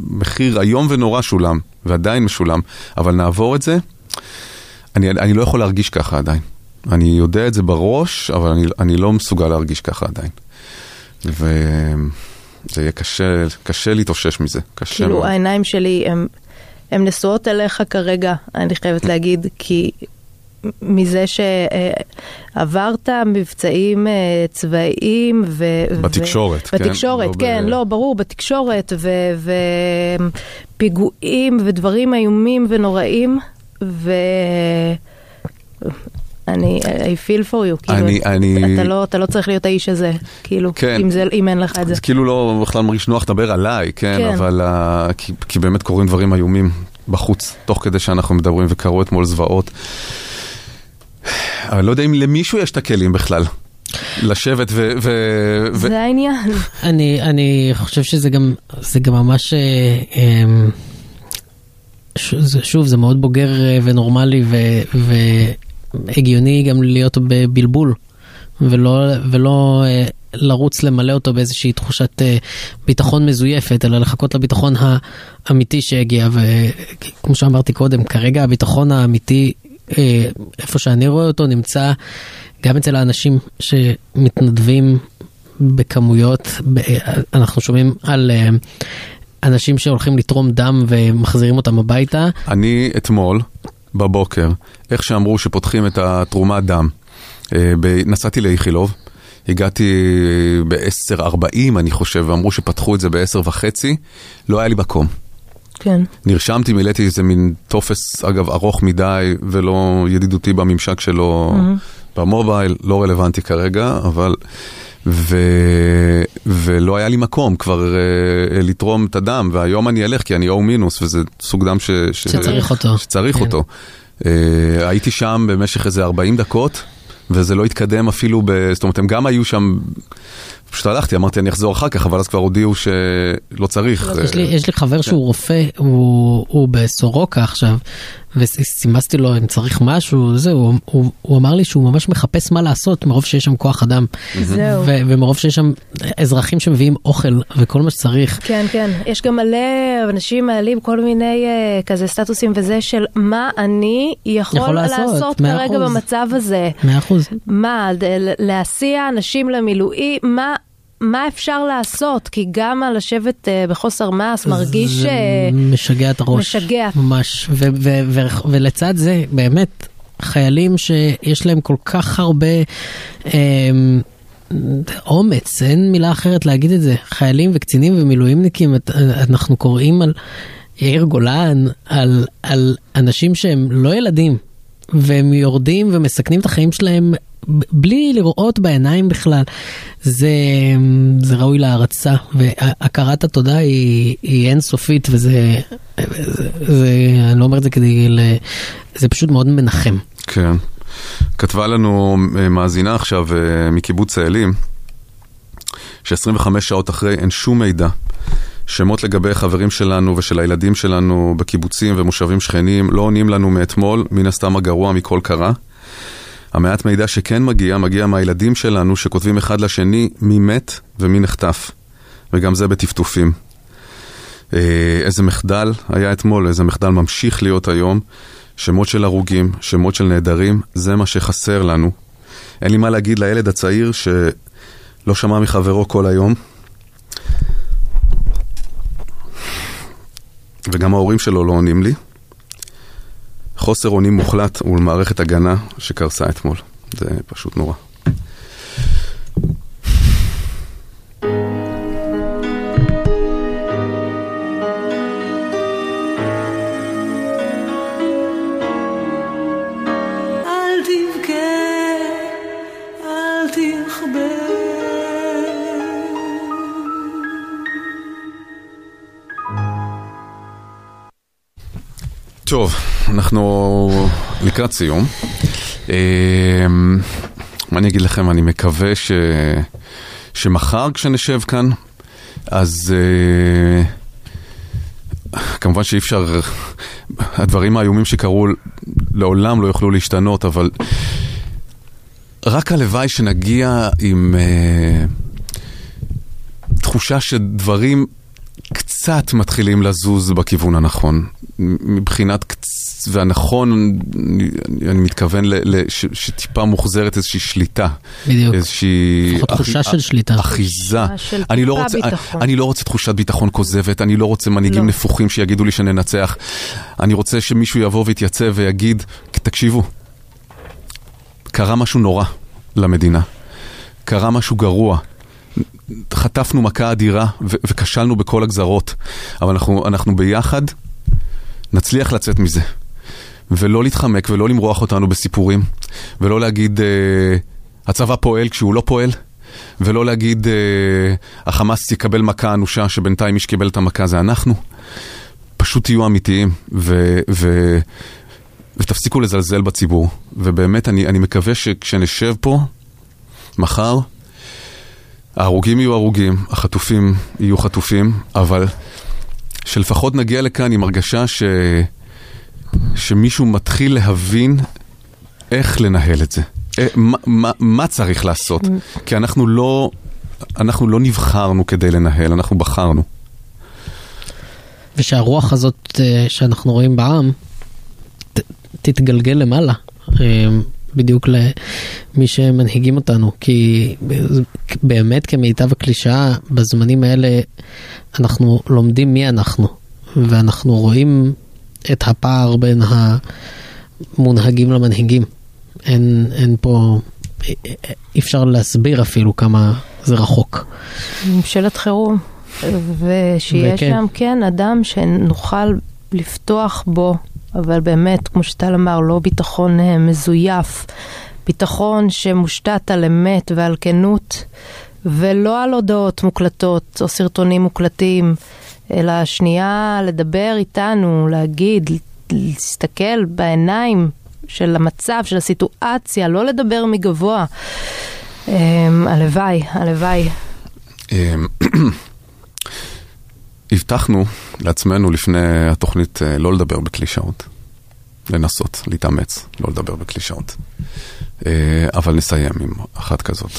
Speaker 1: מחיר איום ונורא שולם, ועדיין משולם, אבל נעבור את זה, אני, אני לא יכול להרגיש ככה עדיין. אני יודע את זה בראש, אבל אני, אני לא מסוגל להרגיש ככה עדיין. וזה יהיה קשה, קשה להתאושש מזה, קשה
Speaker 2: כאילו
Speaker 1: מאוד.
Speaker 2: העיניים שלי הן נשואות אליך כרגע, אני חייבת להגיד, כי מזה שעברת מבצעים אה, צבאיים ו...
Speaker 1: בתקשורת,
Speaker 2: ו...
Speaker 1: כן?
Speaker 2: בתקשורת,
Speaker 1: לא ב-
Speaker 2: כן, לא, ברור, בתקשורת, ופיגועים ודברים איומים ונוראים, ו... אני, I feel for you, כאילו,
Speaker 1: אני- אני-
Speaker 2: אתה, לא, אתה לא צריך להיות האיש הזה, כאילו,
Speaker 1: כן.
Speaker 2: אם, זה, אם אין לך את זה.
Speaker 1: זה כאילו לא בכלל מרגיש נוח לדבר עליי, כן,
Speaker 2: כן.
Speaker 1: אבל uh, כי, כי באמת קורים דברים איומים בחוץ, תוך כדי שאנחנו מדברים, וקרו אתמול זוועות. אבל לא יודע אם למישהו יש את הכלים בכלל. לשבת ו... ו, ו
Speaker 2: זה העניין.
Speaker 3: אני, אני חושב שזה גם, זה גם ממש, אה, אמ, ש- זה- שוב, זה מאוד בוגר אה, ונורמלי ו- והגיוני גם להיות בבלבול, ולא, ולא אה, לרוץ למלא אותו באיזושהי תחושת ביטחון מזויפת, אלא לחכות לביטחון האמיתי שהגיע. וכמו שאמרתי קודם, כרגע הביטחון האמיתי, איפה שאני רואה אותו, נמצא גם אצל האנשים שמתנדבים בכמויות, ב- אנחנו שומעים על אה, אנשים שהולכים לתרום דם ומחזירים אותם הביתה.
Speaker 1: אני אתמול, בבוקר, איך שאמרו שפותחים את התרומת דם, אה, נסעתי לאיכילוב, הגעתי ב-10.40 אני חושב, ואמרו שפתחו את זה ב-10.30, לא היה לי מקום.
Speaker 2: כן.
Speaker 1: נרשמתי, מילאתי איזה מין טופס, אגב, ארוך מדי ולא ידידותי בממשק שלו במובייל, לא רלוונטי כרגע, אבל... ו... ולא היה לי מקום כבר uh, לתרום את הדם, והיום אני אלך כי אני O מינוס, וזה סוג דם ש... ש...
Speaker 3: שצריך אותו.
Speaker 1: שצריך
Speaker 3: כן.
Speaker 1: אותו. Uh, הייתי שם במשך איזה 40 דקות, וזה לא התקדם אפילו ב... זאת אומרת, הם גם היו שם... פשוט הלכתי, אמרתי אני אחזור אחר כך, אבל אז כבר הודיעו שלא צריך.
Speaker 3: יש לי,
Speaker 1: אה,
Speaker 3: יש לי חבר שהוא רופא, הוא, הוא בסורוקה עכשיו, וסימסתי לו אם צריך משהו, זהו, הוא, הוא, הוא אמר לי שהוא ממש מחפש מה לעשות מרוב שיש שם כוח אדם.
Speaker 2: זהו.
Speaker 3: ו- ומרוב שיש שם אזרחים שמביאים אוכל וכל מה שצריך.
Speaker 2: כן, כן. יש גם מלא אנשים מעלים כל מיני uh, כזה סטטוסים וזה של מה אני יכול,
Speaker 3: יכול לעשות,
Speaker 2: לעשות כרגע. במצב הזה.
Speaker 3: מאה אחוז.
Speaker 2: מה, ל- להסיע אנשים למילואים, מה... מה אפשר לעשות? כי גם על לשבת uh, בחוסר מעש מרגיש...
Speaker 3: זה
Speaker 2: uh,
Speaker 3: משגע את הראש.
Speaker 2: משגע.
Speaker 3: ממש. ו- ו- ו- ולצד זה, באמת, חיילים שיש להם כל כך הרבה אמ, אומץ, אין מילה אחרת להגיד את זה. חיילים וקצינים ומילואימניקים, אנחנו קוראים על יאיר גולן, על, על אנשים שהם לא ילדים, והם יורדים ומסכנים את החיים שלהם בלי לראות בעיניים בכלל. זה, זה ראוי להערצה, והכרת התודה היא, היא אינסופית, וזה, זה, זה, אני לא אומר את זה כדי, זה פשוט מאוד מנחם.
Speaker 1: כן. כתבה לנו מאזינה עכשיו אה, מקיבוץ צאלים, ש-25 שעות אחרי אין שום מידע. שמות לגבי חברים שלנו ושל הילדים שלנו בקיבוצים ומושבים שכנים לא עונים לנו מאתמול, מן הסתם הגרוע מכל קרה. המעט מידע שכן מגיע, מגיע מהילדים שלנו שכותבים אחד לשני מי מת ומי נחטף. וגם זה בטפטופים. אה, איזה מחדל היה אתמול, איזה מחדל ממשיך להיות היום. שמות של הרוגים, שמות של נעדרים, זה מה שחסר לנו. אין לי מה להגיד לילד הצעיר שלא שמע מחברו כל היום. וגם ההורים שלו לא עונים לי. חוסר אונים מוחלט ולמערכת הגנה שקרסה אתמול. זה פשוט נורא.
Speaker 9: אל תבכה, אל תכבה.
Speaker 1: טוב, אנחנו לקראת סיום. אה, מה אני אגיד לכם, אני מקווה ש... שמחר כשנשב כאן, אז אה, כמובן שאי אפשר, הדברים האיומים שקרו לעולם לא יוכלו להשתנות, אבל רק הלוואי שנגיע עם אה, תחושה שדברים קצת מתחילים לזוז בכיוון הנכון. מבחינת קצ... והנכון, אני, אני מתכוון ל, ל, ש, שטיפה מוחזרת איזושהי שליטה.
Speaker 3: בדיוק.
Speaker 1: איזושהי...
Speaker 3: לפחות תחושה
Speaker 1: אחי-
Speaker 3: של שליטה.
Speaker 1: אחיזה.
Speaker 2: תחושה של
Speaker 1: אני לא רוצה,
Speaker 2: ביטחון.
Speaker 1: אני לא רוצה תחושת ביטחון כוזבת, אני לא רוצה מנהיגים
Speaker 2: לא.
Speaker 1: נפוחים שיגידו לי שננצח. אני רוצה שמישהו יבוא ויתייצב ויגיד, תקשיבו, קרה משהו נורא למדינה. קרה משהו גרוע. חטפנו מכה אדירה ו- וכשלנו בכל הגזרות, אבל אנחנו, אנחנו ביחד נצליח לצאת מזה. ולא להתחמק ולא למרוח אותנו בסיפורים, ולא להגיד אה, הצבא פועל כשהוא לא פועל, ולא להגיד אה, החמאס יקבל מכה אנושה שבינתיים מי שקיבל את המכה זה אנחנו. פשוט תהיו אמיתיים ו, ו, ותפסיקו לזלזל בציבור. ובאמת אני, אני מקווה שכשנשב פה מחר, ההרוגים יהיו הרוגים, החטופים יהיו חטופים, אבל שלפחות נגיע לכאן עם הרגשה ש... שמישהו מתחיל להבין איך לנהל את זה. אה, מה, מה, מה צריך לעשות? כי אנחנו לא, אנחנו לא נבחרנו כדי לנהל, אנחנו בחרנו.
Speaker 3: ושהרוח הזאת אה, שאנחנו רואים בעם ת, תתגלגל למעלה. בדיוק למי שמנהיגים אותנו, כי באמת כמיטב הקלישאה, בזמנים האלה אנחנו לומדים מי אנחנו, ואנחנו רואים את הפער בין המונהגים למנהיגים. אין, אין פה, אי אפשר להסביר אפילו כמה זה רחוק.
Speaker 2: ממשלת חירום, ושיהיה
Speaker 3: וכן.
Speaker 2: שם כן אדם שנוכל לפתוח בו, אבל באמת, כמו שטל אמר, לא ביטחון אה, מזויף, ביטחון שמושתת על אמת ועל כנות, ולא על הודעות מוקלטות או סרטונים מוקלטים, אלא שנייה לדבר איתנו, להגיד, להסתכל בעיניים של המצב, של הסיטואציה, לא לדבר מגבוה. אמ, הלוואי, הלוואי.
Speaker 1: הבטחנו לעצמנו לפני התוכנית אה, לא לדבר בקלישאות. לנסות, להתאמץ, לא לדבר בקלישאות. אה, אבל נסיים עם אחת כזאת.